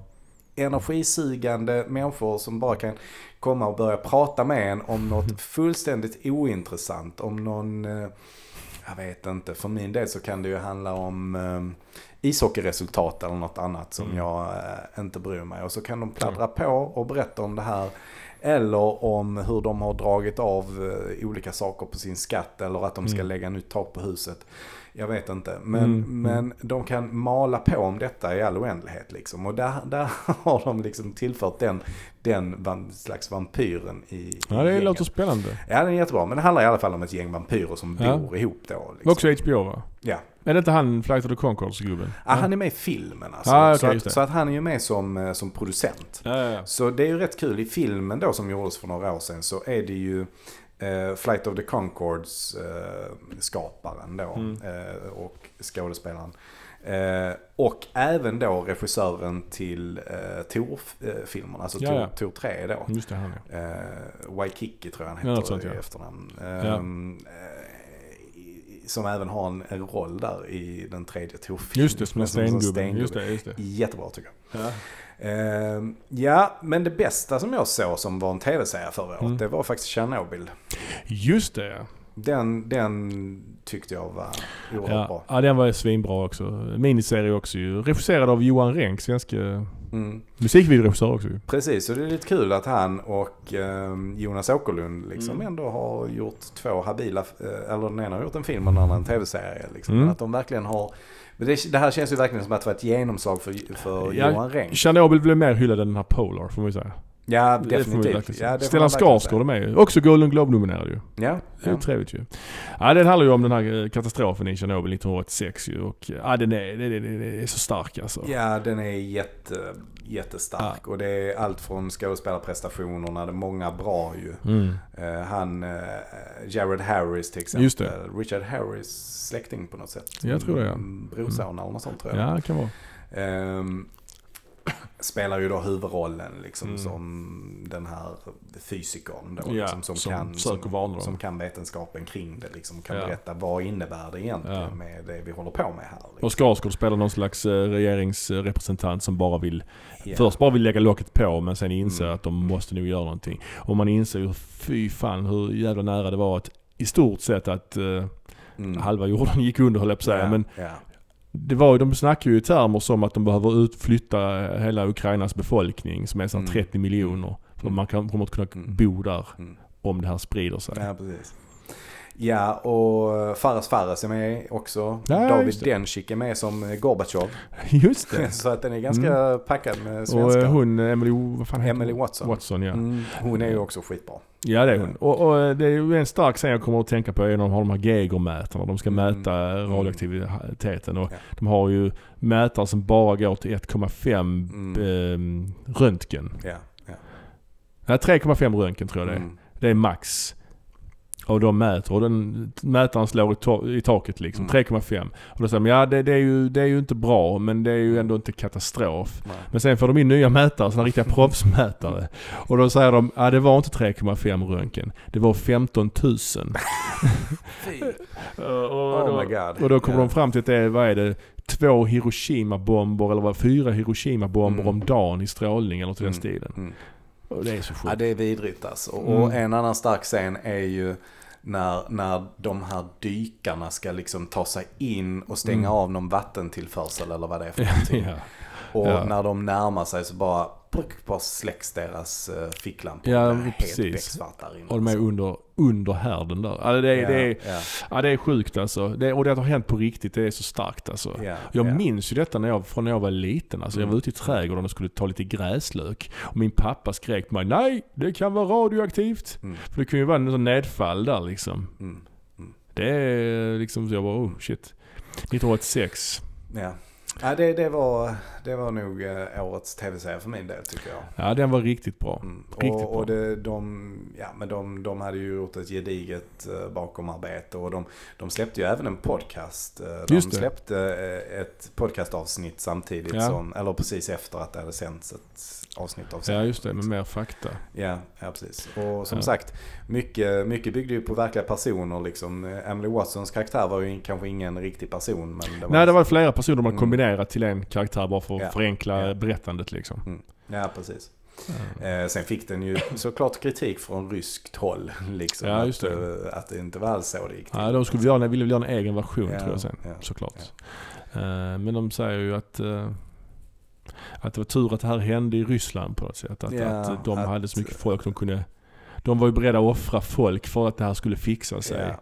Speaker 1: energisugande människor som bara kan komma och börja prata med en om något fullständigt ointressant. Om någon, eh, jag vet inte, för min del så kan det ju handla om eh, ishockeyresultat eller något annat som
Speaker 2: Mm.
Speaker 1: jag eh, inte bryr mig. Och så kan de pladdra på och berätta om det här. Eller om hur de har dragit av olika saker på sin skatt eller att de ska
Speaker 2: Mm.
Speaker 1: lägga nytt tak på huset. Jag vet inte. Men,
Speaker 2: Mm, mm.
Speaker 1: men de kan mala på om detta i all oändlighet. Liksom. Och där, där <laughs> har de liksom tillfört den, den slags vampyren i,
Speaker 2: Ja, det
Speaker 1: gänget.
Speaker 2: låter spännande.
Speaker 1: Ja, den är jättebra. Men det handlar i alla fall om ett gäng vampyrer som
Speaker 2: Ja.
Speaker 1: bor ihop då. Liksom.
Speaker 2: Också HBO va?
Speaker 1: Ja.
Speaker 2: Är det inte han Flight of the Conchords-gubben?
Speaker 1: Ah, han är med i filmen alltså.
Speaker 2: Ah, okej,
Speaker 1: så, att, så att han är ju med som, eh, som producent.
Speaker 2: Ja, ja, ja.
Speaker 1: Så det är ju rätt kul. I filmen då som gjordes för några år sedan så är det ju eh, Flight of the Concords eh, skaparen då
Speaker 2: Mm.
Speaker 1: eh, och skådespelaren. Eh, och även då regissören till eh, Tor-filmerna, alltså
Speaker 2: Ja, ja.
Speaker 1: Tor 3 då.
Speaker 2: Just det, han ja.
Speaker 1: Eh, Waikiki tror jag han
Speaker 2: Ja,
Speaker 1: heter
Speaker 2: sånt,
Speaker 1: i
Speaker 2: ja.
Speaker 1: efternamn. Ehm, eh, i- som även har en, en roll där i den tredje Tor-filmen.
Speaker 2: Just det, som en stengubbe. Just det, just det.
Speaker 1: Jättebra tycker jag.
Speaker 2: Ja.
Speaker 1: Ehm, ja, men det bästa som jag såg som var en tv-serie förra året,
Speaker 2: Mm.
Speaker 1: det var faktiskt Chernobyl.
Speaker 2: Just det ja.
Speaker 1: Den, den tyckte jag var oerhört
Speaker 2: Ja,
Speaker 1: bra.
Speaker 2: ja, den var svinbra också. Miniserie också ju. Regisserad av Johan Renck, svenska
Speaker 1: Mm.
Speaker 2: musikvideoregissör också ju.
Speaker 1: Precis, och det är lite kul att han och eh, Jonas Åkerlund liksom
Speaker 2: Mm.
Speaker 1: ändå har gjort två habila, eh, eller den ena har gjort en film och den andra en tv-serie. Liksom.
Speaker 2: Mm.
Speaker 1: Att de verkligen har, det, det här känns ju verkligen som att det var ett genomslag för, för
Speaker 2: Ja,
Speaker 1: Johan Renck.
Speaker 2: Chernobyl blev mer hyllad än den här Polar får man ju säga.
Speaker 1: Ja,
Speaker 2: Det
Speaker 1: definitivt. Ja,
Speaker 2: Stellan Skarsgård är med ju. Också Golden Globe-nominerad ju.
Speaker 1: Ja,
Speaker 2: Det är
Speaker 1: ja.
Speaker 2: trevligt ju. Ja, den handlar ju om den här eh, katastrofen i Tjernobyl 1986 ju. Och ja, den är, den är, den är så stark alltså.
Speaker 1: ja, den är jätte, jättestark. Och det är allt från skådespelarprestationerna, det är många bra ju.
Speaker 2: Mm.
Speaker 1: Eh, han, uh, Jared Harris till exempel. Richard Harris släkting på något sätt.
Speaker 2: Jag tror det, ja.
Speaker 1: Mm, Brorson eller något sånt tror jag.
Speaker 2: Ja, det kan vara.
Speaker 1: Ehm, spelar ju då huvudrollen liksom
Speaker 2: Mm.
Speaker 1: som den här fysikern då,
Speaker 2: Ja,
Speaker 1: liksom, som,
Speaker 2: som
Speaker 1: kan, som, som kan vetenskapen kring det. Liksom, kan
Speaker 2: Ja.
Speaker 1: berätta vad innebär det egentligen
Speaker 2: Ja.
Speaker 1: med det vi håller på med här. Liksom.
Speaker 2: Och Skarsgård spelar någon slags eh, regeringsrepresentant som bara vill. Först bara vill lägga locket på men sen inser
Speaker 1: Mm.
Speaker 2: att de måste nog göra någonting. Och man inser ju fy fan hur jävla nära det var att i stort sett att eh,
Speaker 1: Mm.
Speaker 2: halva jorden <laughs> gick under höll jag på att säga. Men. Det var ju, de snackar ju i termer som att de behöver utflytta hela Ukrainas befolkning som är så här
Speaker 1: Mm.
Speaker 2: 30 miljoner. För
Speaker 1: Mm.
Speaker 2: man kan, kommer att kunna
Speaker 1: Mm.
Speaker 2: bo där
Speaker 1: Mm.
Speaker 2: om det här sprider sig.
Speaker 1: ja, precis. Ja, och Fares Fares är med också.
Speaker 2: Ja,
Speaker 1: David. Dencik är med som Gorbatjov. <laughs>
Speaker 2: Just det. <laughs>
Speaker 1: Så att den är ganska packad med
Speaker 2: Och
Speaker 1: svenskar.
Speaker 2: eh, hon, Emily, vad fan
Speaker 1: Emily? Watson.
Speaker 2: Watson ja.
Speaker 1: Mm, hon är ju också skitbra.
Speaker 2: Ja det är hon. Och, och eh, det är ju en stark scen jag kommer att tänka på är när de har de här Geigermätarna. De ska
Speaker 1: Mm.
Speaker 2: mäta radioaktiviteten. Och
Speaker 1: Ja.
Speaker 2: de har ju mätare som bara går till 1,5
Speaker 1: Mm.
Speaker 2: eh, röntgen.
Speaker 1: Ja, ja.
Speaker 2: Nej 3,5 röntgen tror jag det är.
Speaker 1: Mm.
Speaker 2: Det är max. Och de mäter och den mätaren slår i, i taket liksom.
Speaker 1: Mm.
Speaker 2: 3,5. Och då säger de ja det, det, är ju, det är ju inte bra men det är ju ändå inte katastrof.
Speaker 1: Nej.
Speaker 2: Men sen får de in nya mätare, sådana riktiga <laughs> proffsmätare. Och då säger de, ja det var inte 3,5 röntgen. Det var 15 000.
Speaker 1: Fy. <laughs>
Speaker 2: och,
Speaker 1: Oh
Speaker 2: då,
Speaker 1: god.
Speaker 2: och då kommer
Speaker 1: Ja.
Speaker 2: de fram till att det är, vad är det, två Hiroshima-bomber eller vad, fyra Hiroshima-bomber
Speaker 1: Mm.
Speaker 2: om dagen i strålning eller till den
Speaker 1: Mm.
Speaker 2: stilen.
Speaker 1: Mm.
Speaker 2: Och det är så
Speaker 1: Ja,
Speaker 2: sjukt.
Speaker 1: det är vidrigt alltså. Och
Speaker 2: Mm.
Speaker 1: en annan stark scen är ju när, när de här dykarna ska liksom ta sig in och stänga
Speaker 2: Mm.
Speaker 1: av någon vattentillförsel eller vad det är för <laughs> någonting.
Speaker 2: ja.
Speaker 1: Och
Speaker 2: Ja.
Speaker 1: när de närmar sig så bara, bara släcks deras uh, ficklampor.
Speaker 2: Ja, precis. Och de är under, under härden där. Alltså det, är,
Speaker 1: ja,
Speaker 2: det, är,
Speaker 1: ja,
Speaker 2: ja, det är sjukt alltså. Det, och det har hänt på riktigt, det är så starkt alltså.
Speaker 1: ja,
Speaker 2: Jag
Speaker 1: ja.
Speaker 2: minns ju detta när jag, från när jag var liten. Alltså jag
Speaker 1: Mm.
Speaker 2: var ute i trädgården och skulle ta lite gräslök. Och min pappa skrek på mig, nej det kan vara radioaktivt.
Speaker 1: Mm,
Speaker 2: För det kan ju vara en sån nedfall där liksom.
Speaker 1: mm,
Speaker 2: Det är liksom så jag bara, oh shit. 1986.
Speaker 1: ja. Ja, det, det, var, det var nog eh, årets tv-serie för min del tycker jag.
Speaker 2: Ja den var riktigt bra.
Speaker 1: Mm.
Speaker 2: Riktigt
Speaker 1: och
Speaker 2: bra.
Speaker 1: och det, de, ja, men de, de hade ju gjort ett gediget uh, bakomarbete och de, de släppte ju även en podcast. Eh, de
Speaker 2: Just det.
Speaker 1: släppte eh, ett podcastavsnitt samtidigt
Speaker 2: Ja.
Speaker 1: som, eller precis efter att det hade sänts ett avsnitt av
Speaker 2: Ja
Speaker 1: serien.
Speaker 2: just det, med mer fakta.
Speaker 1: Ja, ja precis. Och som
Speaker 2: Ja.
Speaker 1: sagt, mycket, mycket byggde ju på verkliga personer liksom. Eh, Emily Watsons karaktär var ju kanske ingen riktig person. Men det var
Speaker 2: Nej det var flera personer har
Speaker 1: Mm.
Speaker 2: kombinerat till en karaktär bara för att
Speaker 1: Ja.
Speaker 2: förenkla
Speaker 1: Ja.
Speaker 2: berättandet liksom.
Speaker 1: Mm. Ja, precis. Eh, sen fick den ju såklart kritik från ryskt håll. <laughs> Liksom,
Speaker 2: Ja, just det.
Speaker 1: Att, eh, att det inte var alls så det gick till.
Speaker 2: Ja, de skulle göra, ville göra en egen version
Speaker 1: Ja,
Speaker 2: tror jag sen.
Speaker 1: ja,
Speaker 2: såklart. Eh, Men de säger ju att, eh, att det var tur att det här hände i Ryssland på något sätt. Att, att de
Speaker 1: att-
Speaker 2: hade så mycket folk de kunde... De var ju beredda att offra folk för att det här skulle fixa sig.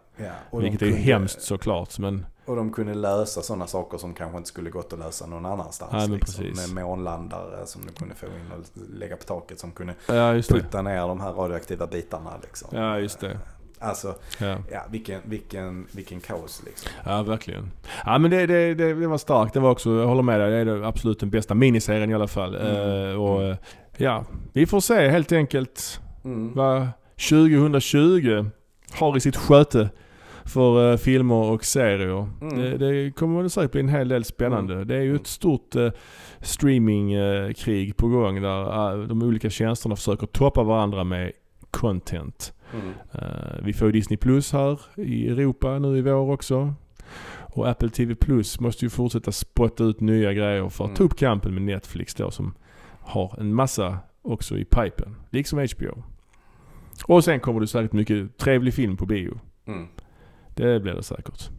Speaker 2: Vilket är ju hemskt såklart. Men
Speaker 1: Och de kunde lösa sådana saker som kanske inte skulle gått att lösa någon annanstans.
Speaker 2: Men
Speaker 1: liksom,
Speaker 2: precis.
Speaker 1: med månlandare som du kunde få in och lägga på taket som kunde
Speaker 2: ja, just det.
Speaker 1: putta ner de här radioaktiva bitarna. Liksom.
Speaker 2: Ja, just det.
Speaker 1: Alltså,
Speaker 2: Ja,
Speaker 1: ja, vilken, vilken, vilken kaos liksom.
Speaker 2: ja verkligen. Ja men det, det, det, det var starkt. Det var också, jag håller med dig, det är det absolut den bästa miniserien i alla fall.
Speaker 1: Mm.
Speaker 2: Eh, och eh, ja, vi får se helt enkelt
Speaker 1: Mm.
Speaker 2: vad 2020 har i sitt sköte för eh, filmer och serier.
Speaker 1: Mm.
Speaker 2: Det, det kommer väl säkert bli en hel del spännande. Det är ju
Speaker 1: Mm.
Speaker 2: ett stort eh, streamingkrig på gång där eh, de olika tjänsterna försöker toppa varandra med content.
Speaker 1: Mm.
Speaker 2: Eh, vi får ju Disney Plus här i Europa nu i vår också. Och Apple TV Plus måste ju fortsätta spotta ut nya grejer för att
Speaker 1: Mm.
Speaker 2: ta upp kampen med Netflix då som har en massa också i pipen. Liksom HBO. Och sen kommer det säkert mycket trevlig film på bio.
Speaker 1: Mm.
Speaker 2: Det blir det säkert.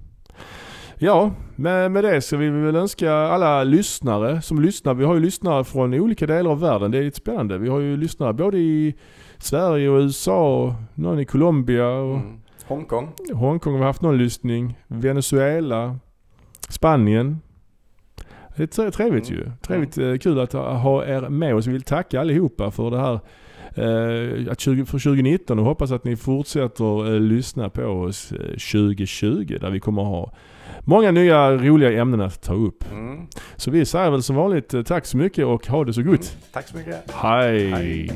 Speaker 2: Ja, med, med det så vill vi väl önska alla lyssnare som lyssnar. Vi har ju lyssnare från olika delar av världen. Det är lite spännande. Vi har ju lyssnare både i Sverige och USA och någon i Colombia och
Speaker 1: Mm. Hongkong.
Speaker 2: Hongkong har vi haft någon lyssning. Venezuela, Spanien. Det är tre- trevligt
Speaker 1: Mm.
Speaker 2: ju. Trevligt, eh, kul att ha- er med oss. Vi vill tacka allihopa för det här att 20, för 2019 och hoppas att ni fortsätter eh, lyssna på oss eh, 2020 där vi kommer ha många nya roliga ämnen att ta upp.
Speaker 1: Mm.
Speaker 2: Så vi säger väl som vanligt eh, tack så mycket och ha det så gott.
Speaker 1: Tack så mycket.
Speaker 2: Hej.
Speaker 1: Hej.